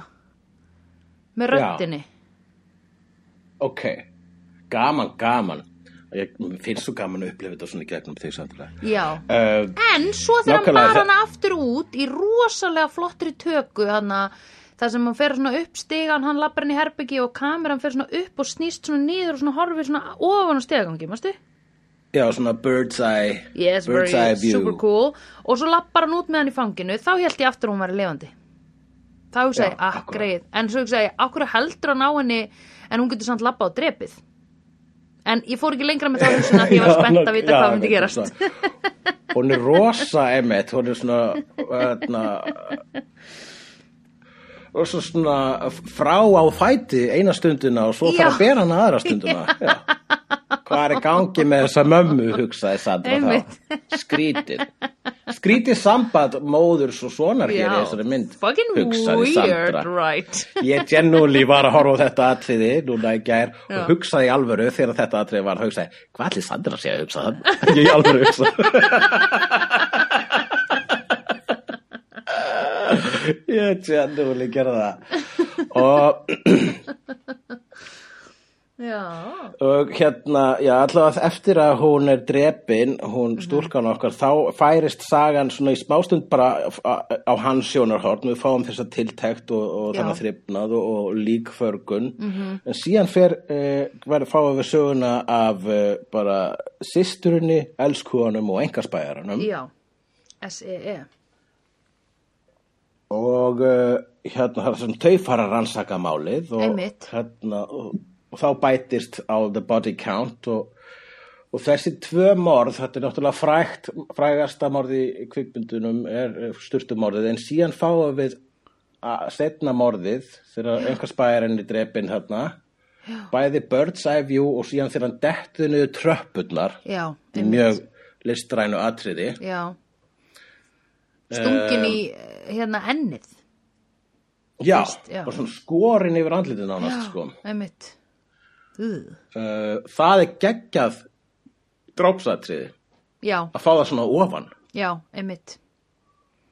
með Já. röddinni Ok, gaman, gaman. Ég finnst svo gaman að upplifa þetta svona í gegnum því samtilega. já, Uh, en svo þegar hann bar hana aftur út í rosalega flottri töku hann það sem hann fer svona upp stigan hann lappar hann í herbyggi og kameran fer svona upp og snýst svona niður og svona horfir svona ofan á stegagangi, mástu? Já, svona bird's eye, Yes, bird's eye view. super cool og svo lappar hann út með hann í fanginu þá held ég aftur hún væri lifandi þá hugsa Já, ég, ah, greið en svo hugsa ég, akkur heldur hann á henni en hún getur samt lappa á drepið en ég fór ekki lengra með það hugsun að ég var Já, spennt að vita já, hvað myndi er gerast Hún er rosa emitt, hún er svona, hérna, og svo svona frá á fæti eina stundina og svo Já. fara að bera hana aðra stundina. *laughs* Já. Hvað er í gangi með þessa mömmu, hugsaði Sandra þá. Skrítið. Skrítið samband móðurs og sonar hér í þessari mynd, hugsaði Sandra. right Ég genúli var að horfa á þetta atriði núna í gær Já. og hugsaði í alvöru þegar þetta atriði var, hugsaði, hvað allir Sandra sé að hugsa það? Ég í alvöru hugsa. Ég genúli gerði það. Og, já, og hérna, já, allavega eftir að hún er drepin, hún Mhm. stúlkan okkar, þá færist sagan svona í smástund bara á, hans sjónarhorn, við fáum þessa tiltekt og, og þannig þrifnað og, og líkförgun, -hmm. en síðan fer, eh, fáum við söguna af eh, bara systurinni, elskuðanum og engarspæjaranum já. S-E-E og uh, hérna það er sem þau fara að rannsaka málið og, Einmitt. hérna, og, og þá bætist á the body count og, og þessi tvö morð, þetta er náttúrulega frægt, frægasta morði í kvikmyndunum er sturtumorðið en síðan fáum við að setna morðið þegar einhver spæjarinn er drepinn þarna. Bæði bird's eye view og síðan þegar hann dettu niður tröppurnar já, í mjög listrænu atriði. Já. Stungin í hérna ennið. Já, já. og svona skorin yfir andlitið nánast sko. einmitt. Uh, það er geggjað drópsatriði. Já, að fá það svona ofan. Já, einmitt.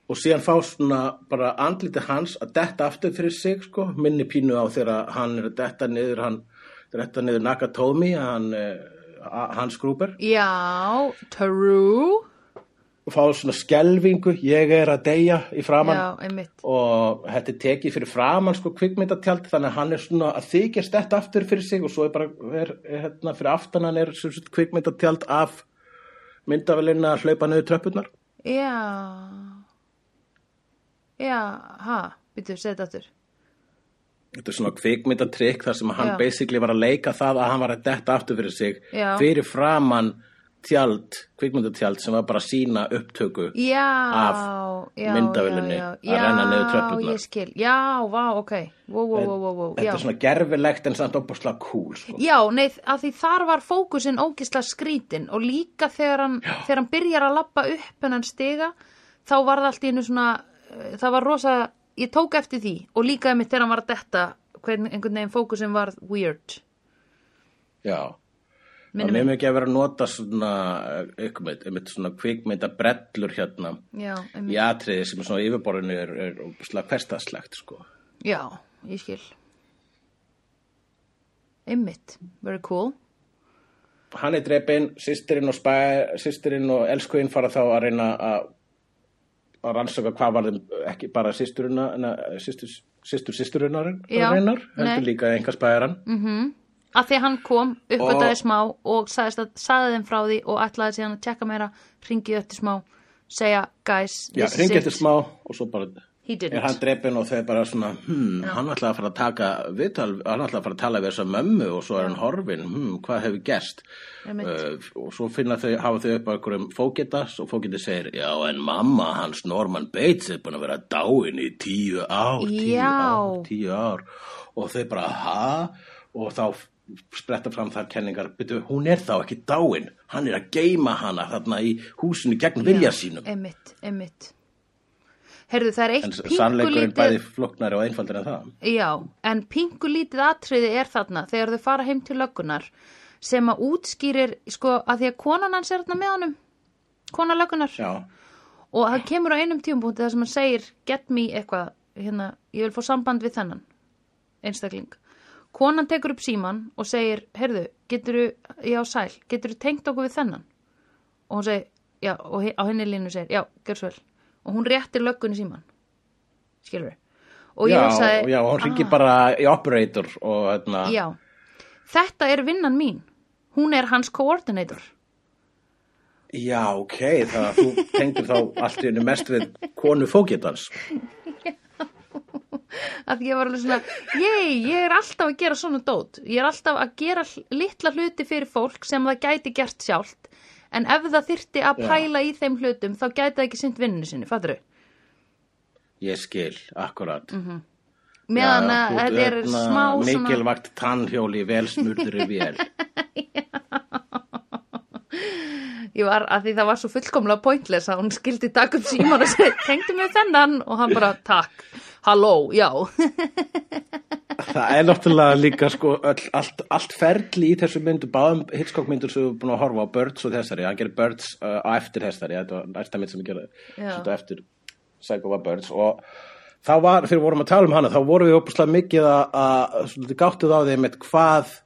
Og síðan fá svona bara andliti hans að detta aftur fyrir sig sko, minni pínu á þegar hann er að detta niður hann detta niður Nakatomi hann uh, Hans Gruber Já, true. Og fá svona skelvingu, ég er að deyja í framann Já, og þetta er tekið fyrir framann sko kvikmyndatjald þannig að hann er svona að þykjast þetta aftur fyrir sig og svo er bara er, er, hérna, fyrir aftan hann er sagt kvikmyndatjald af myndavelina að hlaupa niður tröppunar Já. Já, ha, býttu, segð þetta aftur. þetta er svona kvikmyndatrykk þar sem hann Já. basically var að leika það að hann var að detta aftur fyrir sig Já. fyrir framann tjald, kvikmyndatjald sem var bara sína upptöku Já, Af já, að renna niður skil, já, vá, ok, wow, wow, wow, þetta já. er svona gerfilegt en samt opaslega cool sko. Já, nei, að því þar var fókusinn ógisla skrítin og líka þegar hann, þegar hann byrjar að lappa upp en hann stiga, þá var það allt í einu svona, eh, það var rosa, ég tók eftir því og líka einmitt þegar hann var að detta, hvern, einhvern veginn fókusinn var weird. já Það Minnir er mig. mikið að vera að nota svona, einmitt, einmitt svona kvikmynda brellur hérna Já, í atriði sem er svona yfirborðinu er, er slag hverstaslegt sko. Já, ég skil. Einmitt, very cool. Hann er dreipinn, sýstirinn og, og elskuinn fara þá að reyna að að rannsaka hvað var þeim ekki bara sýsturina sýstur, sýstur sýsturinnar reynar, heldur líka einhver spæðaran Mm Að því hann kom, uppgötaði Og- smá og sagðist að, sagði þeim frá því og ætlaði síðan að tjekka meira, ringið eftir smá, segja, guys, Já, this is ringi it. eftir smá og svo bara er hann dreipinn og þau bara svona hmm, hann ætlaði að fara að taka viðtal, hann ætlaði að fara að tala við þessa mömmu og svo er hann horfinn, hmm, hvað hefur gerst? Uh, og svo finna þau hafa þau upp á einhverjum fókitas og fókitas segir, já en mamma hans Norman Bates er búin að vera dáin í tíu ár, tíu Já. ár tíu ár. Og þau bara, ha? Og þá spretta fram þar kenningar, byrju, hún er þá ekki dáin. Hann er að geima hana þarna í húsinu gegn vilja sínum. Einmitt, einmitt. Herðu, það er en eitt sannleikurinn bæði pingulítið, flóknari og einfaldur en það. Já, en pingulítið atriði er þarna þegar þau fara heim til löggunar sem að útskýrir, sko, að því að konan hans er þarna með honum, kona löggunar. já, og það kemur á einum tímapunkti þar sem hann segir get me eitthvað, hérna, ég vil fá samband við þennan einstakling konan tekur upp síman og segir heyrðu, geturðu, já sæl geturðu tengt okkur við þennan? Og hún segir, já, og á henni línu segir já, svo vel, og hún réttir löggunni síman skilur og ég já, hugsaði, já, hún ringi ah, bara í operator og hérna, já, þetta er vinnan mín. Hún er hans coordinator. Já, ok það að þú tengdur þá allt í henni mest við konu fókitans *laughs* *laughs* að ég var alveg svona, ég, ég er alltaf að gera svona dót, ég er alltaf að gera litla hluti fyrir fólk sem það gæti gert sjálft, en ef það þyrti að Já. pæla í þeim hlutum þá gæti það ekki sint vinninu sinni, fattur þau? ég skil, akkurat Mhm. Meðan Já, að þetta er hérna smá svona, mikilvægt tannhjóli vel smurðri vél *laughs* ég var að því það var svo fullkomlega pointless að hún skildi taka upp síman og segi, tengdu mig þennan og hann bara, takk, halló, já, það er náttúrulega líka sko öll, allt, allt ferli í þessu myndu báðum Hitchcock myndur sem við erum búin að horfa á Birds og þessari, hann gerir Birds uh, á eftir þessari, þetta var næsta mynd sem við gerði svolítið eftir Psycho var Birds og þá var, þegar við vorum að tala um hana þá vorum við opuslega mikið að, að svolítið gáttuð á þeim með hvað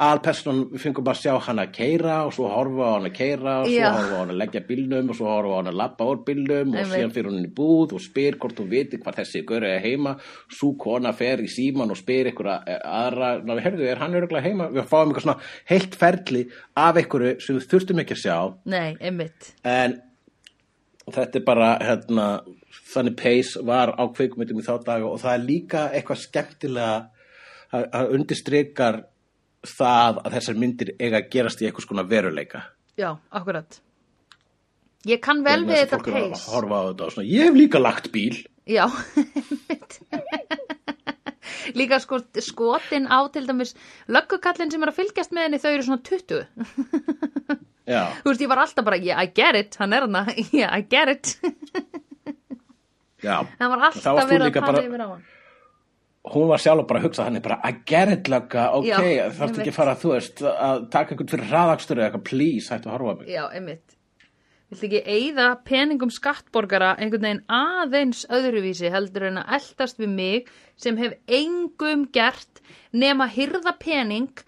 alpersonan, við fengum bara að sjá hana að keira og svo horfa á hana að keira og svo Já. horfa á hana að leggja bílnum og svo horfa á hana að lappa úr bílnum og Einmitt. síðan fyrir hún í búð og spyr hvort hún viti hvað þessi gaur er heima svo kona fer í síman og spyr ykkur aðra, ná við herðu, er hann öruglega heima við fáum eitthvað svona heilt ferli af ykkur sem við þurftum ekki að sjá nei, einmitt, en þetta er bara hérna, þannig pace var á kveikmyndum í þá daga og það er líka eitthvað skemmtilega að, að undirstrykar það að þessar myndir eiga að gerast í eitthvað skona veruleika. Já, akkurat. Ég kann vel við þetta á þetta ég hef líka lagt bíl. Já. *laughs* Líka sko, skotin á til dæmis löggukallin sem er að fylgjast með henni þau eru svona 20 já, *laughs* Þú veist, ég var alltaf bara, yeah, I get it, hann er hana *laughs* Yeah, I get it. Já. Það var alltaf verið að bara- yfir á hann hún var sjálf bara að hugsa hann er bara að gera lögga, ok, Já, þarf ekki að fara þú veist, að taka einhvern fyrir hraðakstur eða eitthvað, please, hættu að horfa mig. Já, einmitt. Viltu ekki eyða peningum skattborgara einhvern veginn aðeins öðruvísi heldur en að eldast við mig sem hef engum gert nema hyrða pening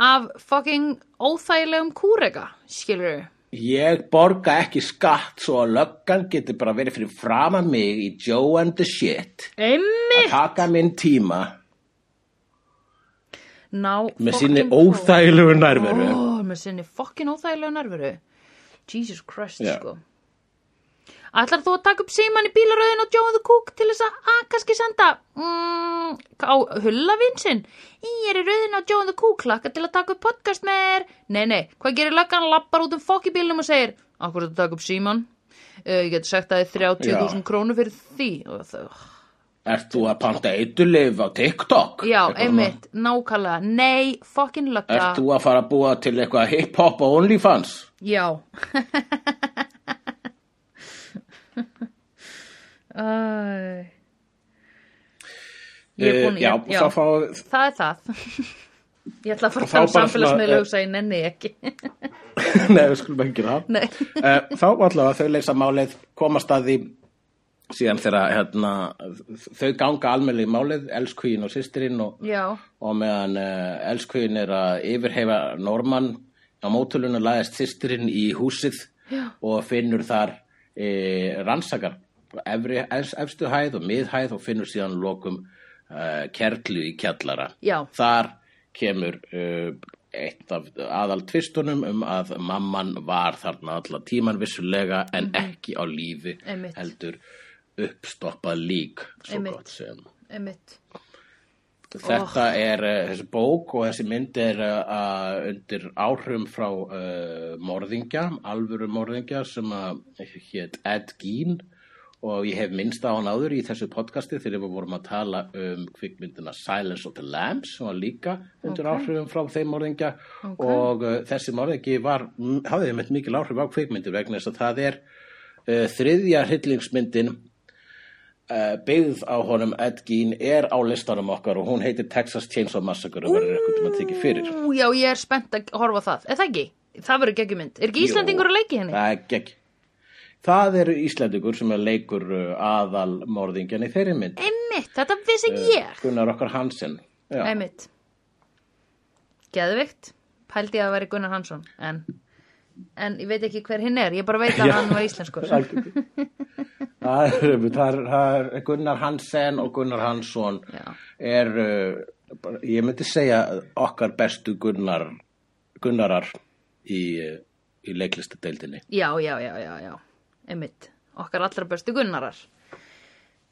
af fucking óþægilegum kúrega, skilur Ég borga ekki skatt svo að löggan getur bara verið fyrir frama mig í Joe and the shit. Einmitt! Að taka minn tíma Ná, með sinni óþægilegu nærveru. Ó, með sinni fokkin óþægilegu nervuru Jesus Christ, Já. sko Ætlar þú að taka upp síman í bílaröðin og Joe the Cook til þess að, að kannski senda mm, á hullavinn sinn? Ég er í röðin á Joe the Cook hlakka til að taka upp podcast með þér. Nei, nei, hvað gerir löggan? Lappar út um fokk í bílnum og segir Akkur er að taka upp síman uh, Ég get sagt að þið 30.000 krónu fyrir því. Það Ert þú að panta eitulif á TikTok? Já, Eitthvað einmitt, nákvæmlega. Nei, fokkin lögga. Ert þú að fara að búa til eitthvað hip-hop og OnlyFans? Já *laughs* Æ. Ég er búin Eh, já, ég, þá fá, Það er það *laughs* Ég ætla að fara að tala þá bara samfélagsmiðla svona, og ég nenni ekki *laughs* nei, við skulum ekki það. Eh, Þá allavega þau leysa málið, komast að því síðan þegar hérna, þau ganga almennilega í málið, elskvíin og systirinn og, Já, og meðan uh, elskvíin er að yfirhefa Norman á mótulunum laðist systirinn í húsið Já. og finnur þar e, rannsakar efri, efst, efstu hæð og miðhæð og finnur síðan lokum uh, kerlu í kjallara Já. þar kemur uh, eitt af aðal tvistunum um að mamman var þarna allan tíman vissulega en ekki á lífi. Einmitt. heldur uppstoppað lík svo Einmitt. gott sem einmitt Þetta er, uh, þessi bók og þessi mynd er uh, undir áhrum frá uh, morðingja, alvöru morðingja sem að hétt Ed Gein og ég hef minnst á hann áður í þessu podcasti þegar við vorum að tala um kvikmyndina Silence of the Lambs sem var líka undir Ok. áhrifum frá þeim morðingja og uh, þessi morðingi var, hafði með mikil áhrif á kvikmyndir vegna þess að það er uh, þriðja hryllingsmyndin uh, byggð á honum Ed Gein er á listanum okkar og hún heitir Texas Chainsaw Massacre og verður eitthvað til að tekið fyrir. Já, ég er spennt að horfa það Er það ekki? Það verður geggjumynd Er ekki Íslandingur að leiki henni? Það er gegg. Það eru Íslandingur sem er leikur uh, aðal morðingjan í þeirri mynd. Einmitt, þetta vissi ég Gunnar okkar Hansen. Já. Einmitt Geðvikt Pældi ég að vera Gunnar Hansson En, en ég veit ekki hver hinn er Ég bara veit að Já. hann var íslenskur *laughs* það er, það er, það er Gunnar Hansen og Gunnar Hansson Já. er, uh, ég myndi segja okkar bestu Gunnar, Gunnarar í, uh, í leiklistadeildinni. Já, já, já, já, já Einmitt. Okkar allra bestu Gunnarar.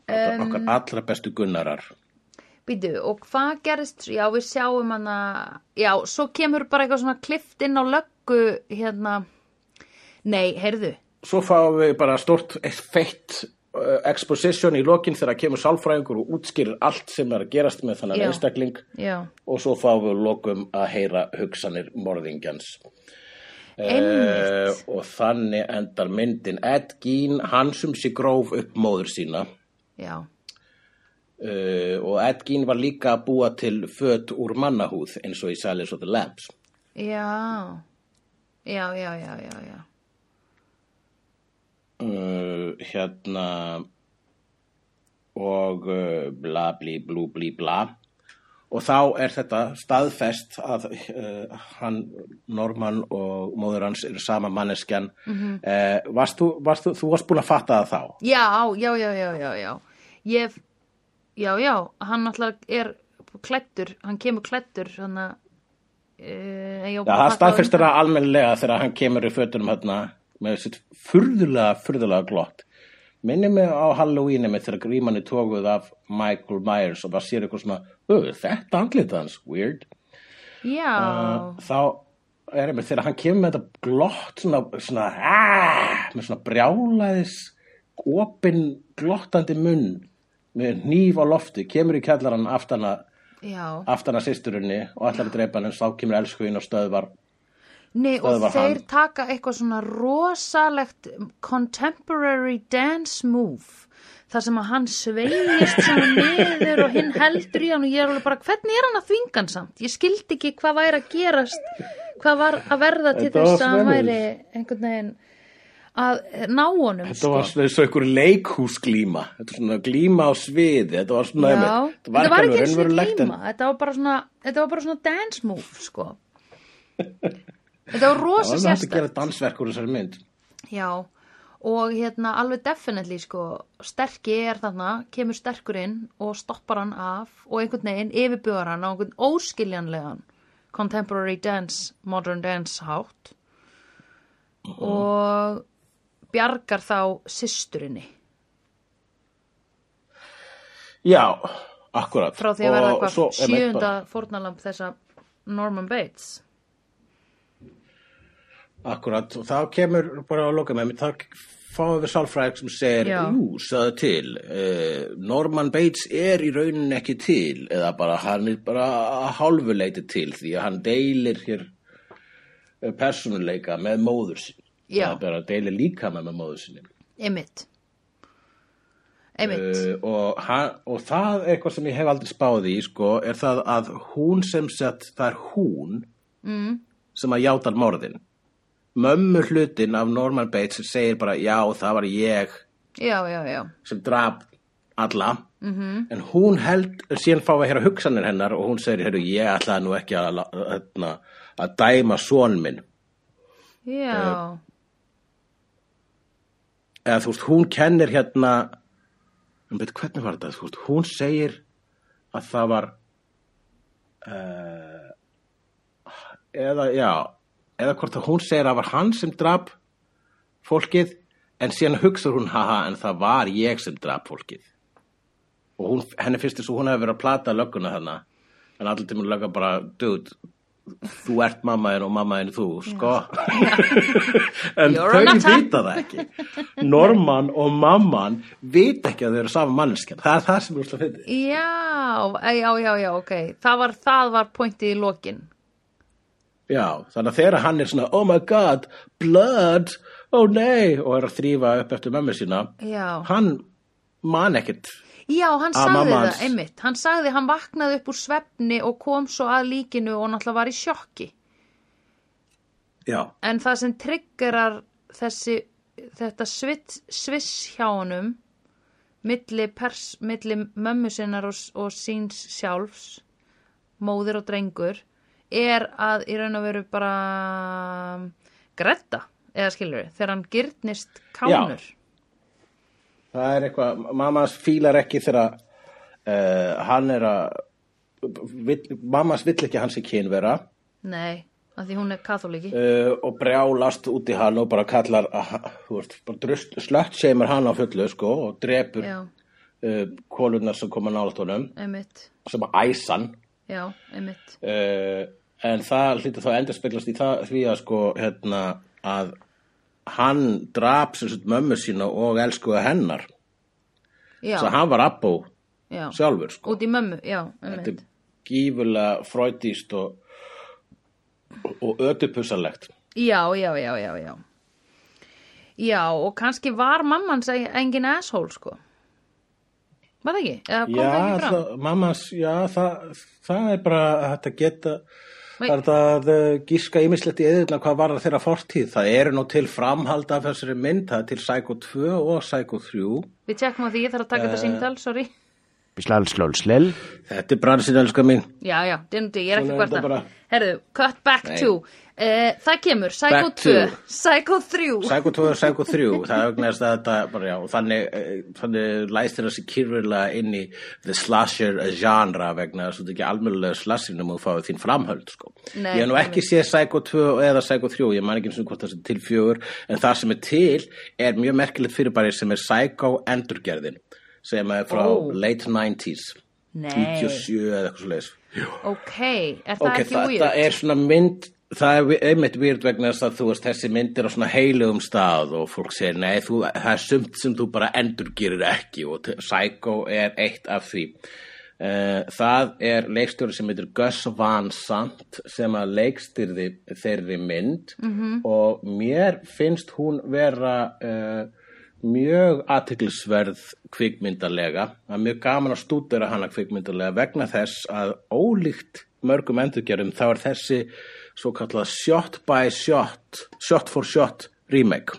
Okkar, okkar allra bestu Gunnarar. Býtu, og hvað gerist, já við sjáum hana, já, svo kemur bara eitthvað svona klift inn á löggu, hérna, nei, heyrðu, Svo fáum við bara stort feitt uh, exposition í lokin þegar kemur sálfræðingur og útskýrir allt sem er að gerast með þannig Já. einstakling. Já, og svo fáum við lokum að heyra hugsanir morðingjans. Einmitt, og þannig endar myndin. Ed Gein, hann sem sé gróf upp móður sína. Já, uh, og Ed Gein var líka að búa til föt úr mannahúð eins og í Silence of the Lambs. já, já, já, já, já, já, uh, hérna og uh, bla bli blú bli bla og þá er þetta staðfest að uh, hann Norman og móður hans eru sama manneskjan Mhm. uh, varst þú, varst þú, þú varst búin að fatta það þá já, já, já, já, já, já, ég, já, já, hann náttúrulega er klættur, hann kemur klættur, hann að, uh, Já, það staðfestir það almennilega þegar hann kemur í fötunum hérna með sitt furðulega, furðulega glott. Minni mig á Halloweeni með þegar gríman er tókuð af Michael Myers og það sér eitthvað svona, "Ö, þetta andlita hans, weird. Já, Uh, þá er einmitt þegar hann kemur með þetta glott svona, svona, aah, með svona brjálaðis, opin, glottandi munn með hníf á lofti, kemur í kjallarann aftana, aftana sýsturinni og allar að dreipa hann en þá kemur elskuinn og stöðvar Nei, og þeir hann. taka eitthvað svona rosalegt contemporary dance move þar sem að hann sveigist svona niður og hinn heldur í hann og ég er alveg bara, hvernig er hann að þvinga hann samt? Ég skildi ekki hvað væri að gerast hvað var að verða til Þetta var þess að hann væri einhvern veginn að ná honum Þetta sko. var svona eins og einhver leikhúsglíma. Þetta var svona glíma á sviði. Þetta var svona Já, þetta var ekki eins og glíma. þetta var bara svona, þetta var bara svona dance move sko. *laughs* Þetta var Það rosa var hægt að gera dansverk úr þessari mynd. Já, og hérna alveg definitely sko, sterki er þarna, kemur sterkur inn og stoppar hann af og einhvern veginn yfirbugar hann á einhvern óskiljanlegan contemporary dance, modern dance hátt. Og bjargar þá systurinni. Já, akkurat. Frá því að verða eitthvað bara- fórnalamb þessa Norman Bates Akkurat, og þá kemur bara að loka með mig, þá fáum við sálfræðing sem segir, Já. jú, sagði til, uh, Norman Bates er í rauninni ekki til, eða bara hann er bara að hálfu leiti til því að hann deilir hér eh, persónuleika með móður sín. Já. Það er bara að deilir líka með móður sinni. Einmitt Einmitt Uh, og, hann, og það er eitthvað sem ég hef aldrei spáði í, sko, er það að hún sem sett, það er hún mm. sem að játa morðin. Mömmu hlutin af Norman Bates segir bara, já, það var ég Já, já, já. sem draf alla. -hmm. en hún held, síðan fá að heyra hugsanir hennar og hún segir, heyrðu, ég ætlaði nú ekki að, að, að, að dæma son minn. Já, eða þú veist, hún kennir hérna en veit hvernig var þetta, þú veist, hún segir að það var uh, eða, já eða hvort að hún segir að það var hann sem draf fólkið en síðan hugsar hún, haha, en það var ég sem draf fólkið. Og hún, henni finnst þess að hún hefur verið að plata lögguna þarna. En allir tímur lögga bara, dude þú ert mammaðin og mammaðin þú, sko. *laughs* En þau vita það ekki. Norman og mamman vita ekki að þau eru sama manneskjan. Það er það sem er úrst að fyndi já, já, já, já, ok. Það var, það var pointið í lokin Já, þannig að þegar hann er svona oh my god, blood oh nei, og er að þrýfa upp eftir mömmu sína Já, hann man ekkert já hann Að sagði mamma það, hans- einmitt. Hann sagði, hann vaknaði upp úr svefni og kom svo að líkinu og náttúrulega var í sjokki. Já, En það sem triggerar þessi, þetta sviss, sviss hjá honum milli, pers, milli mömmu sinnar og, og síns sjálfs móðir og drengur er að í raun og veru bara gretta, eða skilur við, þegar hann gyrnist kánur. það er eitthvað mammas fílar ekki þegar uh, hann er að vill, mammas vill ekki hans í kynvera Nei, af því hún er katholiki. uh, og brjálast út í hann og bara kallar að- þú veist, slött seimur hann á fullu sko og drepur Já, uh, kolunar sem koma nálat honum einmitt, sem að æsan já, einmitt. En það hlýtur þá endur speglast í það, því að sko hérna að hann drap sem sagt mömmu sína og elskuða hennar Já, svo hann var abbó já, sjálfur sko út í mömmu, já, þetta einmitt. er gífulega fröytíst og, og ödupussalegt Já, já, já, já, já. Já, og kannski var mamman seg engin asshole, sko. Var það ekki? Já, það ekki fram? það, mammas, já það, það er bara að þetta geta. Það er þetta að uh, gíska ímislegt í eðurna hvað var það þeirra fortíð það eru nú til framhald af þessari mynd það er til Psycho 2 og Psycho 3 Við tjekkum á því, ég þarf að taka Eh. þetta símtal, sorry. Slell. þetta er bransin elskar mín Já, já, dyndu, ég er ekki hvarta. bara. Herðu, cut back Nei. to. Uh, það kemur, Psycho Back 2, to. Psycho 3. Psycho 2 og Psycho 3 það er vegna þess að þetta bara, já, þannig, eh, þannig læstir þessi kýrfilega inn í the slasher genre vegna þess að þetta er ekki almjölulega slasher nema þú fáið þín framhöld sko. Nei, ég hef nú ekki séð Psycho 2 eða Psycho 3 ég man ekki eins og hvort það sé til fjögur en það sem er til er mjög merkilegt fyrirbæri sem er Psycho endurgerðin sem er frá Ó. late 90s Nei, 97 eða eitthvað svo leiðis ok, er það ok, ekki þetta weird? er svona mynd það er einmitt weird vegna þess að þú veist þessi mynd er á svona heilugum stað og fólk segir nei, þú, það er sumt sem þú bara endurgerir ekki og Psycho er eitt af því uh, það er leikstjóri sem heitir Gus Van Sant sem að leikstyrði þeirri mynd -hmm. og mér finnst hún vera uh, mjög athyglisverð kvikmyndarlega. Það er mjög gaman að stúdera hana kvikmyndarlega vegna þess að ólíkt mörgum endurgerum þá er þessi svo kallað shot by shot, shot for shot remake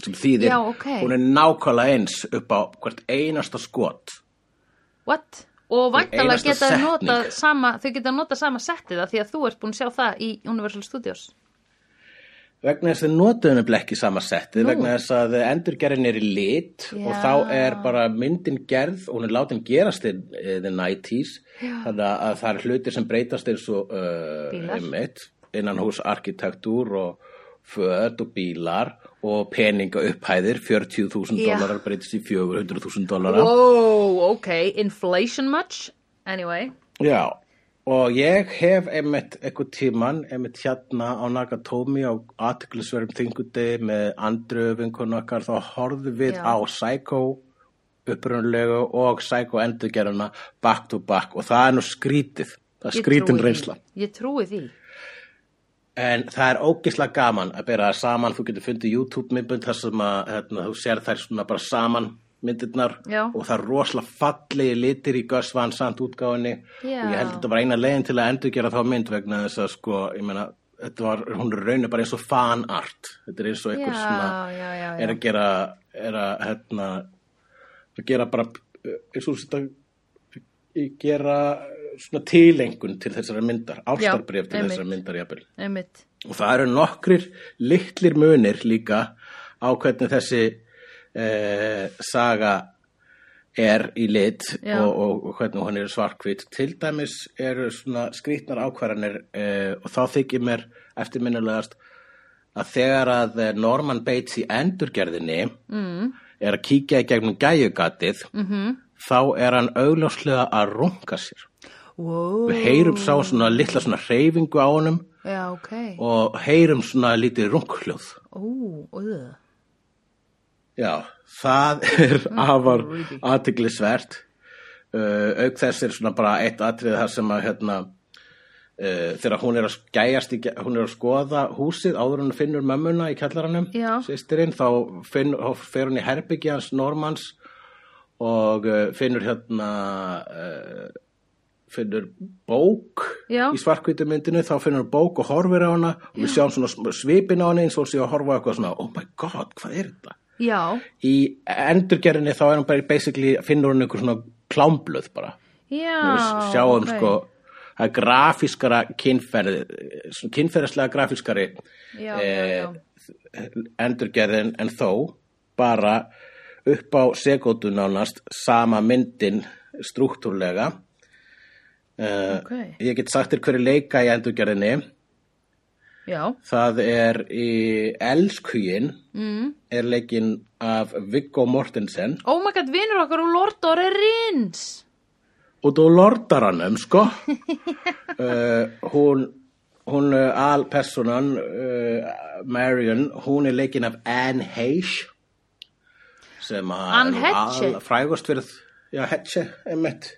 sem þýðir Já, ok. hún er nákvæmlega eins upp á hvert einasta skot What? Og einasta geta þau geta notað sama settið af því að þú ert búin að sjá það í Universal Studios. Vegna þess að notuðu nefnilega ekki sama settið, vegna þess að endurgerðin er í lit og Já. þá er bara myndin gerð og hún er látin gerast í the 90s, þannig að það er hlutir sem breytast eins og uh, einmitt, innan hús arkitektúr og föt og bílar og peninga upphæðir, 40.000 Já. dólarar breytist í 400.000 dólarar. Wow, ok, inflation much? Anyway, Já, og ég hef einmitt eitthvað tíman, einmitt hérna á Nakatomi á aðtiklisverðum þingudegi með andru vinkonu okkar, þá horfðum við Já. á Psycho upprunalegu og Psycho endurgerðuna back to back og það er nú skrítið, það er ég skrítin reynsla. því. Ég trúi því. En það er ógislega gaman að bera það saman, þú getur fundið YouTube-myndbund þar sem að hérna, þú sér þær svona bara saman myndirnar Já. og það er rosalega fallegi litir í Gus Van Sant útgáfinni Já. og ég held að þetta var eina leiðin til að endurgera þá mynd vegna þess að sko, ég þetta var, hún er raunin bara eins og fanart, þetta er eins og einhver Já, svona, er að gera, er að, hérna, að gera bara, eins og þetta, gera svona tilengun til þessara myndar, ástarbrif til einmitt. þessara myndar jafnvel. Og það eru nokkrir litlir munir líka á hvernig þessi eh, saga er í lit og, og, og hvernig hún er svarkvít. Til dæmis eru svona skrýtnar ákvarðanir eh, og þá þykir mér eftirminnilegast að þegar að eh, Norman Bates í endurgerðinni mm. er að kíkja í gegnum gæjugatið mm -hmm. þá er hann augljóslega að runga sér. Wow. Við heyrum sá svona litla svona hreyfingu á honum Já, ok. og heyrum svona lítið runghljóð. Ó, uh. Já, það er afar aðtiklisvert. Uh, auk þess er svona bara eitt atrið þar sem að hérna, uh, þegar hún er að gæjast, í, hún er að skoða húsið áður en hún finnur mömmuna í kjallaranum, sýstirinn, þá, finn, þá fer hún í herbyggi hans Normans og uh, finnur hérna uh, finnur bók Já. í svarkvítu myndinu þá finnur bók og horfir á hana og við sjáum svona svipinn á hana eins og hún sé að horfa eitthvað svona oh my god, hvað er þetta? Já, í endurgerðinni þá er hún bara basically finnur hún einhver svona klámblöð bara já. sjáum ok. sko það er grafískara kynferð kynferðislega grafískari Já, já, já. endurgerðin en þó bara upp á sekúndu nánast sama myndin struktúrlega uh, Ok. ég get sagt þér hverju leika í endurgerðinni Já, það er í Elskhuyin mm. er leikinn af Viggo Mortensen oh my god, vinur okkar og Lord of the Rings. út á lordaranum sko uh, *laughs* hún hún uh, alpersonan uh, Marion, hún er leikinn af Anne Heche Anne Heche? frægust fyrir já, Heche, emmitt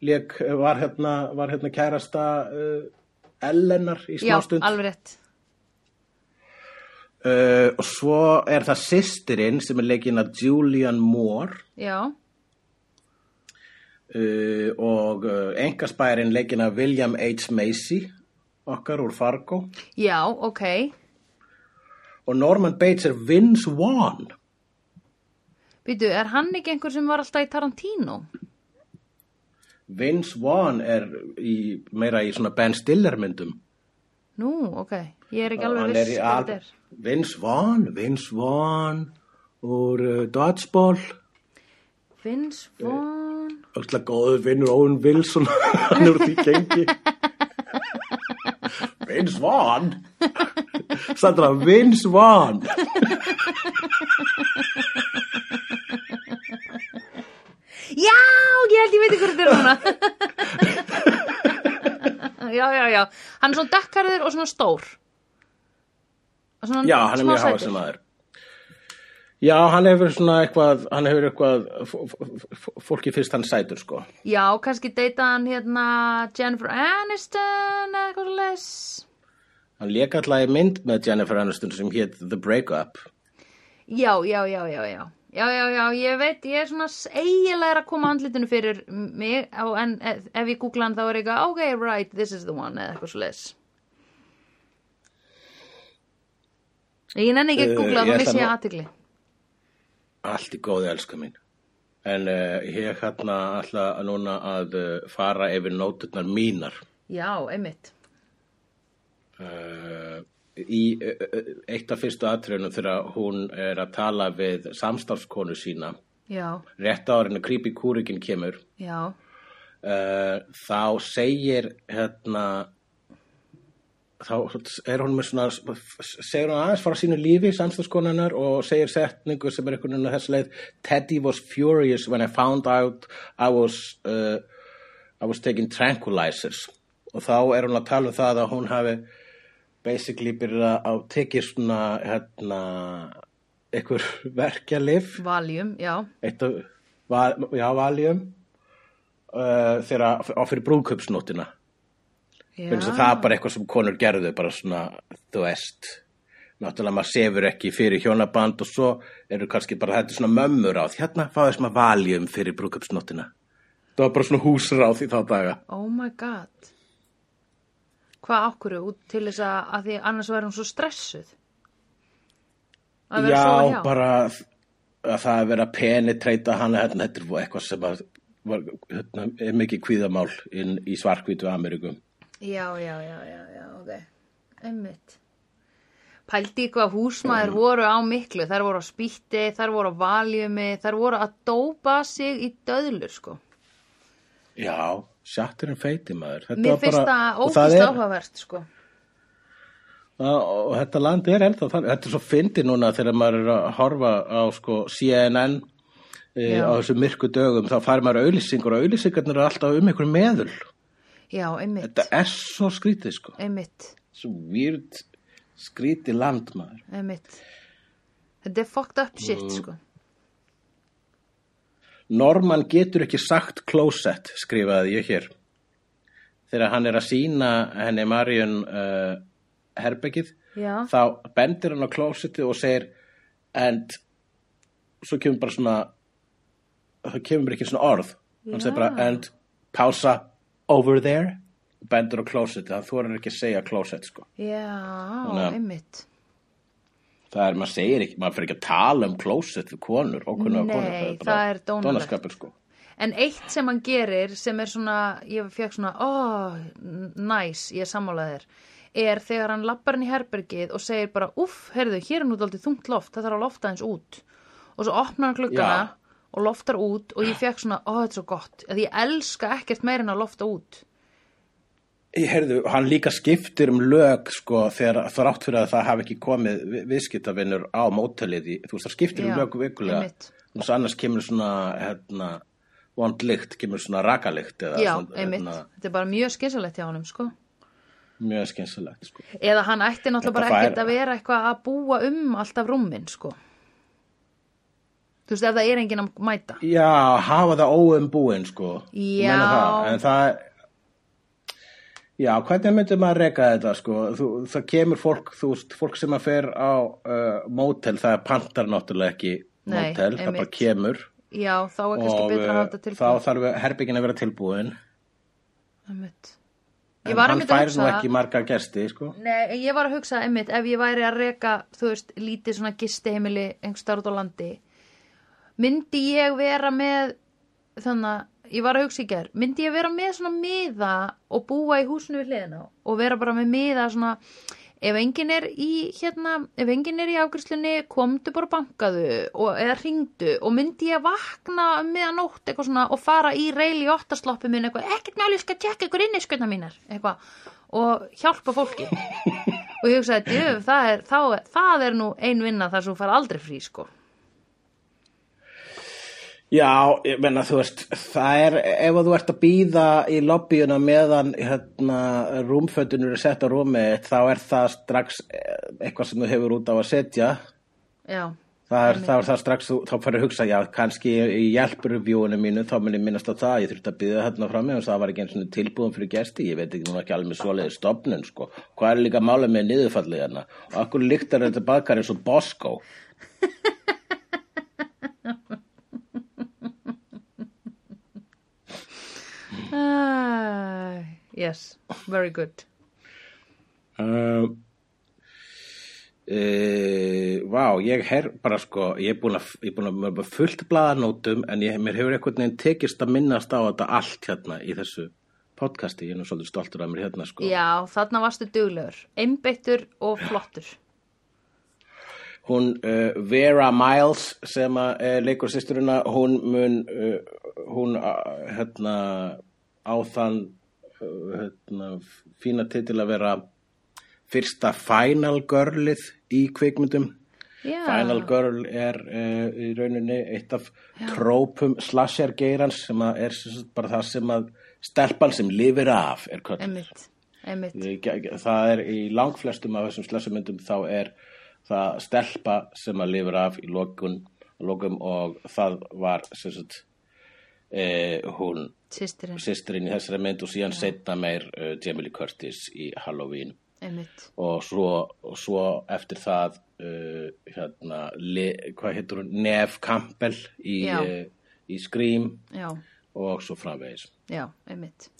leik, var hérna var hérna kærasta uh, Ellenar í Já, smástund alveg rétt. uh, og svo er það systirinn sem er leikinn af Julian Moore Já, uh, og uh, engaspærin leikinn af William H. Macy okkar úr Fargo já, ok. og Norman Bates er Vince Vaughn Býtu, er hann ekki einhver sem var alltaf í Tarantino? Vince Vaughn er í, meira í svona Ben Stiller myndum Nú, ok. Ég er ekki alveg viss hvað þetta er. Vince Vaughn Vince Vaughn úr uh, Dodgeball Vince Vaughn. Öxla góður vinnur Owen Wilson *laughs* hann er úr því gengi Vince Vaughn Sandra, Vince Vaughn *laughs* Já, ég held ég veit hvað þetta er núna. já, já, já. Hann er svona dekkarður og svona stór. Og Svona Já, hann er mjög háa sem aður Já, hann hefur svona eitthvað hann hefur eitthvað fólki fyrst hann sætur sko Já, kannski deyta hann hérna Jennifer Aniston eða eitthvað les. Hann lék alltaf í mynd með Jennifer Aniston sem hétt The Breakup Já, já, já, já, já. Já, já, já, ég veit, ég er svona eiginlega er að koma andlitinu fyrir mig en ef, ég googla hann þá er eitthvað, ok, right, this is the one, eða eitthvað les. Ég nenni ekki að Eh, googla, ég þá missi ég aðtigli. Allt í góði, elska mín En uh, ég hérna ætla núna að uh, fara yfir nóturnar mínar. Já, einmitt. Í eitt af fyrstu atriðunum þegar hún er að tala við samstafskonu sína. Já, rétt áriðinu creepy kúrikin kemur. Uh, þá segir hérna þá er hún með svona segir hún aðeins frá sínu lífi samstafskonanar og segir setningu sem er einhvern veginn að þess leið Teddy was furious when I found out I was uh, I was taking tranquilizers. Og þá er hún að tala um það að hún hafi basically byrjað að tekið svona hérna einhver *laughs* verkjalif valjum, já, eitt af val, já, valjum uh, þegar á fyrir finnst það er bara eitthvað sem konur gerðu bara svona, þú veist náttúrulega maður sefur ekki fyrir hjónaband og svo eru kannski bara þetta svona mömmur á því, hérna fáðu svona valjum fyrir brúðkaupsnótina. Það var bara svona húsráð í þá daga. Oh my god. Hvað ákvöru til þess að, að því annars væri hún svo stressuð? Að já, að hjá? bara að það að vera að penetreita hana hérna, þetta er eitthvað sem að var, hérna, er mikið kvíðamál inn í svarkvítu Amerikum Já, já, já, já, já, ok. Einmitt. Pældi hvað húsmaður voru á miklu, þær voru á spýtti, þær voru á valjumi, þær voru að dópa sig í döðlur, sko. Já, sjatturinn feiti maður Þetta Mér finnst bara- það ógist er- áhugavert, sko. og, og þetta land er ennþá þannig Þetta er svo fyndi núna þegar maður er að horfa á sko CNN e, á þessu myrku dögum þá fær maður auðlýsingur og auðlýsingarnir eru alltaf um einhver meðul Já, einmitt, Þetta er svo skrítið sko einmitt, Svo weird skrítið land maður einmitt. Þetta er fucked up shit, Mm. sko. Norman getur ekki sagt closet, skrifaði ég hér. Þegar hann er að sína henni Marion uh, herbyggið, Já, þá bendir hann á closetið og segir and svo kemur bara svona það kemur ekki svona orð hann segir bara and pása over there bendur á closetið, hann þorir ekki að segja closet sko. já, Þannig að- einmitt. Það er, maður segir ekki, maður fyrir ekki að tala um closet við konur, ókunnuga Nei, konur það er dónalegt. dónaskapur sko. En eitt sem hann gerir sem er svona, ég fekk svona, ó, næs, ég sammála þér, er þegar hann lappar hann í herbergið og segir bara, uff, heyrðu, hér er nú dálítið þungt loft, það þarf að lofta eins út. Og svo opnar hann klukkana Já. og loftar út og ég fekk svona, ó, þetta er svo gott, að ég elska ekkert meir en að lofta út. Heyrðu, hann líka skiptir um lög sko þegar þrátt fyrir að það hafi ekki komið vi- viðskiptavinnur á mótelið í, þú veist það skiptir um Já, lög vikulega og svo annars kemur svona hérna, vond lykt, kemur svona rakalikt eða Já, svona, einmitt, hérna, þetta er bara mjög skynsalegt hjá honum, sko. mjög skynsalegt sko. Eða hann ætti náttúrulega bara ekkert að vera eitthvað að búa um alltaf rúmin, sko. Þú veist, ef það er enginn að mæta. Já, hafa það óumbúin sko Þú Já. það, en það Já, hvernig myndum maður reka þetta sko þú, það kemur fólk, þú veist, fólk sem að fer á uh, mótel, það pantar náttúrulega ekki Nei, mótel, það bara kemur Já, þá er kannski og betra að hafa uh, þetta þá tilbúið. þarf herbyggin að vera tilbúin Einmitt. en Ég var hann fær nú ekki marga gesti sko. Nei, ég var að hugsa einmitt ef ég væri að reka, þú veist, lítið svona gistiheimili einhverstaðar út á landi myndi ég vera með þannig að ég var að hugsa í ger myndi ég vera með svona miða og búa í húsinu við hliðina og vera bara með miða svona ef enginn er í hérna, ef enginn er í afgriðslunni komdu bara bankaðu og, eða ringdu og myndi ég vakna um miðanótt eitthvað svona og fara í reil í óttasloppum minn eitthvað, ekkert máli, ég skal tjekka ykkur inn í skutna mínar eitthvað og hjálpa fólki. *laughs* Og ég hugsaði, djöf, það er, þá, það er nú ein vinna þar sem þú fara aldrei frí sko Já, ég menna þú veist það er, ef þú ert að býða í lobbyuna meðan hérna, rúmfötunur er sett á rúmið þá er það strax eh, eitthvað sem þú hefur út á að setja. Já, það er, það er það strax, þá fyrir að hugsa já, kannski í hjálpurubjóinu mínu þá mun ég minnast á það, ég þurfti að býða hérna frá mig og það var ekki eins og tilbúðum fyrir gesti ég veit ekki nú ekki alveg með svoleiði stopnun sko. hvað er líka málið með niðurfallið hérna? Og akkur líktar þetta bakar eins og Bosco *laughs* uh, yes, very good Uh, uh, vá, ég her bara sko, ég er búin að, er fullt blaðanótum en ég, mér hefur einhvern veginn tekist að minnast á þetta allt hérna í þessu podcasti, ég er nú svolítið stoltur af mér hérna sko. Já, þarna varstu duglegur. Einbeittur og flottur. Hún uh, Vera Miles sem að uh, leikur sýsturina, hún mun, hún hérna á þann uh, hérna, fína titil að vera fyrsta final girlið í kvikmyndum. Já. Final Girl er uh, í rauninni eitt af trópum slasher geirans sem er bara það sem að stelpan sem lifir af er. Ég- Það er í langflestum af þessum slashermyndum þá er það stelpa sem að lifir af í lokun, lokum og það var sagt eh, hún sýstirinn í þessari mynd og síðan setna meir uh, Jamie Lee Curtis í Halloween. Einmitt. og svo, svo eftir það uh, hérna, le, hvað heitur hún, Neve Campbell í, uh, í Scream. Já, og svo framvegis. já, einmitt.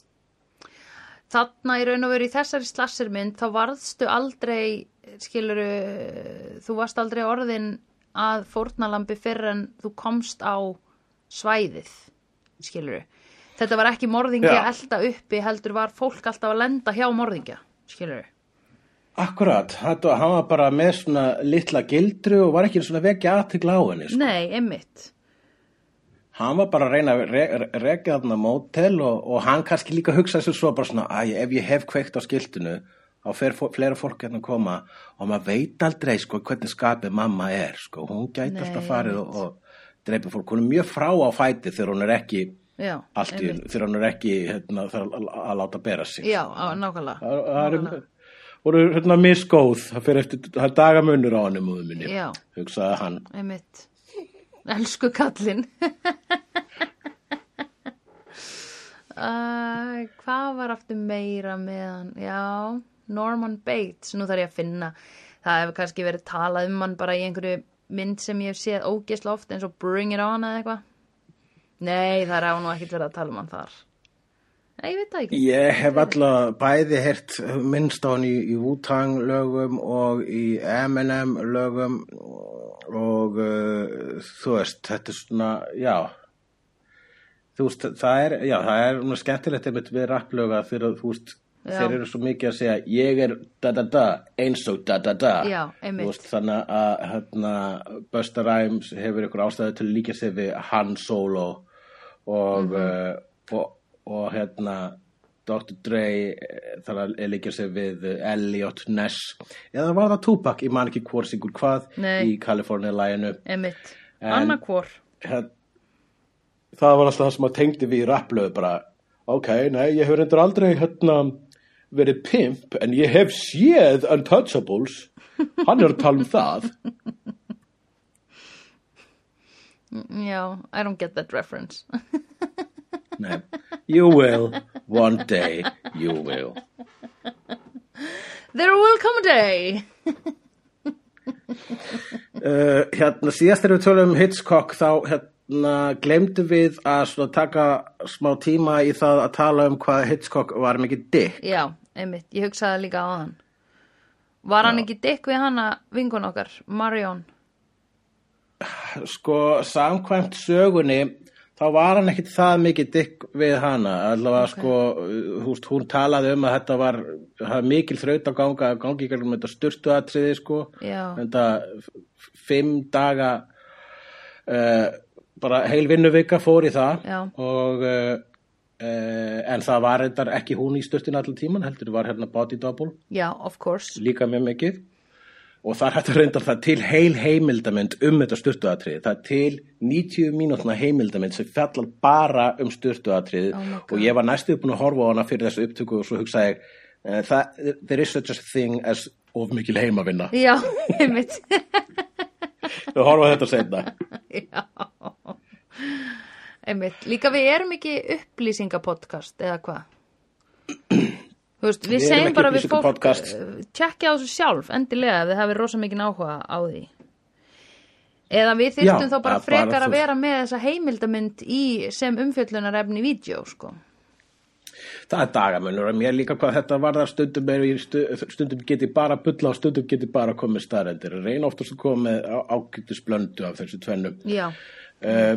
Þarna í raun og veru í þessari slassermynd þá varðstu aldrei, skiluru, þú varst aldrei orðin að fórnalambi fyrir en þú komst á svæðið, skiluru. Þetta var ekki morðingja elda uppi, heldur var fólk alltaf að lenda hjá morðingja, skiluru. Akkurat, hann var bara með svona litla gildru og var ekki svona vekja aðtigla á henni. Sko. Nei, einmitt. Hann var bara að reyna að re, re, rekja þarna mótel og, og hann kannski líka hugsa sér svo bara svona, að ef ég hef kveikt á fer fó- fleira fólk hérna að koma og maður veit aldrei sko hvernig skapið mamma er, sko. Hún gæti alltaf farið og, og dreipið fólk. Hún er mjög frá á fæti þegar hún er ekki Já, allt í þegar hún er ekki hérna, að, láta bera sig Já, á, nákvæmlega. það er Nákvæmlega. voru hérna misgóð það fyrir eftir, það er dagamunur á hann minni, Já. hugsaði hann Einmitt. Elsku kallinn. *laughs* uh, hvað var aftur meira með hann? Já, Norman Bates. Nú þarf ég að finna. Það hefur kannski verið talað um hann bara í einhverju mynd sem ég hef séð ógisla oft eins og Bring It On eða eitthvað. Nei, það er á nú ekkert verið að tala um hann þar. Nei, ég veit það ekki. ég hef alltaf bæði heyrt minnst á hann í, í Wu-Tang lögum og í Eminem lögum og uh, þú veist, þetta er svona já þú veist, það er, já, það er svona skemmtilegt einmitt við rapplöga þegar þú veist Já. þeir eru svo mikið að segja ég er da-da-da eins og da-da-da þannig að hérna, Busta Rhymes hefur ykkur ástæðu til að líka sig við Han Solo og, Mhm. uh, og, og hérna Dr. Dre eh, þarf að líka sig við Elliot Ness eða var það Tupac, ég man ekki hvort sigur hvað Nei. í Kalifornia-læginu Einmitt. En- Anna hvor. Hér- það var alltaf það sem að tengdi við í rapplöðu bara, ok, nei, ég hefur endur aldrei hérna verið pimp en ég hef séð Untouchables hann er að tala um það Já, I don't get that reference. *laughs* Nei. you will, one day you will There will come a day. uh, hérna síðast þegar við tölum um Hitchcock þá hérna glemdu við að taka smá tíma í það að tala um hvað Hitchcock var mikið dick Já, einmitt, ég hugsaði líka á hann. Var hann ekki dikk við hana vingun okkar, Marion? sko samkvæmt sögunni þá var hann ekkit það mikið dick við hana. Allavega sko húst, hún talaði um að þetta var, mikil þraut að ganga gangi gegnum þetta styrtu atriði sko. Já. þetta fimm daga uh, bara heil vinnuvika fór í það Já. og uh, uh, en það var reyndar ekki hún í styrtinu allir tíman heldur var hérna body double. Já, of course. Líka mjög mikið. Og það er hægt að reynda það til heil heimildamynd um þetta styrtuatrið það til 90 mínútna heimildamynd sem fjallar bara um styrtuatrið Oh og ég var næstu búin að horfa á hana fyrir þessu upptöku og svo hugsaði ég það, there is such a thing as of mikil heimavinna. Já, *laughs* einmitt *laughs* við horfa þetta seinna. *laughs* Já. Einmitt, líka við erum ekki upplýsingapodcast eða hvað? Þú veist, við, Við segjum bara við fólk upplýsingapodcast. uh, tjekkja á þessu sjálf, endilega ef þið hafið rosa mikið áhuga á því. Eða við þyrstum Já, þá bara bara frekar þú- að vera með þessa heimildamynd í sem umfjöllunarefni vídeo, sko Það er dagamunur og mér líka hvað þetta varðar stundum stu, stundum geti bara bulla og stundum geti bara komið staðrendir. Reyna oftast að koma með ágættis blöndu af þessu tvennum. Já, *clears throat* Uh,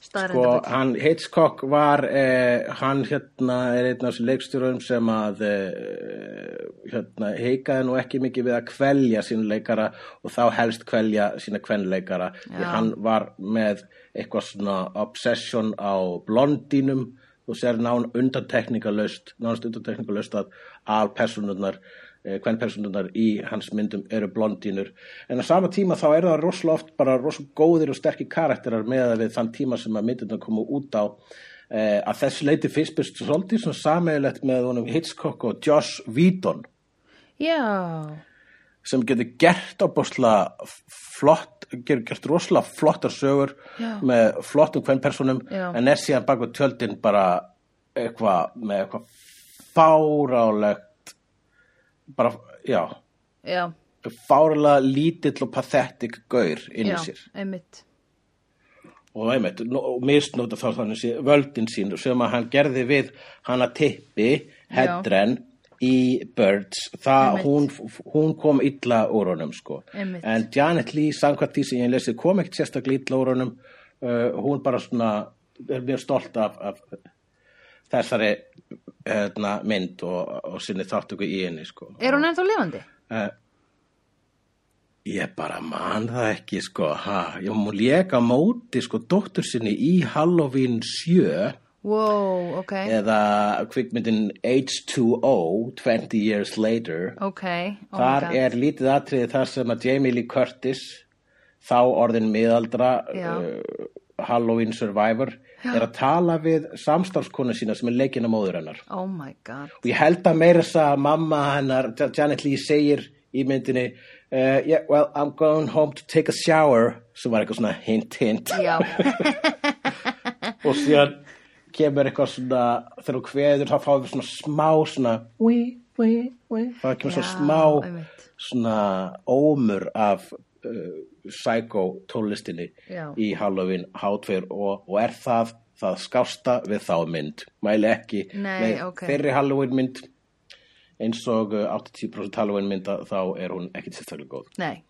sko, hann Hitchcock var eh, hann hérna er einn af þessu leikstjórum sem að eh, hérna heikaði nú ekki mikið við að kvelja sín leikara og þá helst kvelja sína kvenleikara. Því hann var með eitthvað svona obsession á blondínum og sér nán undantekningalöst nánast undantekningalöst að al personurnar hvern personurnar í hans myndum eru blondínur. En á sama tíma þá er það rosalega oft bara rosalega góðir og sterkir karakterar með við þann tíma sem að myndina komu út á. Eh, að þessu leiti fyrst byrst svolítið svona sameigilegt með honum Hitchcock og Josh Whedon. Já, sem getur gert á bóslega flott, getur gert rosalega flottar sögur Já. með flottum hvern personum Já. en er síðan bak við tjöldin bara eitthvað með eitthvað fárálegt bara, já. Já, fáralega lítill og pathetic gaur inn í já, sér. einmitt. Og einmitt, og misnóta þá þannig völdin sín sem að hann gerði við hana tippi hedren í Birds það, hún, hún kom illa úr honum sko. En Janet Lee samkvæmt því sem ég lesið kom ekkert sérstaklega illa úr honum uh, hún bara svona er mjög stolt af, af þessari hérna, mynd og, og sinni þáttöku í henni sko. Er hún ennþá lifandi? Uh, ég bara man það ekki sko, ha, ég múið léka móti sko dóttur sinni í Halloween 7 Wow, ok, eða kvikmyndin H2O 20 years later. Ok oh þar er lítið atriði þar sem að Jamie Lee Curtis þá orðin miðaldra uh, Halloween survivor er að tala við samstarfskonu sína sem er leikina móður hennar. Oh my god. Og ég held að meira þess að mamma hennar, Ja- Janet Lee segir í myndinni uh, yeah, well, I'm going home to take a shower sem var eitthvað svona hint hint. *laughs* Og síðan kemur eitthvað svona þegar hún kveður þá fáum við svona smá svona wí, wí, wí það kemur svona Já, smá einmitt. svona ómur af uh, psycho tónlistinni Já. í Halloween H2 og, og er það það skásta við þá mynd. Mæli ekki Nei, með ok. þeirri Halloween mynd. Eins og uh, 80% Halloween mynda þá er hún ekkit sérstaklega góð. Nei.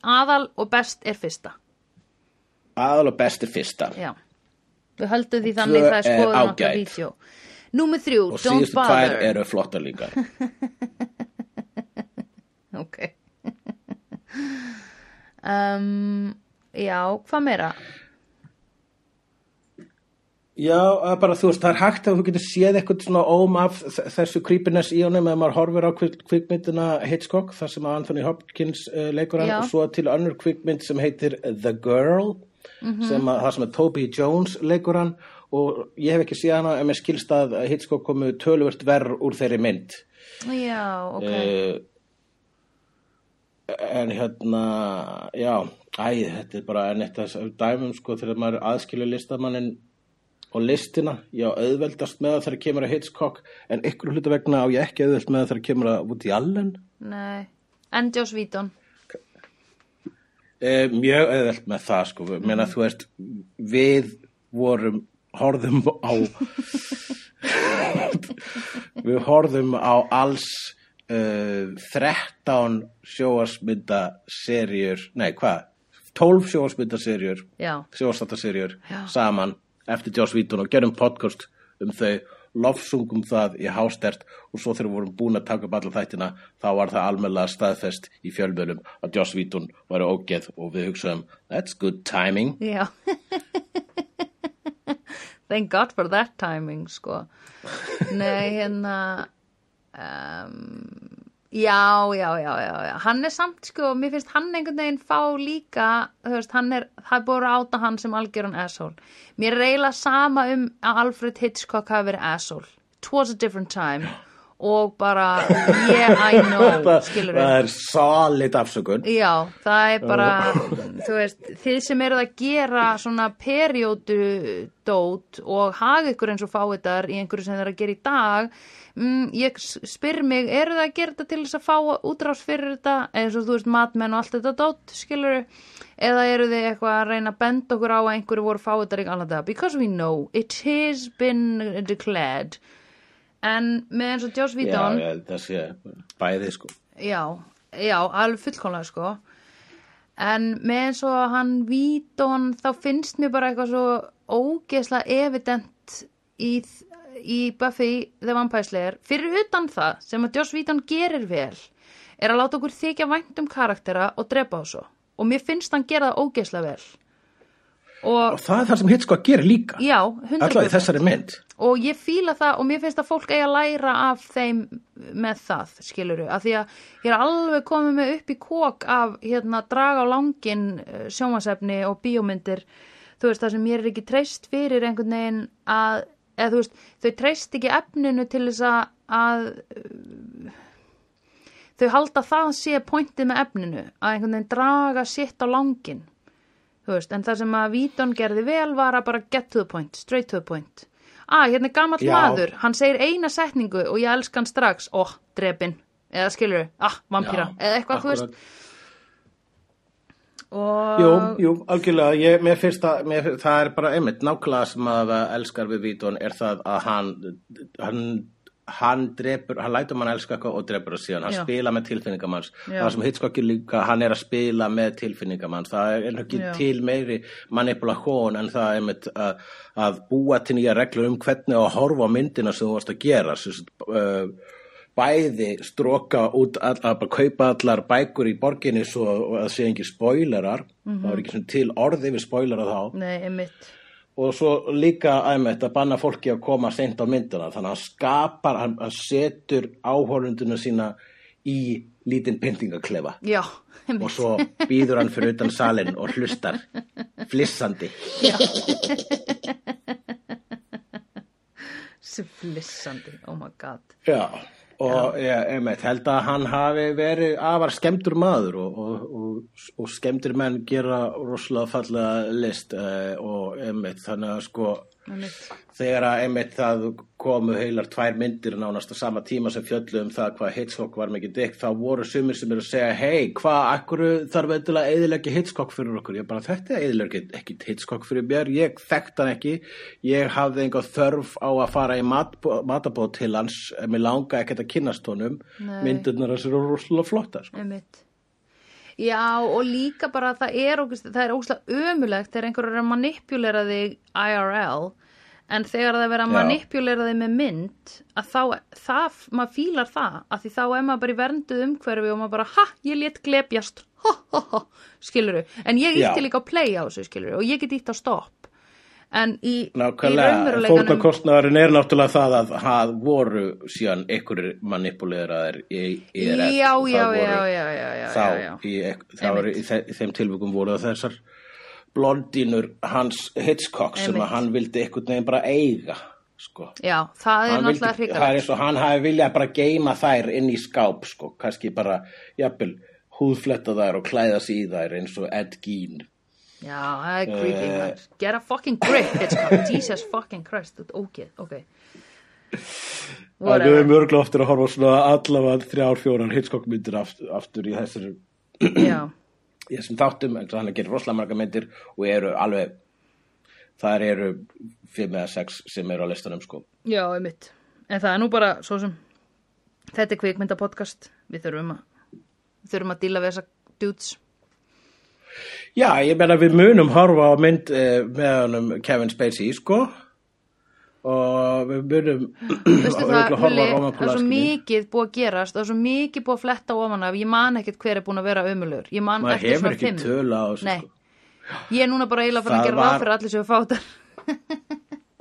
Aðal og best er fyrsta. Aðal og besti fyrsta. Já Við höldum því þannig það er skoðun okkar vídeo Númer þrjú, og Don't síðustu tvær Bother. eru flottar líka. *laughs* Ok. Um, Já, hvað meira? Já, bara þú veist, það er hægt að þú getur séð eitthvað svona óm af þessu creepiness í honum eða maður horfir á kvik- kvikmyndina Hitchcock, þar sem Anthony Hopkins uh, leikur hann Já. og svo til önnur kvikmynd sem heitir The Girl sem að, það sem að Toby Jones leikur hann og ég hef ekki séð hana en mér skilst að Hitchcock komu töluvert verð úr þeirri mynd. Já, ok. Uh, en hérna já, æ, þetta er bara enn eitt af dæmum sko þegar maður aðskilur listamannin og listina, já, auðveldast með það þegar kemur að Hitchcock en ykkur hluta vegna á ég ekki auðveld með það þegar kemur að Woody Allen. Nei. En Joss Whedon e, mjög auðveld með það sko mm. menna þú veist, við vorum horfðum á við horfðum á alls uh, 13 sjóasmynda serjur, nei hvað 12 sjóasmynda serjur Já, sjóastataserjur Já. saman eftir Joss Whedon og gerum podcast um þau lofsungum það í hástert og svo þegar við vorum búin að taka upp alla þættina þá var það almennilega staðfest í fjölmjölum að Joss Whedon væri ógeð og við hugsaðum that's good timing. Já. Thank God for that timing, sko. Nei, hérna um, Já, já, já, já, já. Hann er samt, sko, mér finnst hann einhvern veginn fá líka, þú veist, hann er það er búið að áta hann sem algjöran asshole. Mér eiginlega sama um að Alfred Hitchcock hafi verið asshole. It was a different time. Og bara yeah I know *laughs* skilur það er solid afsökun. Já, það er bara, þú veist, þið sem eruð að gera svona periódu dót og haga ykkur eins og fáiðar í einhverju sem þeir eru að gera í dag, mm, ég spyr mig, eruð það að gera þetta til þess að fá útrás fyrir þetta, eins og þú veist, matmenn og allt þetta dót, skilur eða eru þið eitthvað að reyna að benda okkur á að einhverju voru fáiðar í allan dag, because we know it has been declared, en með eins og Joss já, Whedon, já, það sé bæði sko. Já, já, alveg fullkomlega sko. En með eins og hann Vítón þá finnst mér bara eitthvað svo ógeðslega evident í, í Buffy the Vampire Slayer fyrir utan það sem að Joss Vítón gerir vel er að láta okkur þykja vænt um karaktera og drepa á svo. Og mér finnst hann gera það ógeðslega vel. Og og það er það sem hitt sko að gera líka. Já, 100% allavega í þessari mynd. Og ég fíla það og mér finnst að fólk eigi að læra af þeim með það, skiluru af því að ég er alveg komið með upp í kók af hérna draga á langin sjómasefni og bíómyndir. Þú veist það sem ég er ekki treyst fyrir einhvern veginn að eða þú veist, þau treyst ekki efninu til þess að, að uh, þau halda það sé pointið með efninu að einhvern veginn draga sitt á langin þú veist, en það sem að Vítón gerði vel var að bara get to the point, straight to the point. Ah, hérna er gamall Já. maður hann segir eina setningu og ég elska hann strax. Ó, oh, drepin, eða skilur ah, vampíra, Já, eða eitthvað, þú akkurat. veist og Jú, jú, algjörlega, ég, mér finnst að mér, finnst- það er bara einmitt, nákvæmlega sem að elskar við Vítón er það að hann hann, hann drepur, hann lætur mann elska eitthvað og drepur það síðan, hann Já. spila með tilfinningamanns Já. það sem hitskokki líka, hann er að spila með tilfinningamanns, það er ekki Já. til meiri manipulation en það einmitt að, að búa til nýja reglur um hvernig að horfa á myndina sem þú varst að gera sem sagt, uh, bæði stróka út all, að bara kaupa allar bækur í borginni svo að sé ekki spoilerar. Það var ekki til orði við spoilera þá. Nei, einmitt. Og svo líka æmett að banna fólki að koma seint á myndina. Þannig að hann skapar, hann, hann setur áhórunduna sína í lítinn pyntingaklefa. Já, og svo býður hann fyrir utan salin og hlustar flissandi. Flissandi, oh my god. Já, og ég einmitt, held að hann hafi verið afar skemmtur maður og, og, og, skemmtur menn gera rosalega fallega list uh, og einmitt, þannig að sko þegar að einmitt það komu heilar tvær myndir nánast á sama tíma sem fjöllu um það hvað Hitchcock var mikið dykk þá voru sumir sem eru að segja hei, hvað, akkur þarf eitthvað að eðilegja Hitchcock fyrir okkur? Ég bara þetta er eðilegja ekki Hitchcock fyrir mér ég þekkt hann ekki. Ég hafði einhver þörf á að fara í matbó, matabóð til hans mér langa ekkert að kynnast honum. Myndirnar hans eru rosalega flottar sko. einmitt. Já, og líka bara það er, það er ógslag ömulegt þegar einhver er að manipulera þig IRL en þegar það er verið að Já. manipulera þig með mynd að þá, það, maður fílar það að því þá er maður bara í vernduð umhverfi og maður bara, ha, ég let glepjast ha, ha, ha, skiluru en ég Já. ítti líka á play á þessu, skiluru og ég get ítt á stopp en í, í fórnarkostnaðurinn er náttúrulega það að það voru síðan einhverjir manipuleraðir í, í Já, RF já, það já, voru- já, já, já, já, þá já, já. í, þá er, í, þe í þeim tilvíkum voru það þessar blondínur hans Hitchcock sem að hann vildi einhvern veginn bara eiga sko. Já, það er Hann náttúrulega það er eins og hann hafi viljað bara geima þær inn í skáp sko. kannski bara, jafnvel húðfletta þær og klæða þær eins og Ed Gein. Já, það er creepy man. Get a fucking grip, Hitchcock. *laughs* Jesus fucking Christ, ógeð, ok. Það er mörglega oftir að horfa svona allavega þrjár, fjórar Hitchcock myndir aftur, aftur í þessari Já, í þessum þáttum, hann er gerir rosalega marga myndir og eru alveg þar eru fimm eða sex sem eru á listanum sko. já, einmitt. En það er nú bara svo sem Þetta er kvikmyndapodcast. Við þurfum að Við þurfum að díla við þessa dudes. Já, ég meina við munum horfa á mynd eh, með honum Kevin Spacey, sko og við munum Veistu það, Hulli, það er svo mikið búið að gerast Það er svo mikið búið að fletta ofan af. Ég man ekkert hver er búin að vera ömulur Ég man maður eftir svona fimm. tölu á þessu Nei, sko. ég er núna bara eiginlega fyrir að gera ráð fyrir allir sem við fátar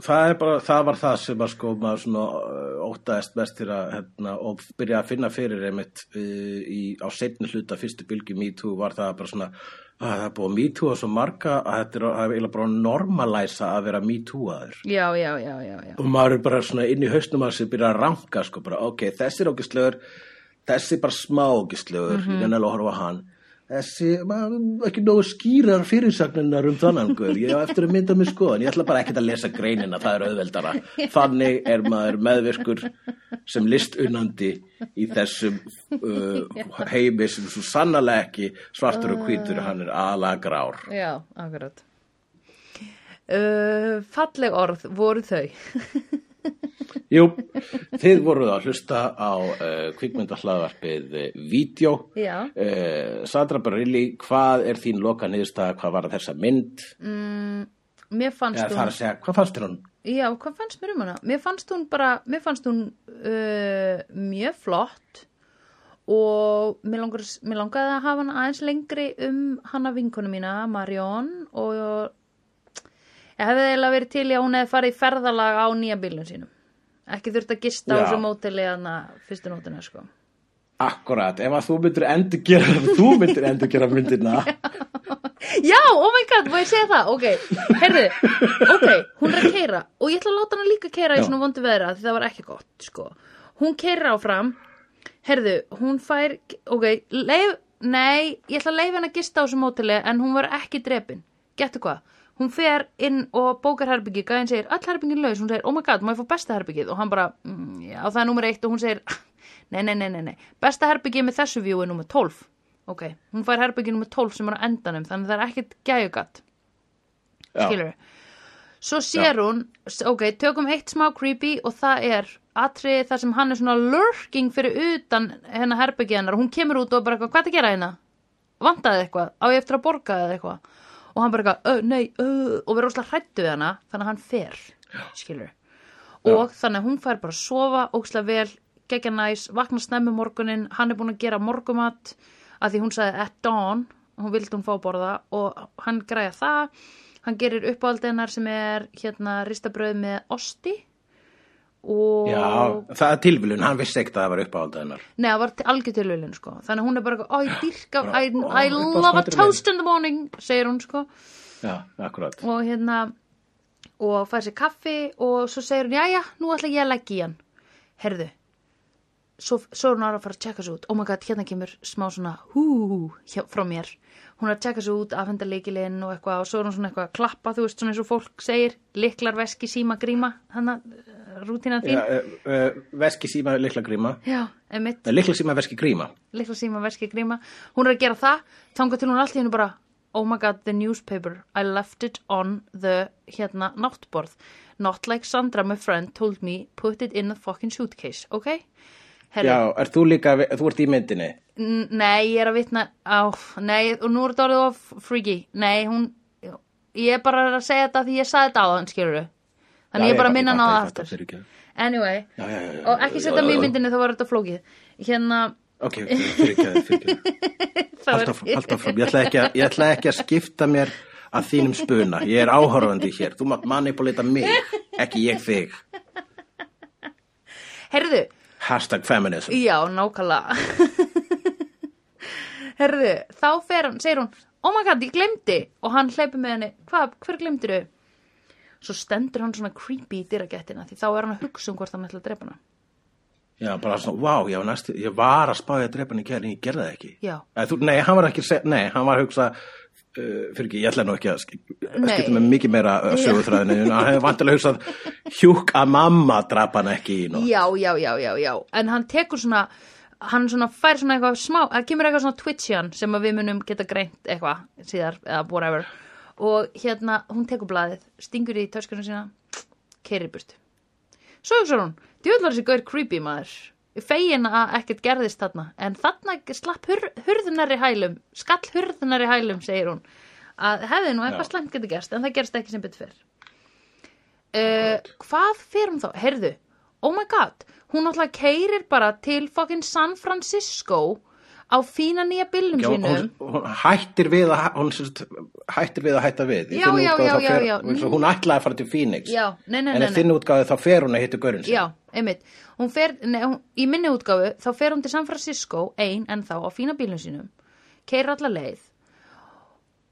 það, er bara, það var það sem að sko maður svona uh, óttaðist mest til að hérna, og byrja að finna fyrir einmitt uh, í, á setni hluta fyrstu bylgi MeToo var það bara svona að það er búið að og svo marga að þetta er, er eiginlega bara að normalæsa að vera MeToo-aður Já, já, já, já, já. og maður er bara svona inn í hausnum að sér byrja að ranka sko bara ok, þessi er ógislegur þessi er bara smá ógislegur Mhm. ég er alveg að horfa hann þessi, maður ekki nógu skýrar fyrirsagninnar um þannan guð, ég hef eftir að mynda mig skoðan ég ætla bara ekkert að lesa greinina, það er auðveldara þannig er maður meðvirkur sem listunandi í þessum uh, heimi sem svo sannlega ekki svartur og hvítur, hann er alagrár Já, akkurat. Uh, falleg orð voru þau. *laughs* Jú, þið voruð að hlusta á uh, kvikmyndahlaðvarpið uh, Vídeó. Já. Uh, Sandra Barilli, hvað er þín loka niðurstaða, hvað var þessa mynd? Mér fannst Eða það er hún... að segja, hvað fannst þér hún? Já, hvað fannst mér um hana? Mér fannst hún bara, mér fannst hún uh, mjög flott og mér, langar, mér langaði að hafa hana aðeins lengri um hana vinkonu mína, Marion og ég hefði eiginlega verið til í að hún hefði farið í ferðalag á nýja bílun sínum. Ekki þurft að gista á Já. þessu móteli hana fyrstu nótuna, sko. Akkurat, ef að þú myndir endur gera, þú myndir endur gera myndina. *laughs* Já, oh my god, má ég segja það? Ok, heyrðu, ok, hún er að keira og ég ætla að láta hana líka keira í svona vondu veðra því það var ekki gott, sko. Hún keira áfram, heyrðu, hún fær, ok, leif, nei, ég ætla að leifa henni að gista á þessu mótili en hún var ekki drepin. Gettu hvað? Hún fer inn og bókar herbyggi, gæðin segir, öll herbyggin laus, hún segir, oh my god, má ég fá besta herbyggið? Og hann bara, mm, já, það er nummer eitt og hún segir, *laughs* nei, nei, nei, nei, nei, besta herbyggið með þessu view er nummer 12. Ok, hún fær herbyggið nummer 12 sem er á endanum, þannig það er ekkert gæjugat, Já. skilur Svo sér hún, ok, tökum eitt smá creepy og það er atriði þar sem hann er svona lurking fyrir utan hennar herbyggið hennar og hún kemur út og bara hvað er að gera hérna? Vantaði eitthvað? Á ég eftir að borga eða eitthvað? Og hann bara eitthvað, "Ö, nei, ö, og verður óslega hrættu við hana, þannig að hann fer, skilur Og þannig að hún fær bara að sofa, óslega vel, geggja næs, vakna snemmi morgunin, hann er búin að gera morgumat, að því hún sagði at dawn, hún vildi hún fá að borða og hann græja það, hann gerir uppáhaldið hennar sem er hérna ristabröð með osti og Já, það er tilvílun, hann vissi ekkert að það var uppáhaldið hennar. Nei, það var algjör tilvílun sko. Þannig að hún er bara, ó, ég dyrka I, I love a toast in the morning segir hún sko. Já, akkurat. og hérna og fær sér kaffi og svo segir hún, jæja, nú ætla ég að leggja í hann. Herðu svo, svo er hún að fara að tjekka svo út oh my god, hérna kemur smá svona hú hjá, frá mér, hún er að tjekka svo út afhenda leikilinn og eitthvað og svo er hún svona eitthvað að klappa, þú veist, svona eins og fólk segir liklar, veski, síma, gríma hann rútínan þín Já, uh, uh, veski síma, likla gríma. Já, emitt Nei, likla síma, veski gríma. litla síma veski gríma hún er að gera það, þangað til hún allt í hennu bara oh my god, the newspaper I left it on the hérna náttborð, not like Sandra my friend told me, put it in a fucking suitcase, ok? Herri, Já, er þú líka, þú ert í myndinni? n- nei, ég er að vitna á, nei, og nú er þetta orðið of freaky, nei, hún ég er bara að segja þetta því ég sagði þetta á hann, skilur þannig ég er bara að minna hann á það aftur anyway, Já, já, já, já. og ekki setja mig í myndinni þá var þetta flókið hérna, Ok, ok, fyrir *laughs* ekki að, fyrir ekki það Haldt áfram, haldt áfram. Ég ætla, ekki að, skipta mér að þínum spuna. Ég er áhorfandi hér. Þú mátt manipulita mig, ekki ég þig. herðu, Hashtag feminism. Já, nákvæmlega *laughs* Herðu, þá fer hann, segir hún Oh my god, ég glemdi Og hann hleypur með henni, hvað, hver glemdir þau? Svo stendur hann svona creepy í dyragættina Því þá er hann að hugsa um hvort hann ætla að drepa hana Já, bara svona, vá, ég var, næstu, ég var að spája að drepa hann í kæri, en ég gerði það ekki. Já. Eða, þú, nei, hann var ekki, að nei, hann var að hugsa, uh, fyrir ekki, ég ætla nú ekki að sk- Nei. skipta með mikið meira sögutræðinu, en hann hefði vantilega hugsað, hjúk að mamma drapa hann ekki í nótt. Já, já, já, já, já. En hann tekur svona Hann svona fær svona eitthvað smá Það kemur eitthvað svona twitch í hann Sem við munum geta greint eitthvað Síðar, eða whatever. Og hérna, hún tekur blaðið Stingur í töskunum sína Keirir burt Svo hugsa hún, djúðlar þessi gaur creepy maður Fegin að ekkert gerðist þarna. En þarna slapp hur, hurðunar í hælum Skall hurðunar í hælum, segir hún Að hefði nú eitthvað slæmt getur gerst En það gerst ekki sem betur fyrr uh, Hvað fer hún þá? Heyrðu, oh my god Hún náttúrulega keirir bara til fucking San Francisco á fína nýja bílnum Já, hún, sínum hún hættir við að hún hættir við að hætta við Já, já, fer, hún ætlaði að fara til Phoenix Já, nei, nei, en í nei. þinni útgáðu þá fer hún að hitta görun Já, einmitt. Hún fer, nei, hún, í minni útgáfu, þá fer hún til San Francisco, ein en þá á fína bílum sínum, keirir alla leið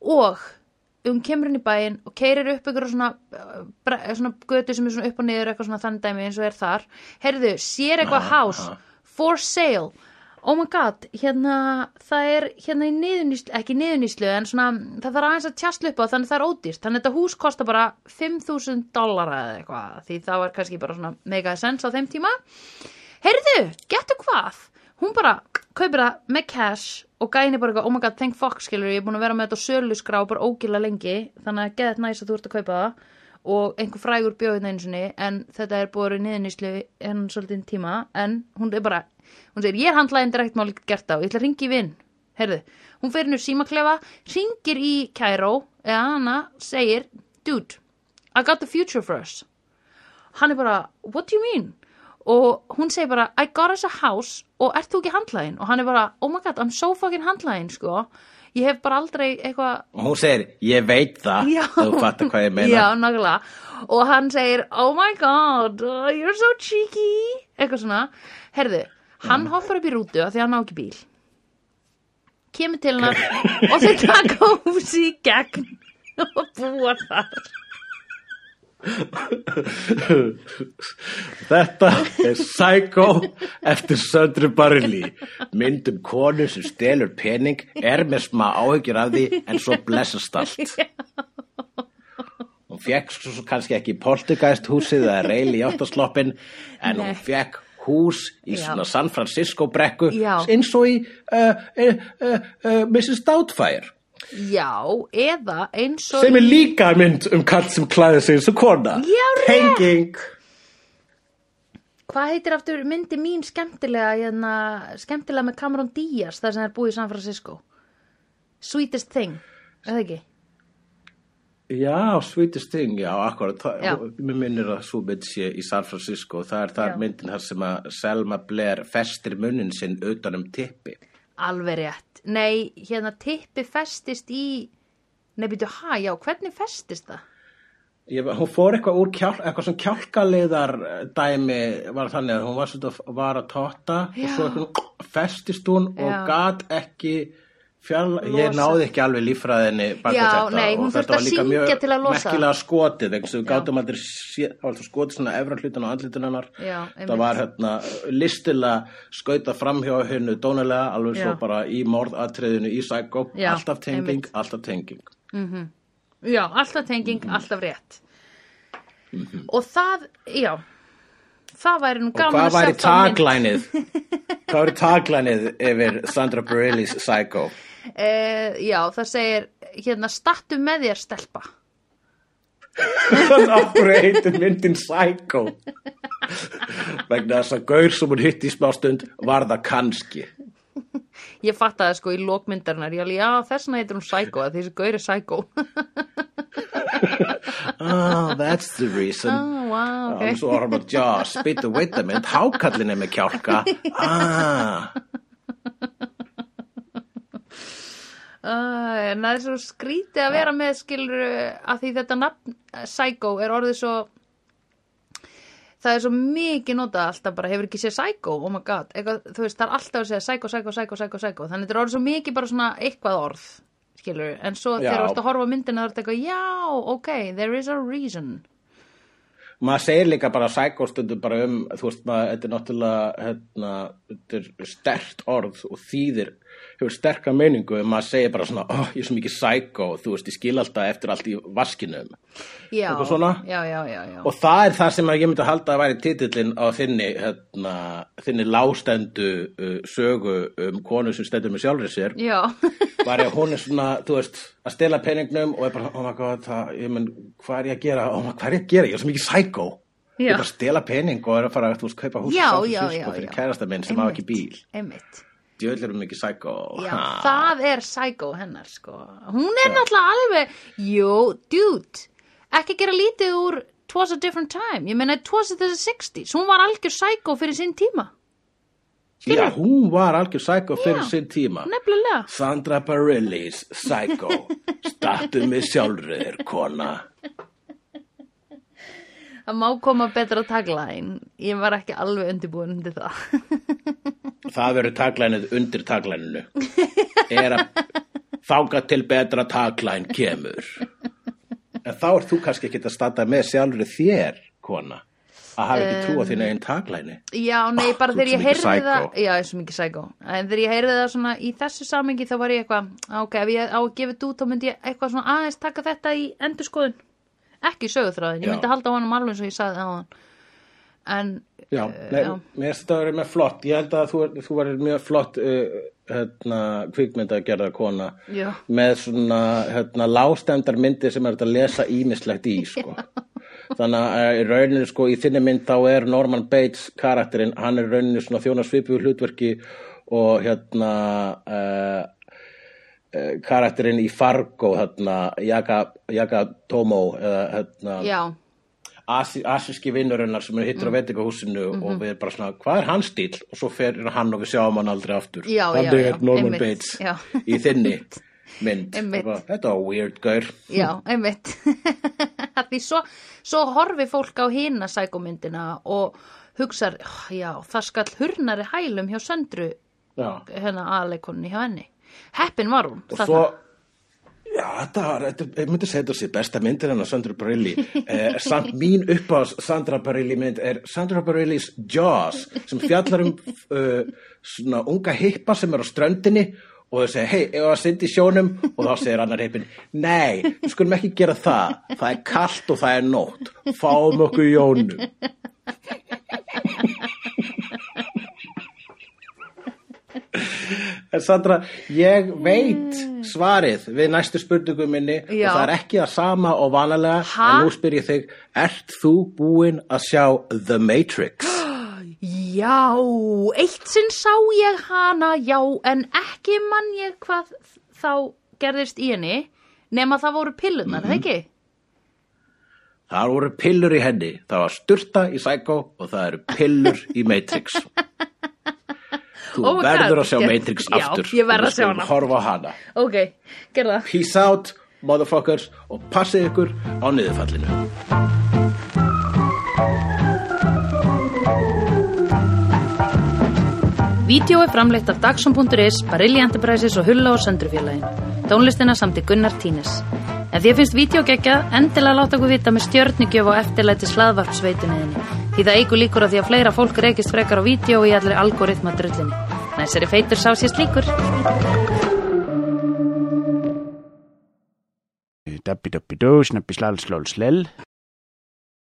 og hún kemur inn í bæinn og keirir upp ykkur svona, svona götu sem er svona upp og niður eitthvað svona þannig dæmi eins og er þar. Herðu, sér eitthvað house, for sale. Oh my god, hérna, það er hérna í niðuníslu, ekki niðuníslu, en svona, það þarf aðeins að tjastla upp á þannig það er ódýrt. Þannig þetta hús kostar bara 5.000 dollara eða eitthvað, því það var kannski bara svona mega sens á þeim tíma. Heyrðu, getur hvað? Hún bara kaupir það með cash og gæni bara oh my god, thank fuck, skilur, ég er búin að vera með þetta á söluskrá bara ógila lengi, þannig að geðið næst að þú ert að kaupa það og einhver frægur bjóðið einu sinni, en þetta er búin niðurníslu enn svolítið tíma, en hún er bara, hún segir, ég er handlæðin direkt máli gert á, ég ætla að ringi í vinn, heyrðu, hún fer úr símaklefa, ringir í Cairo, eða hana, segir, dude, I got the future for us hann er bara, what do you mean? og hún segir bara, I got us a house og ert þú ekki handlægin? og hann er bara, oh my god, I'm so fucking handlægin sko, ég hef bara aldrei eitthvað og hún segir, ég veit það. Já. þú fattar hvað ég meina. Já, nákvæmlega. Og hann segir, oh my god, uh, you're so cheeky. Eitthvað svona. Herðu, hann hoppar upp í rútu af því að hann á ekki bíl. Kemur til hennar Og þau taka húsi í gegn Og búa þar Þetta er Psycho eftir Söndru Barilli mynd um konu sem stelur pening er með smá áhyggjur af því en svo blessast allt Hún fekk svo, kannski ekki poltergeist húsið eða reyli í áttasloppin en hún fekk hús í Já. svona San Francisco brekku Já. eins og í uh, uh, uh, uh, Mrs. Doubtfire Já, eða eins og sem er líka mynd um kall sem klæði sig eins og kona Já, rétt. Tenging Hvað heitir aftur myndi mín skemmtilega hérna, skemmtilega með Cameron Diaz þar sem er búið í San Francisco Sweetest Thing, eða ekki? Já, Sweetest Thing, já, akkurat Já. það, mér minnir að svo mynd sé í San Francisco, það er það Já. myndin þar sem að Selma Blair festir munnin sinn utan um tippi Alveg rétt. Nei, hérna tippi festist í... Býtu, ha, já, hvernig festist það? Ég, hún fór eitthvað úr kjálk, eitthvað sem kjálkaliðar eh, dæmi var þannig að hún var svona var að totta og svo festist hún og Já. gat ekki fjall, ég náði ekki alveg líffræðinni bak við Já, þetta nei, og þetta var líka mjög merkilega skotið, eins og við gátum aldrei skotið svona efra hlutin á andlitun hennar Já, það var hérna listilega skauta framhjá hennu dónulega alveg svo Já. bara í morðatriðinu í Psycho, Já, alltaf tenging, alltaf tenging Já, alltaf tenging, Mhm. alltaf rétt. Og það, já, það væri nú Og gaman hvað að væri sjá þá mynd. taglænið? *laughs* hvað væri taglænið yfir Sandra Bareilles Psycho? Eh, já, það segir, hérna, stattu með þér stelpa. *laughs* Þannig að hverju heitir myndin Psycho? Vegna þess að gaur sem hún hitti í smá stund var það kannski. Ég fatt það sko í lókmyndarinnar, alveg, já, þess vegna heitir hún Psycho, að þessi gaur er Psycho. Oh, *laughs* that's the reason. oh, wow, Og ok. svo var hann að Jaws, býtu, wait a minute, hákallin er með kjálka. *laughs* Ah, Uh, en það er svo skrítið að vera með skilur að því þetta nafn eh, Psycho er orðið svo það er svo mikið notað alltaf bara hefur ekki séð Psycho, oh my god. Eitthvað, þú veist það er alltaf að segja Psycho, Psycho, Psycho, Psycho, Psycho. Þannig þetta er orðið svo mikið bara svona eitthvað orð skilur, en svo Já. þegar þú ert að horfa myndina það er þetta eitthvað, já, ok, there is a reason. Maður segir líka bara Psycho stundum bara um, þú veist, maður, þetta er náttúrulega, hérna, þetta er stert orð og þýðir, hefur sterka meiningu en maður segir bara svona, oh, ég er svo mikið Psycho, þú veist, ég skil alltaf eftir allt í vaskinum. já, já, já. Og það er það sem að ég myndi að halda að væri titillin á þinni, hérna, þinni lástendu uh, sögu um konu sem stendur með sjálfri sér. *laughs* Var ég að hún er svona, þú veist, að stela peningnum og er bara, oh my god, það, ég menn, hvað er ég að gera? Oh my, hvað er ég að gera? Ég er svo mikið psycho. Ég er bara að stela pening og er að fara, þú veist, kaupa hús já, fyrir kærasta minn sem á ekki bíl. einmitt Djöðl erum mikið psycho. Já, Ha. það er psycho hennar sko. Hún er náttúrulega alveg Jú, dude Ekki gera lítið úr Twas a different time Ég meina, it was the 60s Hún var algjör psycho fyrir sinn tíma Já, hún var algjör psycho fyrir Já. sinn tíma. Nefnilega. Sandra Bareilles, Psycho, *laughs* startu mig sjálfur, kona. Það má koma betra tagline. Ég var ekki alveg undirbúin undir það. *laughs* Það verður taglænið undir taglæninu. Er að þáka til betra taglæn kemur. En þá er þú kannski ekki að standa með sjálfur þér, kona. Að hafa ekki trú á þín einn taglæni. Já, nei, bara þú þegar ég heyrði það psycho. Já, ég er svo mikið sækó En þegar ég heyrði það svona í þessu samengi þá var ég eitthvað Ok, ef ég á að gefa þetta út þá myndi ég eitthvað svona aðeins taka þetta í endurskoðun Ekki í sögutráðin, ég myndi halda á honum alveg eins og ég sagði á hann En, Já, já. mér finnst þetta að vera með flott. Ég held að þú, þú verður mjög flott uh, hérna, kvikmynda að gera kona. Já. Með svona hérna, lástendar myndir sem er að lesa ímislegt í, sko. *laughs* Þannig að uh, í rauninu, sko, í þinni mynd þá er Norman Bates karakterinn, hann er rauninu svona þjóna svipu hlutverki og hérna uh, uh, karakterinn í Fargo, hérna, eða hérna já, asi, asíski vinnurinnar sem er hittur Mm. á veitingahúsinu Mhm. og við erum bara svona, hvað er hans stíl? Og svo fer hann og við sjáum hann aldrei aftur. Þannig já, er Norman einmitt, Bates já. í þinni *laughs* mynd. Bara, Þetta var weird, gaur. já, einmitt *laughs* Því svo, svo horfi fólk á hina sækómyndina og hugsar, "Ah, já, það skall hurnari hælum hjá Söndru hérna aðleikonunni hjá henni Heppin var hún Og svo, já, þetta var, þetta, ég myndi segja þetta sér besta myndir hennar Sandra Bareilles. Eh, samt mín upp á Sandra Bareilles mynd er Sandra Bareilles Jaws sem fjallar um uh, svona unga hippa sem er á ströndinni og þau segja, hei, ef að syndi í sjónum og þá segir annar hippin, nei, við skulum ekki gera það, það er kalt og það er nótt, fáum okkur í jónum. En Sandra, ég veit svarið við næstu spurningum minni Já. og það er ekki það sama og vanalega Ha? en nú spyr ég þig, ert þú búin að sjá The Matrix? *gasps* Já, eitt sinn sá ég hana, já, en ekki mann ég hvað þá gerðist í henni, nema það voru pillunar, mm Mhm. ekki? Það voru pillur í henni, það var styrta í Psycho og það eru pillur í Matrix. *laughs* Þú Oh verður að sjá Matrix Já, aftur. ég verð og við að sjá hana. Horfa hana. Ok, gerða. Peace out, motherfuckers, og passið ykkur á niðurfallinu. Vídeó er framleitt af Dagsum.is, Barilli Enterprises og Hulla og Söndrufjörlægin. Tónlistina samt í Gunnar Tínes. Ef því finnst vídeo geggjað, endilega láta okkur vita með stjörnigjöf og eftirlæti slaðvarpsveituninni. Því það eigur líkur á því að fleira fólk reykist frekar á vídeo og í allir algoritma drullinni. Næsari feitur sá sér slíkur. Dabbi dabbi dó, snabbi slal slól slell.